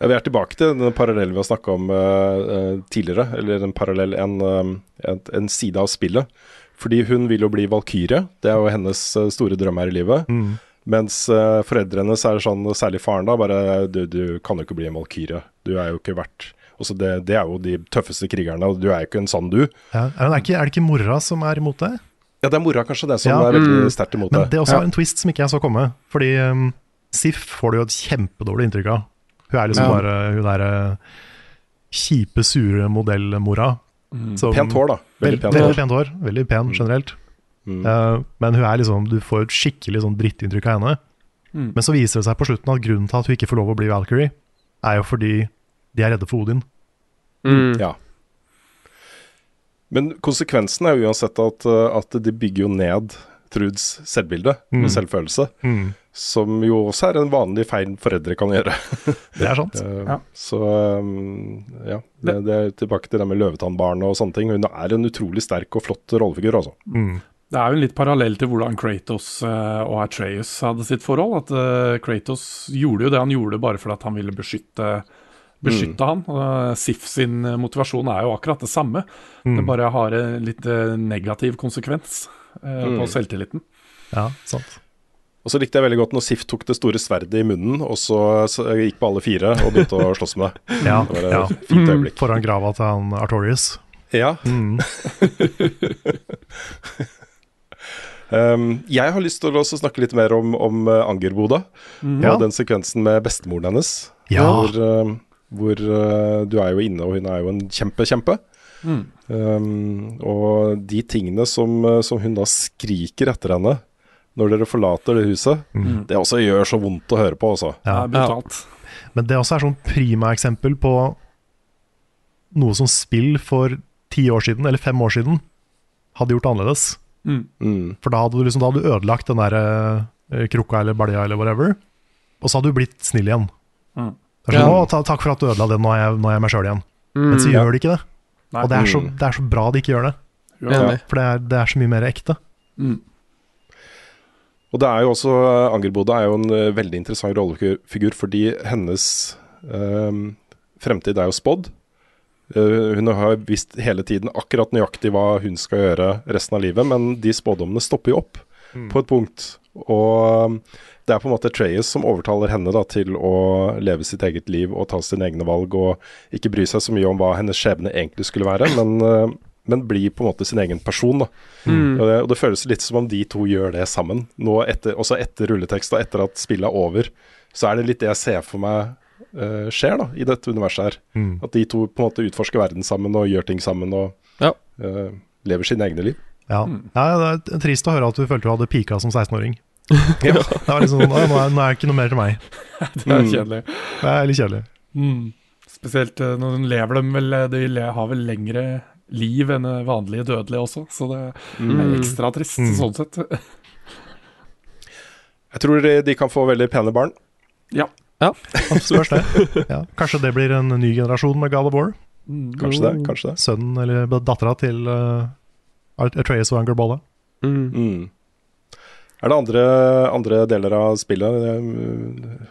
Ja, vi er tilbake til den parallellen vi har snakka om eh, tidligere. Eller en parallell, en, eh, en, en side av spillet. Fordi hun vil jo bli valkyrje. Det er jo hennes store drøm her i livet. Mm. Mens uh, foreldrene hennes er sånn, særlig faren da, bare du, du kan jo ikke bli en valkyrje. Du er jo ikke verdt det, det er jo de tøffeste krigerne, og du er jo ikke en sånn du. Ja, er, det ikke, er det ikke mora som er imot det? Ja, det er mora kanskje det som Ja. er veldig Mm. sterkt imot Men det. det også Ja. er en twist som ikke jeg så komme. Fordi um, Sif får du jo et kjempedårlig inntrykk av. Hun er liksom Ja. bare hun derre kjipe, sure modellmora. Mm. som- Pent hår, da. Veldig pent veldig pent hår. Veldig pen generelt. Mm. Uh, men hun er liksom du får et skikkelig sånn drittinntrykk av henne. Mm. Men så viser det seg på slutten at grunnen til at hun ikke får lov å bli Valkyrie, er jo fordi de er redde for Odin. Ja. Men konsekvensen er jo uansett at, uh, at de bygger jo ned Truds selvbilde Mm. og selvfølelse. Mm. Som jo også er en vanlig feil foreldre kan gjøre. Det er sant. Uh, Ja. Så um, ja, det, det er tilbake til det med løvetannbarnet og sånne ting. Hun er en utrolig sterk og flott rollefigur, altså. Mm. Det er jo en litt parallell til hvordan Kratos eh, og Atreus hadde sitt forhold. At eh, Kratos gjorde jo det han gjorde bare fordi at han ville beskytte, beskytte han. Eh, Sif sin motivasjon er jo akkurat det samme. Mm. Det bare har en litt eh, negativ konsekvens eh, Mm. på selvtilliten. Ja, sant. Og så likte jeg veldig godt når Sif tok det store sverdet i munnen, og så, gikk på alle fire og begynte å slåss med det. Ja, det var ja. fint øyeblikk. Foran grava til han Artorius. Ja. Mm. Um, jeg har lyst til å også snakke litt mer om, om Angerboda. mm. Og Ja. den sekvensen med bestemoren hennes. Ja. Hvor, hvor uh, du er jo inne, og hun er jo en kjempe-kjempe. Mm. Um, og de tingene som, uh, som hun da skriker etter henne når dere forlater det huset, Mm. det også gjør så vondt å høre på, altså. Ja. brutalt. Men det også er sånn prima-eksempel på noe som spill for ti år siden, eller fem år siden, hadde gjort annerledes. Mm. For da hadde du liksom Da hadde du ødelagt den der uh, krukka eller balja eller whatever, og så hadde du blitt snill igjen. Mm. Det er sånn, Ja. «Å, ta, 'Takk for at du ødela det, nå er jeg, nå er jeg meg sjøl igjen'. Mm. Men så Ja. gjør de ikke det. Nei. Og det er, så, Mm. det er så bra de ikke gjør det. Ja. For det er, det er så mye mer ekte. Mm. Og det er jo også Angerboda er jo en uh, veldig interessant rollefigur, fordi hennes øh, fremtid er jo spådd. Uh, hun har visst hele tiden akkurat nøyaktig hva hun skal gjøre resten av livet, men de spådommene stopper jo opp på et punkt. Og det er på en måte Treyes som overtaler henne da, til å leve sitt eget liv og ta sine egne valg, og ikke bry seg så mye om hva hennes skjebne egentlig skulle være, men, uh, men bli på en måte sin egen person. da. Mm. Og, det, og det føles litt som om de to gjør det sammen. Nå etter, også etter rulletekst og etter at spillet er over, så er det litt det jeg ser for meg uh, skjer da, i dette universet her. Mm. At de to på en måte utforsker verden sammen og gjør ting sammen og Ja. uh, lever sine egne liv. Ja. Mm. ja, Det er trist å høre at du følte du hadde pika som 16-åring. Det var liksom, «Å, nå, er, det ikke noe mer til meg. Det er Mm. kjedelig. Det er litt kjedelig. Mm. Spesielt eh, når de lever dem vel eh, De har vel lengre liv enn eh, vanlige dødelige også, så det er Mm. ekstra trist Mm. sånn sett. Jeg tror de, de kan få veldig pene barn. Ja. Ja. absolutt. det. Ja. Kanskje det blir en ny generasjon med God of War. Mm. Kanskje det. kanskje det. Sønnen eller dattera til uh, Atreas og Angerbolla. Mm. Mm. Er det andre, andre deler av spillet eh,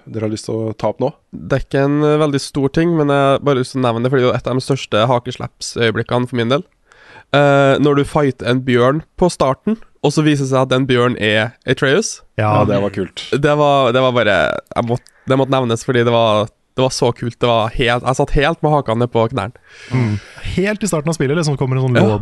dere har lyst til å ta opp nå? Det er ikke en eh, veldig stor ting, men jeg bare lyst til å nevne det, fordi det er et av de største hakesleppsøyeblikkene for min del. Uh, når du fighter en bjørn på starten, og så viser det seg at den bjørn er Atreus. Ja, det var kult. Det var, det var bare jeg måtte, Det måtte nevnes, fordi det var, det var så kult. Det var helt, jeg satt helt med hakene på knærne. Mm. Helt i starten av spillet liksom kommer en sånn Ja.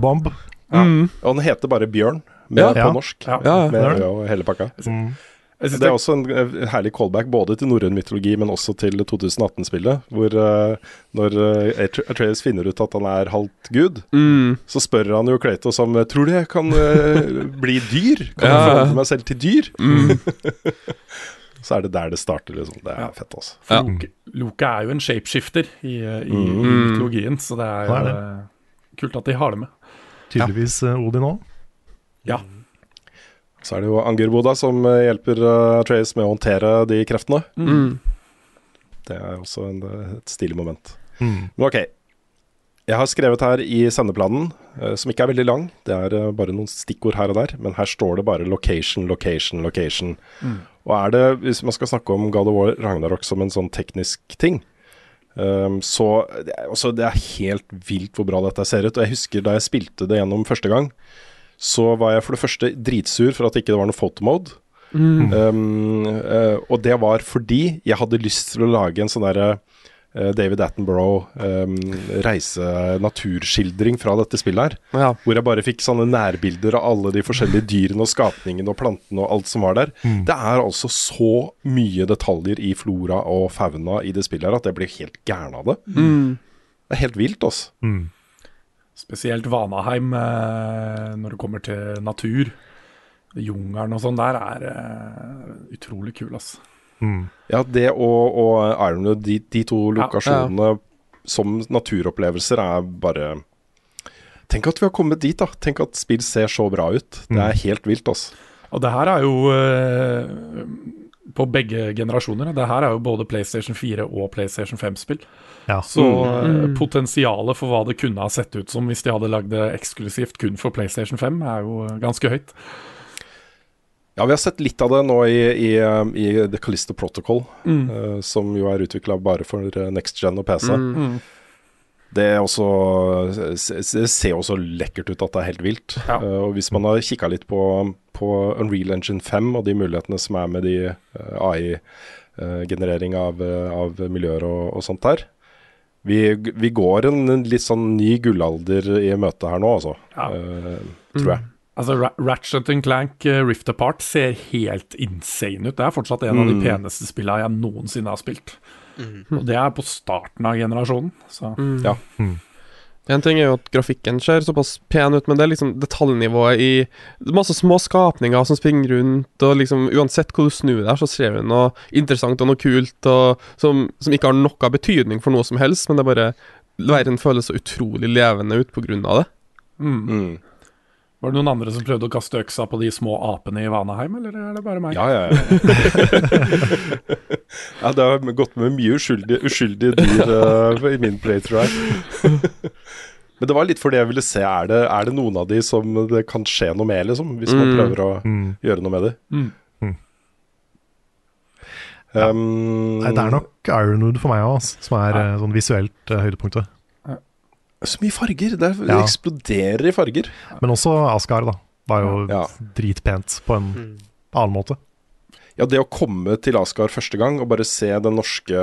Ja. Mm. Og den heter bare Bjørn, med, Ja. på norsk. Ja. Ja, Med og hele pakka. Mm. Det er også en eh, herlig callback både til norrøn mytologi, men også til 2018-spillet. Hvor uh, når uh, Atreus finner ut at han er halvt gud, Mm. så spør han jo Kratos om Tror du jeg kan uh, bli dyr? Kan jeg Ja. forandre meg selv til dyr? Mm. så er det der det starter, liksom. Det er fett, altså. For Loke, Loke er jo en shapeshifter i, i, i Mm. mytologien, så det er Det er det. eh, kult at de har det med. Tydeligvis eh, Odin òg. Ja. Så er det jo Angerboda som eh, hjelper uh, Trace med å håndtere de kreftene. Mm. Det er også en, eh, et stilig moment. Mm. Men ok. Jeg har skrevet her i sendeplanen, uh, som ikke er veldig lang, det er uh, bare noen stikkord her og der, men her står det bare location, location, location. Mm. Og er det, hvis man skal snakke om God of War Ragnarok som en sånn teknisk ting, um, så det er, også, det er helt vilt hvor bra dette ser ut. Og jeg husker da jeg spilte det gjennom første gang, så var jeg for det første dritsur for at det ikke var noe photomode. Mm. Um, uh, og det var fordi jeg hadde lyst til å lage en sånn derre uh, David Attenborough um, reise-naturskildring fra dette spillet her. Ja. Hvor jeg bare fikk sånne nærbilder av alle de forskjellige dyrene og skapningene og plantene og alt som var der. Mm. Det er altså så mye detaljer i flora og fauna i det spillet her at jeg blir helt gæren av det. Mm. Det er helt vilt, altså. Mm. Spesielt Vanaheim eh, når det kommer til natur. Jungelen og sånn der er eh, utrolig kul, altså. Mm. Ja, det og, og Ironwood, de, de to Ja. lokasjonene som naturopplevelser er bare Tenk at vi har kommet dit, da. Tenk at spill ser så bra ut. Det er helt vilt, altså. Og det her er jo eh, på begge generasjoner. Det her er jo både PlayStation 4 og PlayStation 5-spill. Ja. Så eh, Mm. potensialet for hva det kunne ha sett ut som hvis de hadde lagd det eksklusivt kun for PlayStation 5, er jo eh, ganske høyt. Ja, vi har sett litt av det nå i, i, um, i The Callisto Protocol, Mm. uh, som jo er utvikla bare for eh, next gen og PC. Mm. Mm. Det, er også, det ser også lekkert ut at det er helt vilt. Ja. Uh, og hvis man har kikka litt på, på Unreal Engine 5 og de mulighetene som er med de AI-generering av, eh, av miljøer og, og sånt der vi, vi går en, en litt sånn ny gullalder i møte her nå, altså. Ja. Uh, tror jeg. Altså, Ra Ratchet Clank uh, Rift Apart ser helt insane ut. Det er fortsatt en av de Mm. peneste spillene jeg noensinne har spilt. Og det er på starten av generasjonen. Så. Mm. En ting er jo at grafikken ser såpass pen ut, men det er liksom detaljnivået i det er Masse små skapninger som springer rundt, og liksom uansett hvor du snur deg, så ser du noe interessant og noe kult, og som, som ikke har noe betydning for noe som helst, men det er bare Verden føles så utrolig levende ut på grunn av det. Mm. Mm. Var det noen andre som prøvde å kaste øksa på de små apene i Vanaheim, eller er det bare meg? Ja, ja, ja. ja, det har gått med mye uskyldige, uskyldige dyr uh, i min playthrough her. Men det var litt fordi jeg ville se er det, er det noen av de som det kan skje noe med, liksom, hvis man Mm. prøver å Mm. gjøre noe med de. Mm. Um, Nei, det er nok Ironwood for meg òg, som er eh, sånn visuelt uh, høydepunktet. Så mye farger! Det, er, det Ja. eksploderer i farger. Men også Asgard, da. Var jo Ja. dritpent på en annen måte. Ja, det å komme til Asgard første gang og bare se den norske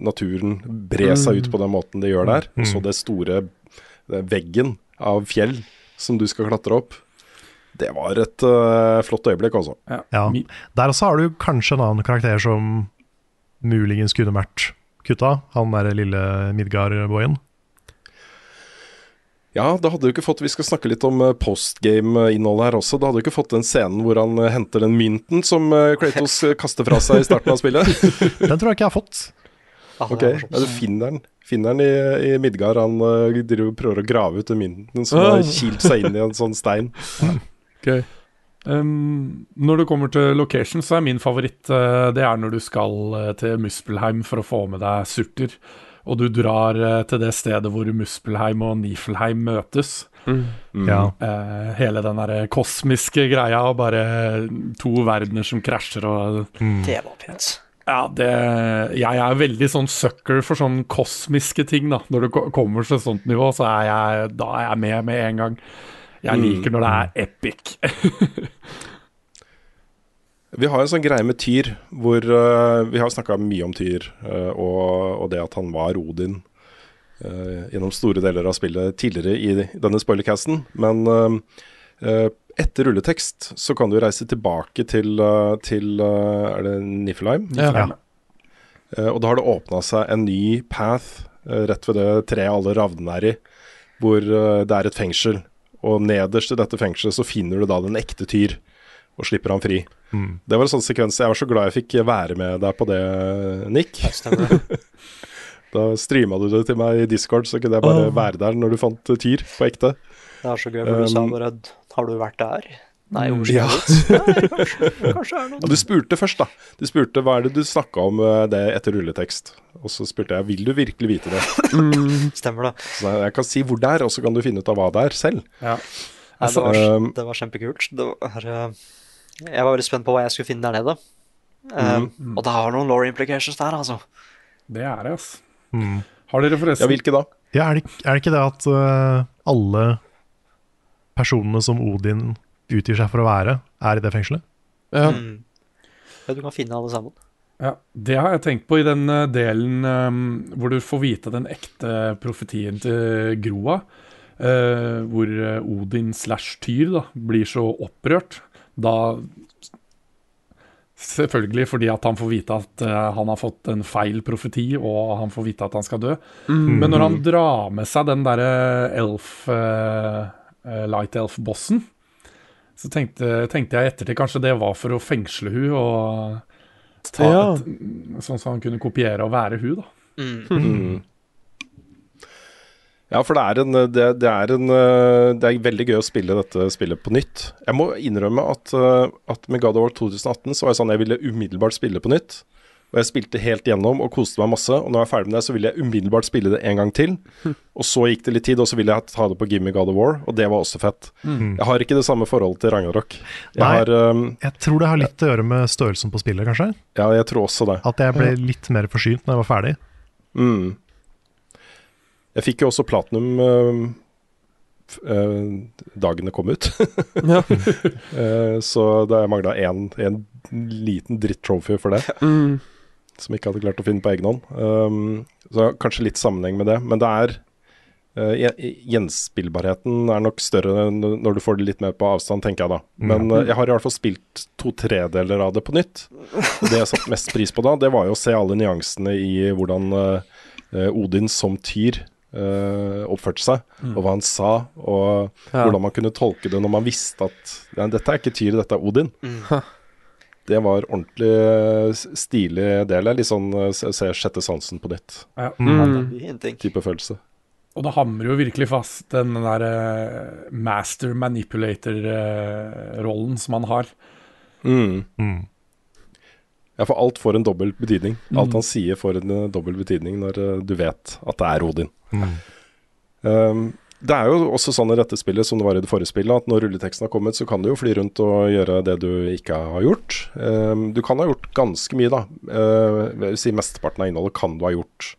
naturen bre seg ut på den måten det gjør der, og så Mm. det store det veggen av fjell som du skal klatre opp, det var et uh, flott øyeblikk, altså. Ja. Der også har du kanskje en annen karakter som muligens kunne vært kutta. Han derre lille Midgard-boyen. Ja, da hadde du ikke fått Vi skal snakke litt om øh, postgame-innholdet her også. Da hadde du ikke fått den scenen hvor han øh, henter den mynten som øh, Kratos kaster fra seg i starten av spillet. Den tror jeg ikke jeg har fått. Ah, det Ok, er ja. Du finner den Finner den i, i Midgard. Han driver prøver å grave ut den mynten som har Ah. kilt seg inn i en sånn stein. Um, når det kommer til location, så er min favoritt eh, Det er når du skal eh, til Muspelheim for å få med deg Surter. Og du drar eh, til det stedet hvor Muspelheim og Nifelheim møtes. Mm. Ja. Eh, hele den der kosmiske greia, og bare to verdener som krasjer og Mm. Det var pent. Ja, det Jeg er veldig sånn sucker for sånn kosmiske ting, da. Når det kommer til et sånt nivå, så er jeg Da er jeg med med en gang. Jeg Mm. liker når det er epic. Vi har en sånn greie med Tyr, hvor uh, vi har snakka mye om Tyr, uh, og, og det at han var Odin uh, gjennom store deler av spillet tidligere i denne spoilercasten. Men etter rulletekst så kan du reise tilbake til, til Er det Niflheim? Niflheim, Eh, og da har det åpna seg en ny path rett ved det treet alle ravnene er i, hvor det er et fengsel. Og nederst i dette fengselet så finner du da den ekte Tyr, og slipper han fri. Mm. Det var en sånn sekvens Jeg var så glad jeg fikk være med deg på det, Nick. Da streama du det til meg i Discord, så kunne jeg bare oh. være der når du fant Tyr på ekte. Det er så gøy, for du sa Um, bare Har du vært der? Nei, Mm, ja. Nei, kanskje, kanskje er det Ja, du spurte først, da. Du spurte hva er det du snakka om eh, det etter rulletekst. Og så spurte jeg vil du virkelig vite det. Stemmer det. Så jeg kan si hvor det er, og så kan du finne ut av hva det er selv. Ja. Nei, det, var, Um, det var kjempekult. Det var, eh, jeg var veldig spent på hva jeg skulle finne der nede. Um, Mm. Og det har noen law implications der, altså. Det er det, altså. Mm. Har dere forresten Ja, hvilke da? Ja, er, det, er det ikke det at uh, alle personene som Odin utgir seg for å være, er i det fengselet? Mm. Ja, du kan finne alle sammen. Ja, Det har jeg tenkt på i den eh, delen um, hvor du får vite den ekte profetien til Groa. Uh, hvor Odin slash Tyr da, blir så opprørt. Da Selvfølgelig fordi at han får vite at uh, han har fått en feil profeti, og han får vite at han skal dø. Mm. Men når han drar med seg den derre elf uh, Light Elf-bossen, så tenkte, tenkte jeg ettertid kanskje det var for å fengsle hun og ta Ja. et, Sånn at han kunne kopiere og være hun, da. Mm. Ja, for det er, en, det, det, er en, eh, det er veldig gøy å spille dette spillet på nytt. Jeg må innrømme at, eh, at med God of War 2018 så var jeg sånn jeg ville umiddelbart spille på nytt. Og jeg spilte helt gjennom og koste meg masse. Og når jeg er ferdig med det, så ville jeg umiddelbart spille det en gang til. Og så gikk det litt tid, og så ville jeg ta det på Gimme God of War, og det var også fett. Mm. Jeg har ikke det samme forholdet til Ragnarok. Jeg Nei. har um, Jeg tror det har litt å gjøre med størrelsen på spillet, kanskje? Ja, jeg tror også det. At jeg ble litt mer forsynt når jeg var ferdig. Mm. Jeg fikk jo også platinum uh, f- eh, dagen det kom ut. Ja. Eh, så da jeg mangla én liten dritt-trophy for det, Mm. som jeg ikke hadde klart å finne på egen hånd. Um, så kanskje litt sammenheng med det. Men det er uh, Gjenspillbarheten er nok større når du får det litt mer på avstand, tenker jeg da. Men Mm. eh, jeg har i hvert fall spilt to tredeler av det på nytt. Og det jeg satte mest pris på da, det var jo å se alle nyansene i hvordan eh, eh, Odin som tyr eh, oppførte seg, Mm. og hva han sa, og Ja. hvordan man kunne tolke det når man visste at ja, dette er ikke tyr, dette er Odin. Det var ordentlig eh, stilig del. Litt sånn eh, se sjette sansen på nytt. Ja. Mm. Type følelse. Og det hamrer jo virkelig fast den der master manipulator-rollen som han har. Mm. Ja, for alt får en dobbel betydning. Alt Mm. han sier får en eh, dobbel betydning når eh, du vet at det er Odin. Mm. Um, det er jo også sånn i dette spillet som det var i det forrige spillet, at når rulleteksten har kommet, så kan du jo fly rundt og gjøre det du ikke har gjort. Um, du kan ha gjort ganske mye, da. Uh, jeg vil si Mesteparten av innholdet kan du ha gjort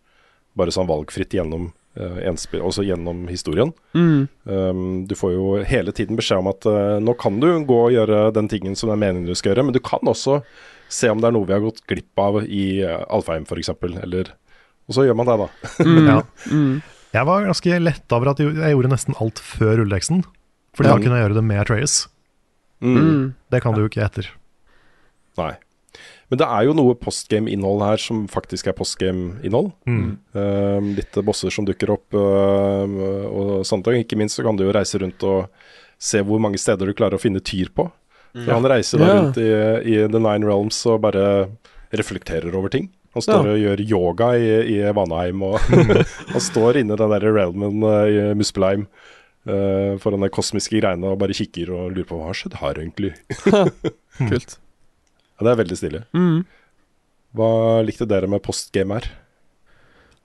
bare sånn valgfritt gjennom, uh, enspill, også gjennom historien. Mm. Um, du får jo hele tiden beskjed om at uh, nå kan du gå og gjøre den tingen som det er meningen du skal gjøre, men du kan også se om det er noe vi har gått glipp av i uh, Alfheim f.eks., eller Og så gjør man det, da. Mm. Ja. Mm. Jeg var ganske letta over at jeg gjorde nesten alt før rulleteksten. Fordi da kunne jeg gjøre det med Atreas. Mm. Det kan du jo ikke etter. Nei. Men det er jo noe postgame-innhold her som faktisk er postgame-innhold. Mm. Uh, litt bosser som dukker opp uh, og sånne ting. ikke minst så kan du jo reise rundt og se hvor mange steder du klarer å finne tyr på. For Mm. Han reiser da rundt i, i The Nine Realms og bare reflekterer over ting. Han står og gjør yoga i, i Vanheim, og han står inne i den der realmen uh, i Muspelheim uh, foran de kosmiske greiene og bare kikker og lurer på hva har skjedd her, egentlig. Kult. Ja, det er veldig stilig. Mm. Hva likte dere med postgame her?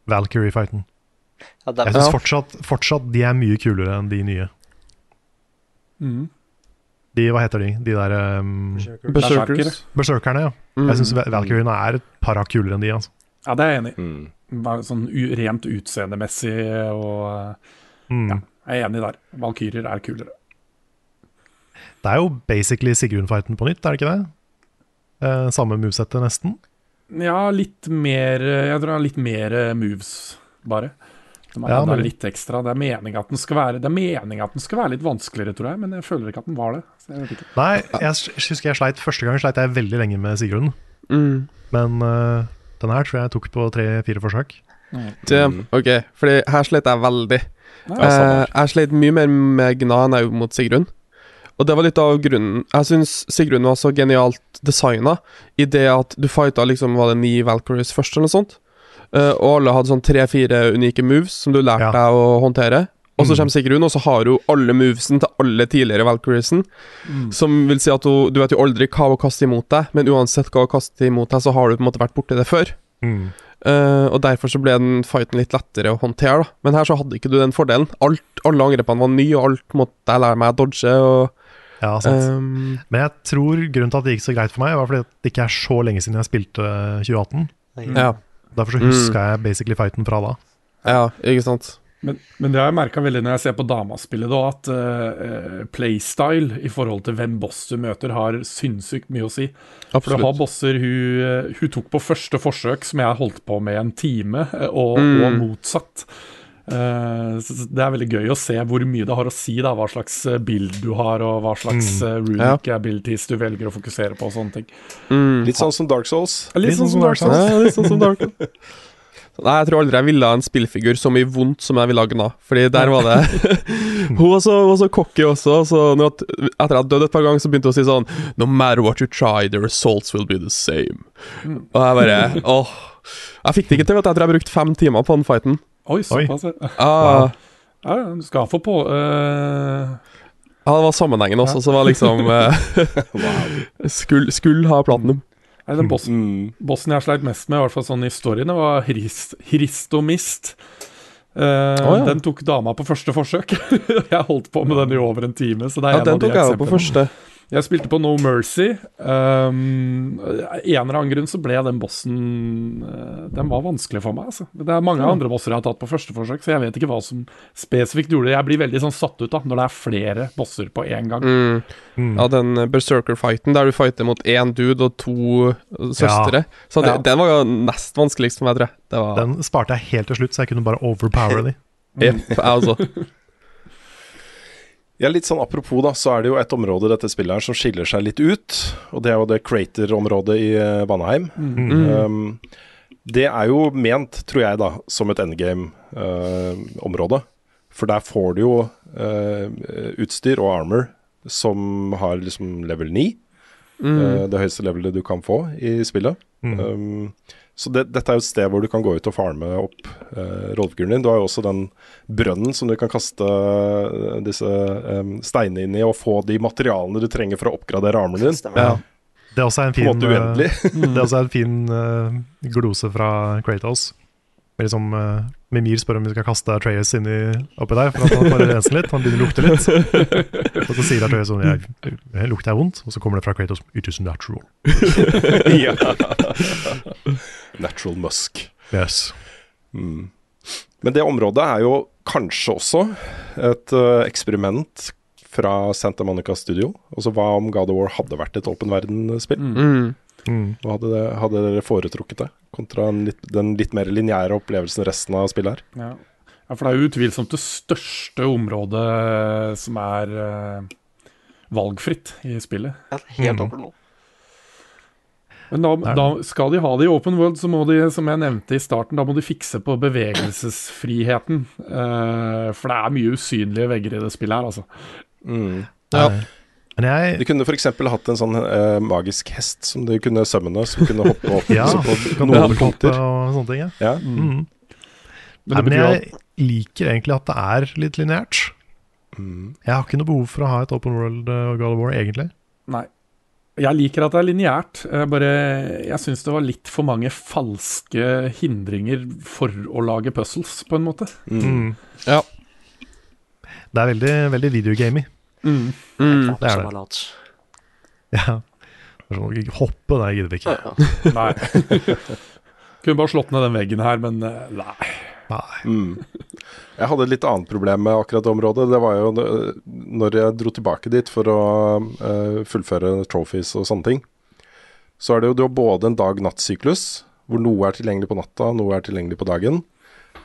Valkyrie-fighten. Ja, Jeg syns fortsatt, fortsatt de er mye kulere enn de nye. Mm. De, hva heter de? De der um, Berserkers. berserkerne, ja. Mm. Jeg syns Valkyriene er et par hakk kulere enn de. Altså. Ja, det er jeg enig i. Mm. Sånn u rent utseendemessig og Mm. Ja. Jeg er enig der. Valkyrier er kulere. Det er jo basically Sigrun-fighten på nytt, er det ikke det? Eh, samme movesettet, nesten. Ja, litt mer Jeg tror det er litt mer moves, bare. Har Ja, men- litt ekstra. Det er meninga at den skal være Det meningen at den skal være litt vanskeligere, tror jeg, men jeg føler ikke at den var det. Så jeg vet ikke. Nei, jeg husker jeg sleit Første gang sleit jeg veldig lenge med Sigrun. Mm. Men uh, den her tror jeg jeg tok på tre-fire forsøk. Det, ok, fordi her slet jeg veldig. Ja, uh, jeg slet mye mer med Gna enn jeg gjorde mot Sigrun. Og det var litt av grunnen Jeg syns Sigrun var så genialt designa i det at du fighta liksom Var det ni Valkyries først, eller noe sånt? Eh, og alle hadde sånn tre-fire unike moves som du lærte Ja. deg å håndtere. Og så Mm. kommer Sigrun, og så har hun alle movesen til alle tidligere Valkyriesen. Mm. Som vil si at hun Du vet jo aldri hva hun kaster imot deg, men uansett hva hun kaster imot deg, så har du på en måte vært borti det før. Mm. Uh, og derfor så ble den fighten litt lettere å håndtere, da. Men her så hadde ikke du den fordelen. Alt, alle angrepene var nye, og alt måtte jeg lære meg å dodge, og Ja, sant. Um, Men jeg tror grunnen til at det gikk så greit for meg, var fordi det ikke er så lenge siden jeg spilte 2018. Ja. Derfor så Mm. jeg basically fighten fra da. Ja, ikke sant. Men, men det har jeg merka veldig når jeg ser på damaspillet, da, at uh, playstyle i forhold til hvem boss du møter, har sinnssykt mye å si. For du har bosser hun, eh, hun tok på første forsøk, som jeg holdt på med en time, og, Mm. og motsatt. Eh, det er veldig gøy å se hvor mye det har å si, da, hva slags bild du har, og hva slags mm. runic abilities du velger å fokusere på, og sånne ting. Mm. Litt sånn som Dark Souls. Litt sånn som Dark Souls. Ja, litt sånn som Dark Souls. Nei, jeg tror aldri jeg ville ha en spillfigur så mye vondt som jeg ville ha Gna. Fordi der var det Hun var så, var så cocky også, så når at, etter at jeg hadde dødd et par ganger, så begynte hun å si sånn No matter what you try, the results will be the same. Mm. Og jeg bare åh Jeg fikk det ikke til, vet du. Jeg tror jeg brukte fem timer på den fighten. Oi, såpass. ja. Ah, Ja, ja, du skal få på uh... Ja, det var sammenhengen også, som var liksom uh, Skulle skull ha platinum. Nei, den bossen, Mm. bossen jeg sleit mest med, i hvert fall sånn i storyene, det var Hrist, Hristomist. Uh, oh, ja. Den tok dama på første forsøk. jeg holdt på med den i over en time. Så det er Ja, en den av de tok jeg jo på første. Jeg spilte på No Mercy. Um, en eller annen grunn så ble den bossen eh, Den var vanskelig for meg. Altså. Det er mange Ja. andre bosser jeg har tatt på første forsøk, så jeg vet ikke hva som spesifikt gjorde det. Jeg blir veldig sånn satt ut da når det er flere bosser på én gang. Mm. Mm. Ja, den eh, Berserker-fighten der du fighter mot én dude og to søstre, søstre. Så det, Ja. Den var jo nest vanskeligst for meg, tror jeg. Det var Den sparte jeg helt til slutt, så jeg kunne bare overpower de. Jepp, jeg også. Ja, litt sånn Apropos, da, så er det jo et område i dette spillet her som skiller seg litt ut. Og det er jo det Crater-området i Vanaheim. Baneheim. Mm. Um, det er jo ment, tror jeg, da, som et endgame-område. For der får du jo uh, utstyr og armor som har liksom level 9. Mm. Uh, det høyeste levelet du kan få i spillet. Mm. Um, så det, dette er jo et sted hvor du kan gå ut og farme opp uh, rollefiguren din. Du har jo også den brønnen som du kan kaste eh, disse um, steinene inn i og få de materialene du trenger for å oppgradere armen din. Ja. Det er også en fin, en eh, det er også en fin uh, glose fra Kratos. Med Liksom, uh, Mimir spør om vi skal kaste Atreus inni oppi der, for at han bare renser litt. Han begynner å lukte litt. Og så sier Atreus sånn jeg, jeg Lukter jeg vondt? Og så kommer det fra Kratos It is natural. ja. Natural musk. Yes. Mm. Men det området er jo kanskje også et uh, eksperiment fra Santa Monica Studio. Altså hva om God of War hadde vært et åpen verden-spill? Mm. Mm. Hva hadde, det, hadde dere foretrukket det? Kontra en litt, den litt mer lineære opplevelsen resten av spillet her. Ja. ja, for det er jo utvilsomt det største området som er uh, valgfritt i spillet. Ja, helt Mm. nå. Men da, da skal de ha det i open world, så må de, som jeg nevnte i starten, da må de fikse på bevegelsesfriheten. Uh, for det er mye usynlige vegger i det spillet her, altså. Mm. Ja. Men jeg De kunne f.eks. hatt en sånn uh, magisk hest som de kunne summone, som kunne hoppe opp Ja, på kan noen punkter. og sånne ting. Ja. Ja. Mm. Men Nei, men jeg jeg liker egentlig at det er litt lineært. Mm. Jeg har ikke noe behov for å ha et open world uh, God of War, egentlig. Nei. Jeg liker at det er lineært. Jeg, bare, jeg syns det var litt for mange falske hindringer for å lage puzzles, på en måte. Mm. Mm. Ja. Det er veldig, veldig videogamey. Mm. Det er det. Ja. Det er sånn, hoppe, det gidder vi ikke. Ja, ja. Nei. Kunne bare slått ned den veggen her, men eh, nei. Nei. Mm. Jeg hadde et litt annet problem med akkurat det området. Det var jo eh, når jeg dro tilbake dit for å uh, fullføre trophies og sånne ting. Så er det jo du har både en dag-natt-syklus, hvor noe er tilgjengelig på natta, noe er tilgjengelig på dagen.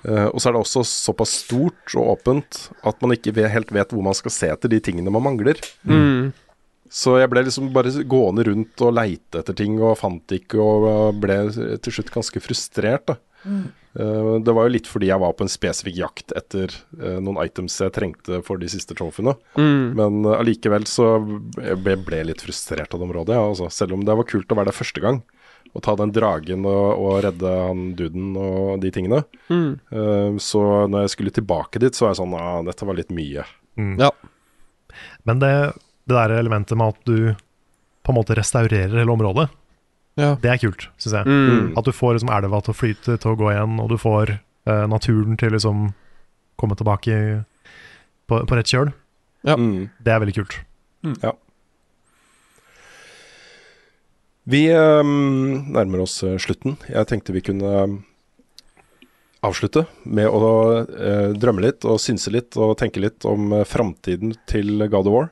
Eh, og så er det også såpass stort og åpent at man ikke helt vet hvor man skal se etter de tingene man mangler. Mm. Så jeg ble liksom bare gående rundt og leite etter ting og fant ikke, og ble til slutt ganske frustrert. da. Mm. Eh, det var jo litt fordi jeg var på en spesifikk jakt etter eh, noen items jeg trengte for de siste trofeene. Mm. Men eh, allikevel så ble ble jeg litt frustrert av det området, ja, altså. selv om det var kult å være der første gang. Å ta den dragen og, og redde han duden og de tingene. Mm. Uh, så når jeg skulle tilbake dit, så var jeg sånn ah, dette var litt mye. Mm. Ja. Men det, det der elementet med at du på en måte restaurerer hele området, Ja. det er kult, syns jeg. Mm. At du får liksom elva til å flyte, til å gå igjen, og du får uh, naturen til liksom komme tilbake på, på rett kjøl. Ja. Mm. Det er veldig kult. Ja. Vi um, nærmer oss eh, slutten. Jeg tenkte vi kunne eh, avslutte med å uh, drømme litt og synse litt og tenke litt om uh, framtiden til God of War.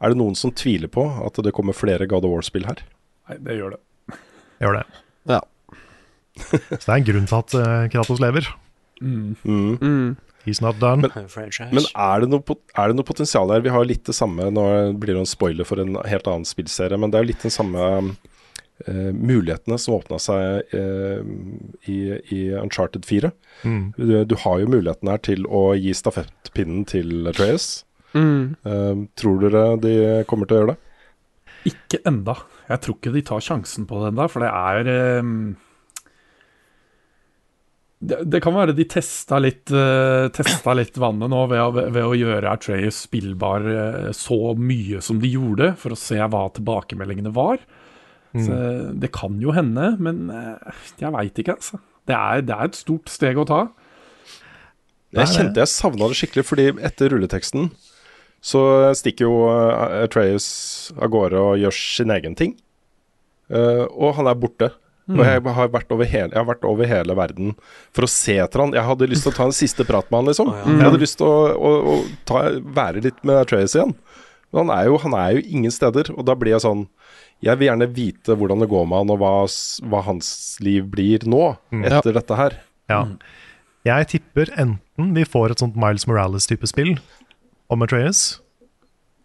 Er det noen som tviler på at det kommer flere God of War-spill her? Nei, det gjør det. Gjør det. Ja. Så det er en grunn til at uh, Kratos lever. Mm. Mm. Mm. He's not done. Men, Men er det, noe, er det noe potensial her? Vi har litt det samme Nå blir det en spoiler for en helt annen spillserie, men det er jo litt den samme eh, mulighetene som åpna seg eh, i, i Uncharted 4. Mm. Du, du har jo muligheten her til å gi stafettpinnen til Trace. Mm. Eh, tror dere de kommer til å gjøre det? Ikke enda. Jeg tror ikke de tar sjansen på det enda, for det er ehm, det, det kan være de testa litt, uh, testa litt vannet nå ved å, ved å gjøre Atreus spillbar uh, så mye som de gjorde, for å se hva tilbakemeldingene var. Så, det kan jo hende, men eh, jeg veit ikke, altså. Det er, det er et stort steg å ta. Jeg kjente jeg savna det skikkelig, fordi etter rulleteksten så stikker jo Atreus Atreas av gårde og gjør sin egen ting. Uh, og han er borte. Og jeg har, vært over hele, jeg har vært over hele verden for å se etter han. Jeg hadde lyst til å ta en siste prat med han, liksom. Jeg hadde lyst til å, å, å ta, være litt med Atreas igjen. Men han er, jo, han er jo ingen steder, og da blir jeg sånn Jeg vil gjerne vite hvordan det går med han, og hva, hva hans liv blir nå, etter dette her. Ja. Jeg tipper enten vi får et sånt Miles Morales-type spill om Atreas,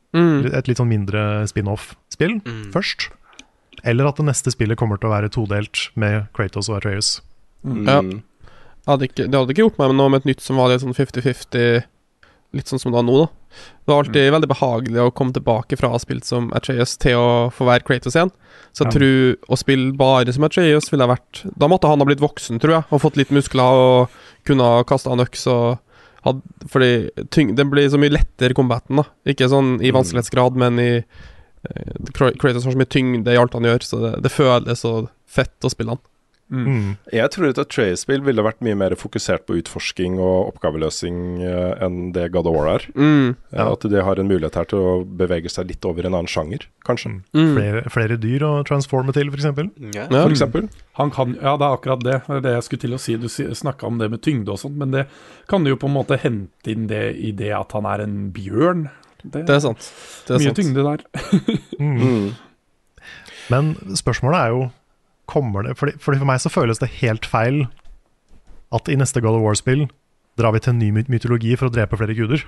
Mm. et litt sånn mindre spin-off-spill først, eller at det neste spillet kommer til å være todelt med Kratos og Atreas. Mm. Ja. hadde ikke, det hadde ikke gjort meg noe med et nytt som var litt sånn 50-50, litt sånn som det var nå, da. Det var alltid veldig behagelig å komme tilbake fra å ha spilt som Atreas til å få være Kratos igjen. Så jeg Ja. tror å spille bare som Atreas ville vært Da måtte han ha blitt voksen, tror jeg, og fått litt muskler og kunne ha kasta en øks og had, Fordi tyng, den blir så mye lettere combaten, da. Ikke sånn i vanskelighetsgrad, men i uh, Kratos har så mye tyngde i alt han gjør, så det, det føles så fett å spille han. Mm. Jeg tror et Atreas-spill ville vært mye mer fokusert på utforsking og oppgaveløsing eh, enn det God of War er. Mm. Ja. At de har en mulighet her til å bevege seg litt over en annen sjanger, kanskje. Mm. Flere, flere dyr å transforme til, f.eks. Yeah. Ja. For eksempel. Han kan, ja, det er akkurat det. Det er det jeg skulle til å si. Du snakka om det med tyngde og sånt, men det kan du jo på en måte hente inn det i det at han er en bjørn. Det, Det er sant. Det er mye sant. tyngde der. Mm. Men spørsmålet er jo Kommer det fordi, fordi For meg så føles det helt feil at i neste God of War-spill drar vi til en ny mytologi for å drepe flere guder.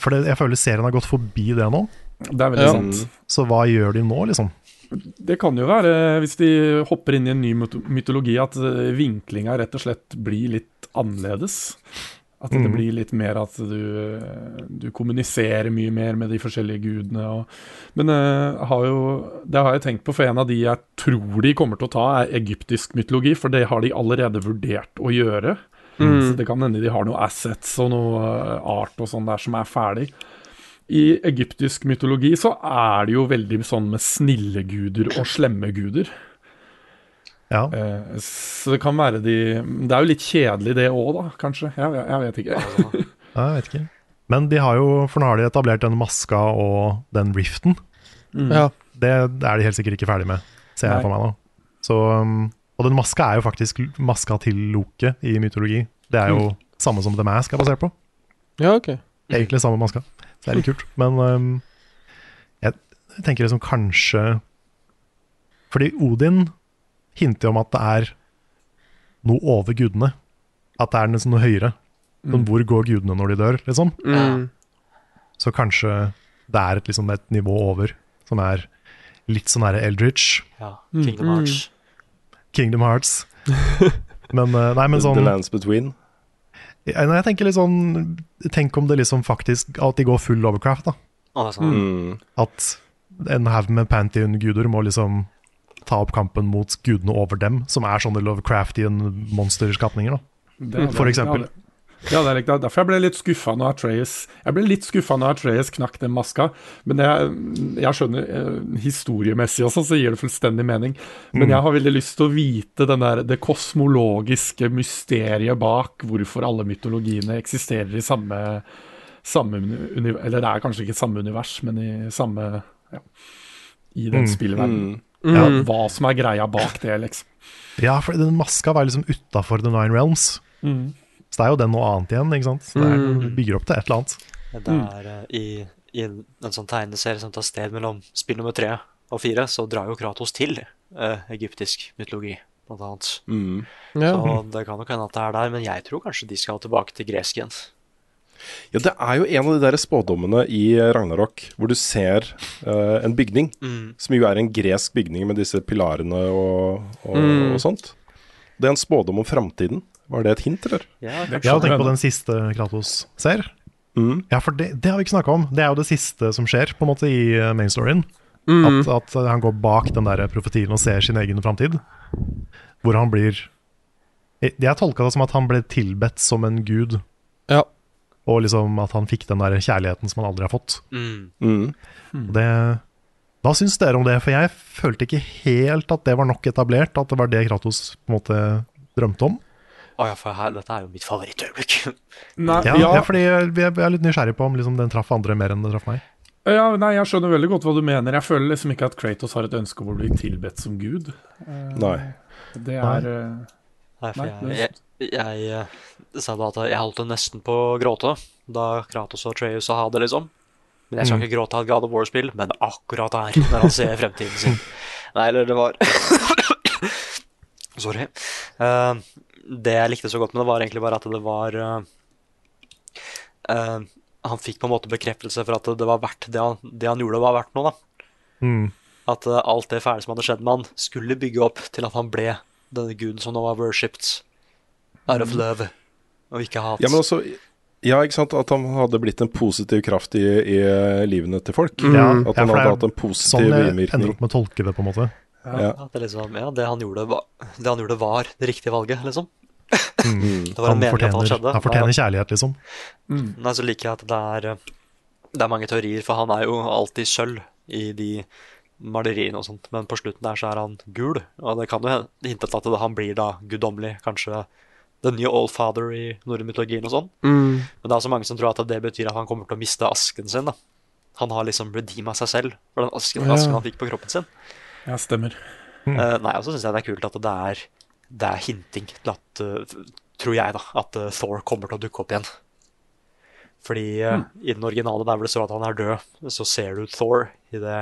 For det, jeg føler serien har gått forbi det nå. Det er veldig Ja. sant. Så hva gjør de nå, liksom? Det kan jo være, hvis de hopper inn i en ny mytologi, at eh, vinklinga rett og slett blir litt annerledes. At det mm. blir litt mer at du, du kommuniserer mye mer med de forskjellige gudene. Og, men uh, har jo, det har jeg tenkt på, for en av de jeg tror de kommer til å ta, er egyptisk mytologi. For det har de allerede vurdert å gjøre. Mm. Så det kan hende de har noe assets og noe eh, art og sånn der som er ferdig. I egyptisk mytologi så er det jo veldig sånn med snille guder og slemme guder. Ja. Eh, så det kan være de Det er jo litt kjedelig det òg, da, kanskje. Jeg, jeg, jeg vet ikke. Jeg vet ikke. Men de har jo, for nå har de etablert den maska og den riften. Mm. Ja. Det, det er de helt sikkert ikke ferdig med, ser jeg Nei. for meg nå. Så, um, og den maska er jo faktisk maska til Loke i mytologi. Det er jo samme som The Mask er basert på. Ja, ok. Egentlig samme maska. Så det er litt kult. Men um, jeg tenker liksom kanskje Fordi Odin hinter om at det er noe over gudene At det er nesten noe høyere. Men Mm. hvor går gudene når de dør, liksom? Mm. Så kanskje det er et, liksom, et nivå over som er litt sånn her Eldritch. Ja, Mm. Kingdom Hearts. Kingdom Hearts. Men, eh, nei, men The sånn Lands Between. Jeg, nei, Jeg tenker litt sånn Tenk om det liksom faktisk At de går full Lovecraft, da. Ah, sånn. Mm. At en haug med Pantheon-guder må liksom ta opp kampen mot gudene over dem, som er sånne Lovecraftian monsterskapninger, da. For eksempel. Ja, det er riktig. Derfor jeg ble litt skuffa når Atreas Jeg ble litt skuffa når Atreas knakk den maska. Men jeg, jeg skjønner eh, historiemessig også, så gir det fullstendig mening. Men Mm. jeg har veldig lyst til å vite den der, det kosmologiske mysteriet bak hvorfor alle mytologiene eksisterer i samme, samme Eller det er kanskje ikke samme univers, men i samme ja, I den Mm. spillverdenen. Mm. Ja, hva som er greia bak det, liksom. Ja, for den maska var liksom utafor The Nine Realms. Mm. Så det er jo den noe annet igjen, ikke sant? Så det er, Mm. bygger opp til et eller annet. Det er uh, i, i en, en sånn tegneserie som tar sted mellom spill nummer tre og fire, så drar jo Kratos til uh, egyptisk mytologi, blant annet. Mm. Ja. Så det kan nok hende at det er der, men jeg tror kanskje de skal tilbake til gresk igjen. Ja, det er jo en av de der spådommene i Ragnarok hvor du ser uh, en bygning, Mm. som jo er en gresk bygning med disse pilarene og, og, Mm. og sånt. Det er en spådom om framtiden. Var det et hint, eller? Ja, Jeg har tenkt på den siste Kratos ser. Mm. Ja, for det, det har vi ikke snakka om. Det er jo det siste som skjer på en måte i eh, main storyen. Mm. At, at eh, han går bak den der profetien og ser sin egen framtid. Hvor han blir jeg tolka det som at han ble tilbedt som en gud. Ja. Og liksom at han fikk den der kjærligheten som han aldri har fått. Mm. Mm. Og Det, hva syns dere om det? For jeg følte ikke helt at det var nok etablert. At det var det Kratos på en måte drømte om. Å ja, for her, dette er jo mitt favorittøyeblikk. Ja, ja, ja. fordi jeg, jeg er litt nysgjerrig på om liksom den traff andre mer enn den traff meg. Ja, nei, Jeg skjønner veldig godt hva du mener. Jeg føler liksom ikke at Kratos har et ønske om å bli tilbedt som gud. Eh, Nei. Det er eh, Nei, for Nei, jeg, jeg, jeg, eh, sa da at jeg holdt nesten på å gråte da Kratos og Treus sa ha det, liksom. Men jeg skal Mm. ikke gråte av et God of War-spill, men akkurat her, når han ser fremtiden sin. Nei, eller det var Sorry. Uh, det jeg likte så godt med det, var egentlig bare at det var uh, uh, Han fikk på en måte bekreftelse for at det var verdt det han, det han gjorde, var verdt noe, da. Mm. At alt det fæle som hadde skjedd med han, skulle bygge opp til at han ble denne guden som nå var worshipped out of love, og ikke hat. Ja, men også Ja, ikke sant. At han hadde blitt en positiv kraft i, i livene til folk. Mm. Ja, At han ja, hadde hatt en Sånn positiv jeg ender innvirkning. opp med å tolke det, på en måte. Ja. At det, liksom, ja, det, han gjorde, var, det han gjorde, var det riktige valget, liksom. Mm. Det var en Han mening at alt fortjener, skjedde. han fortjener kjærlighet, liksom. Nei, så liker jeg at det er eh, Det er mange teorier, for han er jo alltid sølv i de maleriene og sånt, men på slutten der så er han gul, og det kan jo hinte til at han blir da guddommelig, kanskje the new old father i norrøn mytologien og sånn. Mm. Men det er så mange som tror at det betyr at han kommer til å miste asken sin. da. Han har liksom redeema seg selv for den asken, Ja. asken han fikk på kroppen sin. Ja, stemmer. Eh, nei, og så syns jeg det er kult at det er, det er hinting til at uh, Tror jeg, da, at uh, Thor kommer til å dukke opp igjen. Fordi mm. i den originale der hvor det står at han er død, så ser du Thor i det,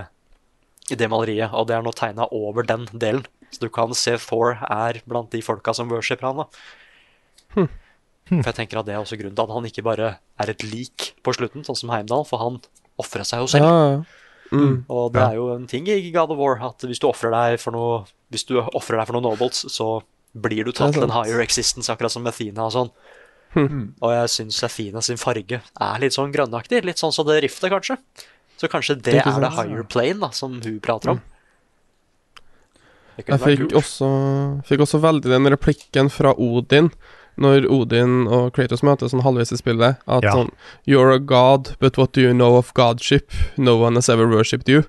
i det maleriet, og det er nå tegna over den delen. Så du kan se Thor er blant de folka som worshiper han. da. For jeg tenker at det er også grunnen til at han ikke bare er et lik på slutten, sånn som Heimdall, for han ofrer seg jo selv. Ja, ja. Mm. Og det er jo en ting i God of War at hvis du ofrer deg for noe Hvis du ofrer deg for noe nobles, så blir du tatt er til en higher existence, akkurat som Athena og sånn. Hmm. Og jeg syns Athena sin farge er litt sånn grønnaktig. Litt sånn som det riftet, kanskje. Så kanskje det det er det higher plane da, som hun prater om. Det Jeg fikk også, fikk også veldig den replikken fra Odin når Odin og Kratos møtes sånn halvveis i spillet. At Ja. sånn You're a god, but what do you know of godship? No one has ever worshipped you.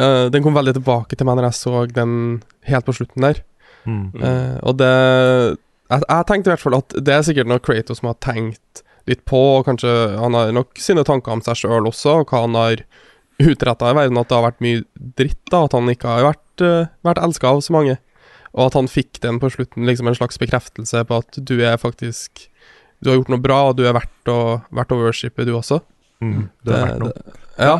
Uh, den kom veldig tilbake til meg når jeg så den helt på slutten der. Mm. Uh, og det jeg, jeg tenkte i hvert fall at det er sikkert noe Kratos som har tenkt litt på, og kanskje han har nok sine tanker om seg sjøl også, og hva han har utretta i verden, at det har vært mye dritt, da, at han ikke har vært, uh, vært elska av så mange. Og at han fikk den på slutten, liksom en slags bekreftelse på at du er faktisk Du har gjort noe bra, og du er verdt å, verdt å worshipe, du også. Mm. Det er verdt noe. det- Ja.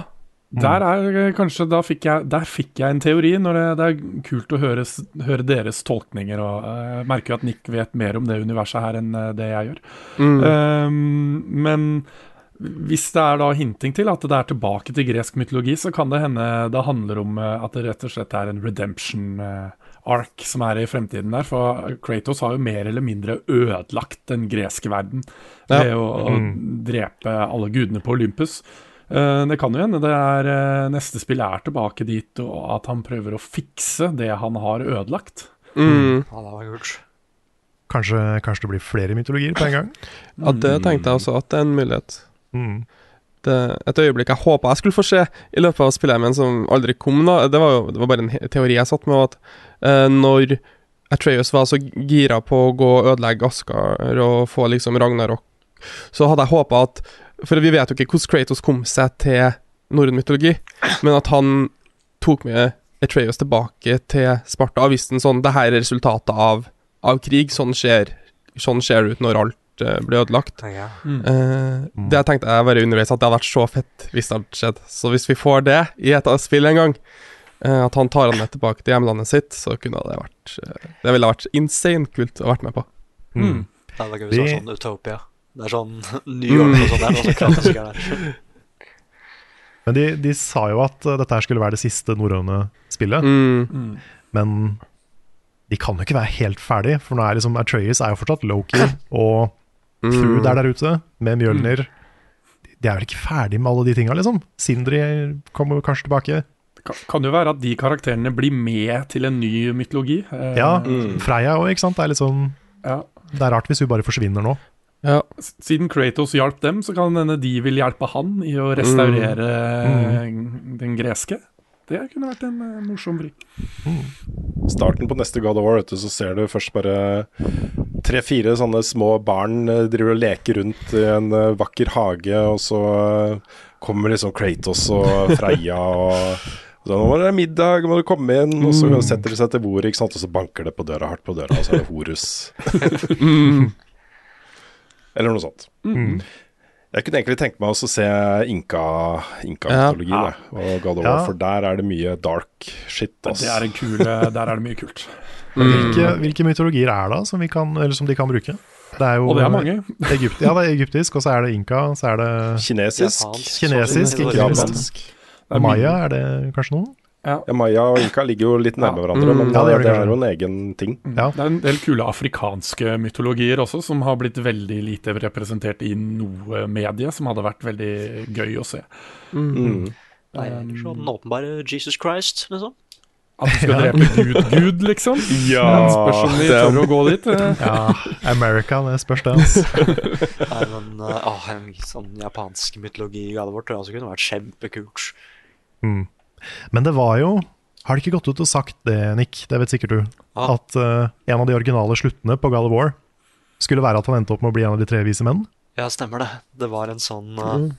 Der er eh, kanskje Da fikk jeg, der fikk jeg en teori. Når det, det er kult å høre, høre deres tolkninger. Og eh, jeg merker jo at Nick vet mer om det universet her enn eh, det jeg gjør. Mm. Um, men hvis det er da hinting til at det er tilbake til gresk mytologi, så kan det hende det handler om eh, at det rett og slett er en redemption eh, ark som er i fremtiden der. For Kratos har jo mer eller mindre ødelagt den greske verden Ja. ved å, å Mm. drepe alle gudene på Olympus. Eh, det kan jo hende det er eh, neste spill er tilbake dit, og at han prøver å fikse det han har ødelagt. Mm. Ja, det var kult. Kanskje, kanskje det blir flere mytologier på en gang? Ja, det tenkte jeg også, at det er en mulighet. Mm. Det, et øyeblikk jeg håpa jeg skulle få se i løpet av spillet, men som aldri kom. Da. Det var jo det var bare en teori jeg satt med, at eh, når Atreus var så gira på å gå og ødelegge Askar og få liksom Ragnarok, så hadde jeg håpa at For vi vet jo ikke hvordan Kratos kom seg til norrøn mytologi, men at han tok med Atreus tilbake til Sparta og visste en sånn Det her er resultatet av, av krig. Sånn skjer, sånn skjer ut når alt eh, blir ødelagt. Ja. Mm. Uh, det tenkte jeg bare underveis at det hadde vært så fett hvis det hadde skjedd. Så hvis vi får det i et av spillene en gang, uh, at han tar han med tilbake til hjemlandet sitt, så kunne det vært uh, Det ville vært insane kult å vært med på. Mm. Det er gøy hvis det var sånn Utopia. Det er sånn New York og sånn der, og så Kratos er der. Men de, de sa jo at dette her skulle være det siste norrøne spillet. Mm. Mm. Men de kan jo ikke være helt ferdig, for nå er liksom Atreus er jo fortsatt Loki, og Thrud er der ute med Mjølner. De er vel ikke ferdig med alle de tinga, liksom? Sindri kommer kanskje tilbake. Kan, kan jo være at de karakterene blir med til en ny mytologi. Eh, Ja, Freya òg, ikke sant. Det er litt sånn ja. Det er rart hvis hun bare forsvinner nå. Ja. Siden Kratos hjalp dem, så kan hende de vil hjelpe han i å restaurere mm. den greske. Det kunne vært en eh, morsom vri. Starten på neste God of War, vet du, så ser du først bare tre-fire sånne små barn eh, driver og leker rundt i en eh, vakker hage, og så eh, kommer liksom Kratos og Freya og så nå må det være middag, må du komme inn, og så setter de seg til bordet, ikke sant, og så banker det på døra hardt på døra, og så er det Horus. Eller noe sånt. Jeg kunne egentlig tenkt meg også å se Inka- Inka-mytologien Ja. og God of Ja. War, for der er det mye dark shit. ass. Det er en kul, der er det mye kult. Hvilke, hvilke mytologier er det som, vi kan, eller som de kan bruke? Det er jo Og det er mange. Egypt, ja, det er egyptisk, og så er det inka, så er det Kinesisk. Japansk. Kinesisk, ikke. Japansk. Er Maya, er det kanskje noen? Ja, Maya og Inka ligger jo litt nærme Ja. hverandre, men Ja, det det, det er jo en egen ting. Ja. Det er en del kule afrikanske mytologier også, som har blitt veldig lite representert i noe medie, som hadde vært veldig gøy å se. Mm. Nei, eller sånn åpenbare Jesus Christ, liksom. At du skal drepe Gud, Gud, liksom. Ja, Men spørs om de det- tør å gå dit. eh. Ja, America, det spørs det. Altså. Nei, men uh, en sånn japansk mytologi i gadet vårt tror jeg også kunne vært kjempekult. Mm. Men det var jo Har de ikke gått ut og sagt det, Nick? Det vet sikkert du. Ah. At uh, en av de originale sluttene på God of War skulle være at han endte opp med å bli en av de tre vise menn? Ja, stemmer det. Det var en sånn uh,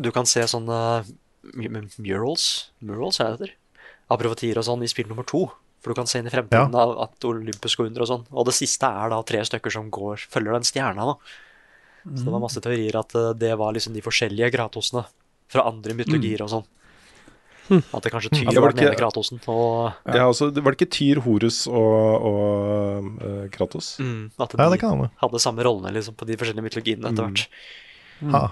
Du kan se sånne mu- murals Murals, er det det heter? Av og sånn i spill nummer to. For du kan se inn i fremtiden av at Olympus går under og sånn. Og det siste er da tre stykker som går, følger den stjerna, da. Så det var masse teorier at uh, det var liksom de forskjellige Kratosene fra andre mytologier og sånn. At det kanskje Tyr Ja, var var den ene Kratosen, og Ja, altså, det var det ikke Tyr, Horus og, og uh, Kratos? mm, at Ja, de det kan hende. hadde samme rollene liksom, på de forskjellige mytologiene etter hvert. Ja.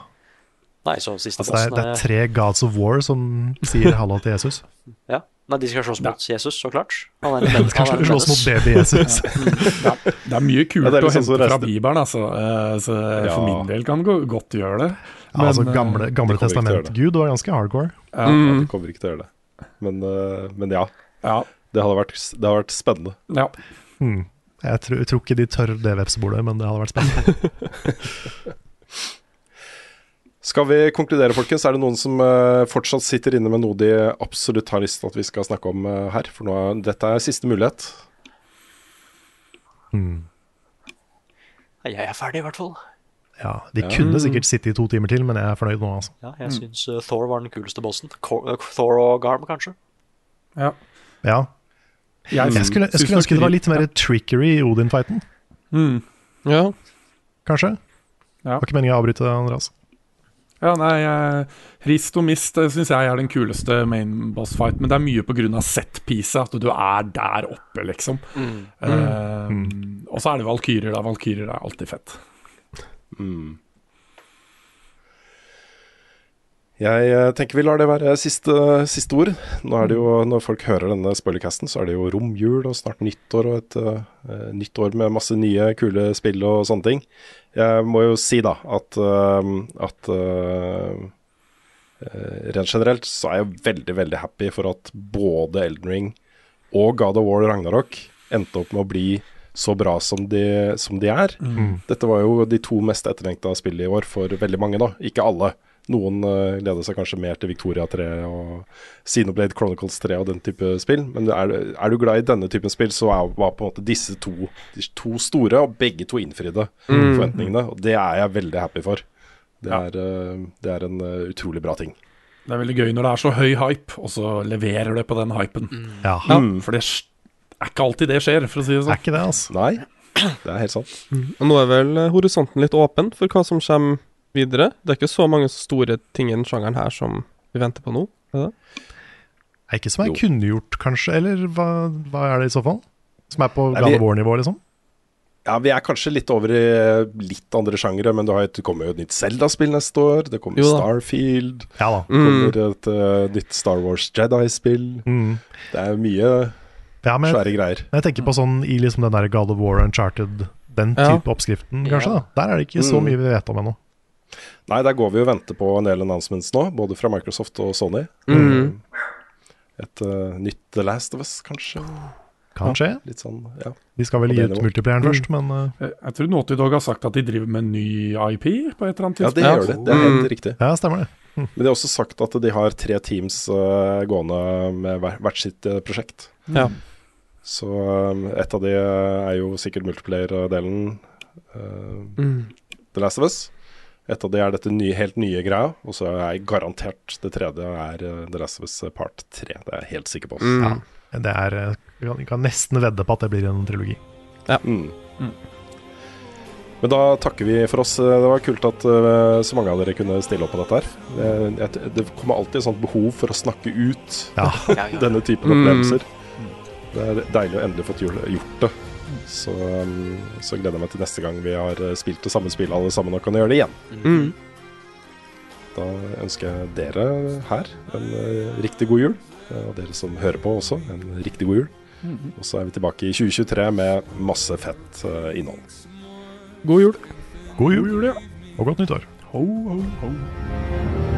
Nei, så siste Altså, det, er, det er tre gods of war som sier hallo til Jesus. Ja. Nei, de skal slåss mot Jesus, så klart. Han er en men- Skal han er slåss mot baby Jesus. Det er mye kult Ja, er å liksom så hente fra Bibelen, altså. Eh, Så for Ja. min del kan gå, godt gjøre det. Men, altså, gamle, gamle det. testament-gud var ganske hardcore. Ja, Mm. De kommer ikke til å gjøre det. Men, eh, men ja, ja, det hadde vært, det hadde vært spennende. ja. Hmm. Jeg, tror, jeg tror ikke de tør det vepsebordet, men det hadde vært spennende. Skal vi konkludere, folkens? Er det noen som eh, fortsatt sitter inne med noe de absolutt har lyst til at vi skal snakke om eh, her? For nå, dette er siste mulighet. Hmm. Jeg er ferdig, i hvert fall. Ja, De Ja. kunne sikkert sitte i to timer til, men jeg er fornøyd nå, altså. Ja, jeg syns uh, Thor var den kuleste bossen. Thor og Garm, kanskje. Ja. Jeg, Jeg skulle, jeg skulle ønske det var litt mer trickery i Odin-fighten, Mm. Ja. kanskje. Ja. Var ikke meningen å avbryte, Andreas. Ja, nei, eh, Rist og Mist syns jeg er den kuleste main boss fight, men det er mye pga. set-piece, at du er der oppe, liksom. Mm. Eh, Og så er det valkyrjer, da. Valkyrjer er alltid fett. Mm. Jeg eh, tenker vi lar det være siste, siste ord. Nå er det jo, Når folk hører denne spoilercasten, så er det jo romjul og snart nyttår og et uh, nytt år med masse nye, kule spill og sånne ting. Jeg må jo si da at, at uh, rent generelt så er jeg veldig, veldig happy for at både Elden Ring og God of War Ragnarok endte opp med å bli så bra som de, som de er. Mm. Dette var jo de to mest etterlengta spillene i år for veldig mange, da. Ikke alle. Noen uh, gleder seg kanskje mer til Victoria 3 og Xenoblade Chronicles 3 og den type spill. Men er, er du glad i denne typen spill, så er, var på en måte disse to, de to store, og begge to innfridde Mm. forventningene. Og det er jeg veldig happy for. Det er, uh, det er en uh, utrolig bra ting. Det er veldig gøy når det er så høy hype, og så leverer det på den hypen. Ja. ja. For det er ikke alltid det skjer, for å si det Er sånn. ikke det, altså. Nei, det er helt sant. Og nå er vel horisonten litt åpen for hva som kommer videre. Det er ikke så mange store ting i den sjangeren her som vi venter på nå. Er det? Er ikke som jeg kunne gjort, kanskje? Eller hva, hva er det i så fall? Som er på God of War-nivå, liksom? Ja, Vi er kanskje litt over i litt andre sjangere, men det, har, det kommer jo et nytt Zelda-spill neste år. Det kommer Jo da. Starfield. Ja da. Det kommer et uh, nytt Star Wars Jedi-spill. Mm. Det er mye Ja, men svære greier. jeg tenker på sånn i liksom den der God of War Uncharted, den Ja. type oppskriften, kanskje. da Der er det ikke så Mm. mye vi vet om ennå. Nei, der går vi og venter på en del announcements nå, både fra Microsoft og Sony. Mm. Et uh, nytt The Last of Us, kanskje. Kanskje. Litt sånn, ja. De skal vel gi ut multiplieren multiplayeren Mm. først, men uh, Jeg tror Naughty Dog har sagt at de driver med en ny IP på et eller annet Ja, det gjør det. Det er helt Mm. riktig. ja, stemmer det. Men de har også sagt at de har tre teams uh, gående med hver- hvert sitt uh, prosjekt. Ja. Så um, et av de er jo sikkert multiplier-delen. Uh, Mm. The Last of Us. Et av de er dette nye, helt nye greia, og så er jeg garantert det tredje er uh, The Last of Us part 3. Det er jeg helt sikker på. Mm. Ja. Det er, uh, vi kan, vi kan nesten vedde på at det blir en trilogi. Mm. Mm. Men da takker vi for oss. Det var kult at så mange av dere kunne stille opp på dette her. Det, det kommer alltid et sånt behov for å snakke ut Ja. Ja, ja. denne typen Mm. opplevelser. Det er deilig å endelig få gjort gjort det. Så, um, så gleder jeg meg til neste gang vi har uh, spilt det samme spillet alle sammen og kan gjøre det igjen. Mm. Da ønsker jeg dere her en uh, riktig god jul. uh, Og dere som hører på også, en riktig god jul. Og så er vi tilbake i 2023 med masse fett uh, innhold. God jul. God jul, jul, ja, og godt nyttår. Ho, ho, ho.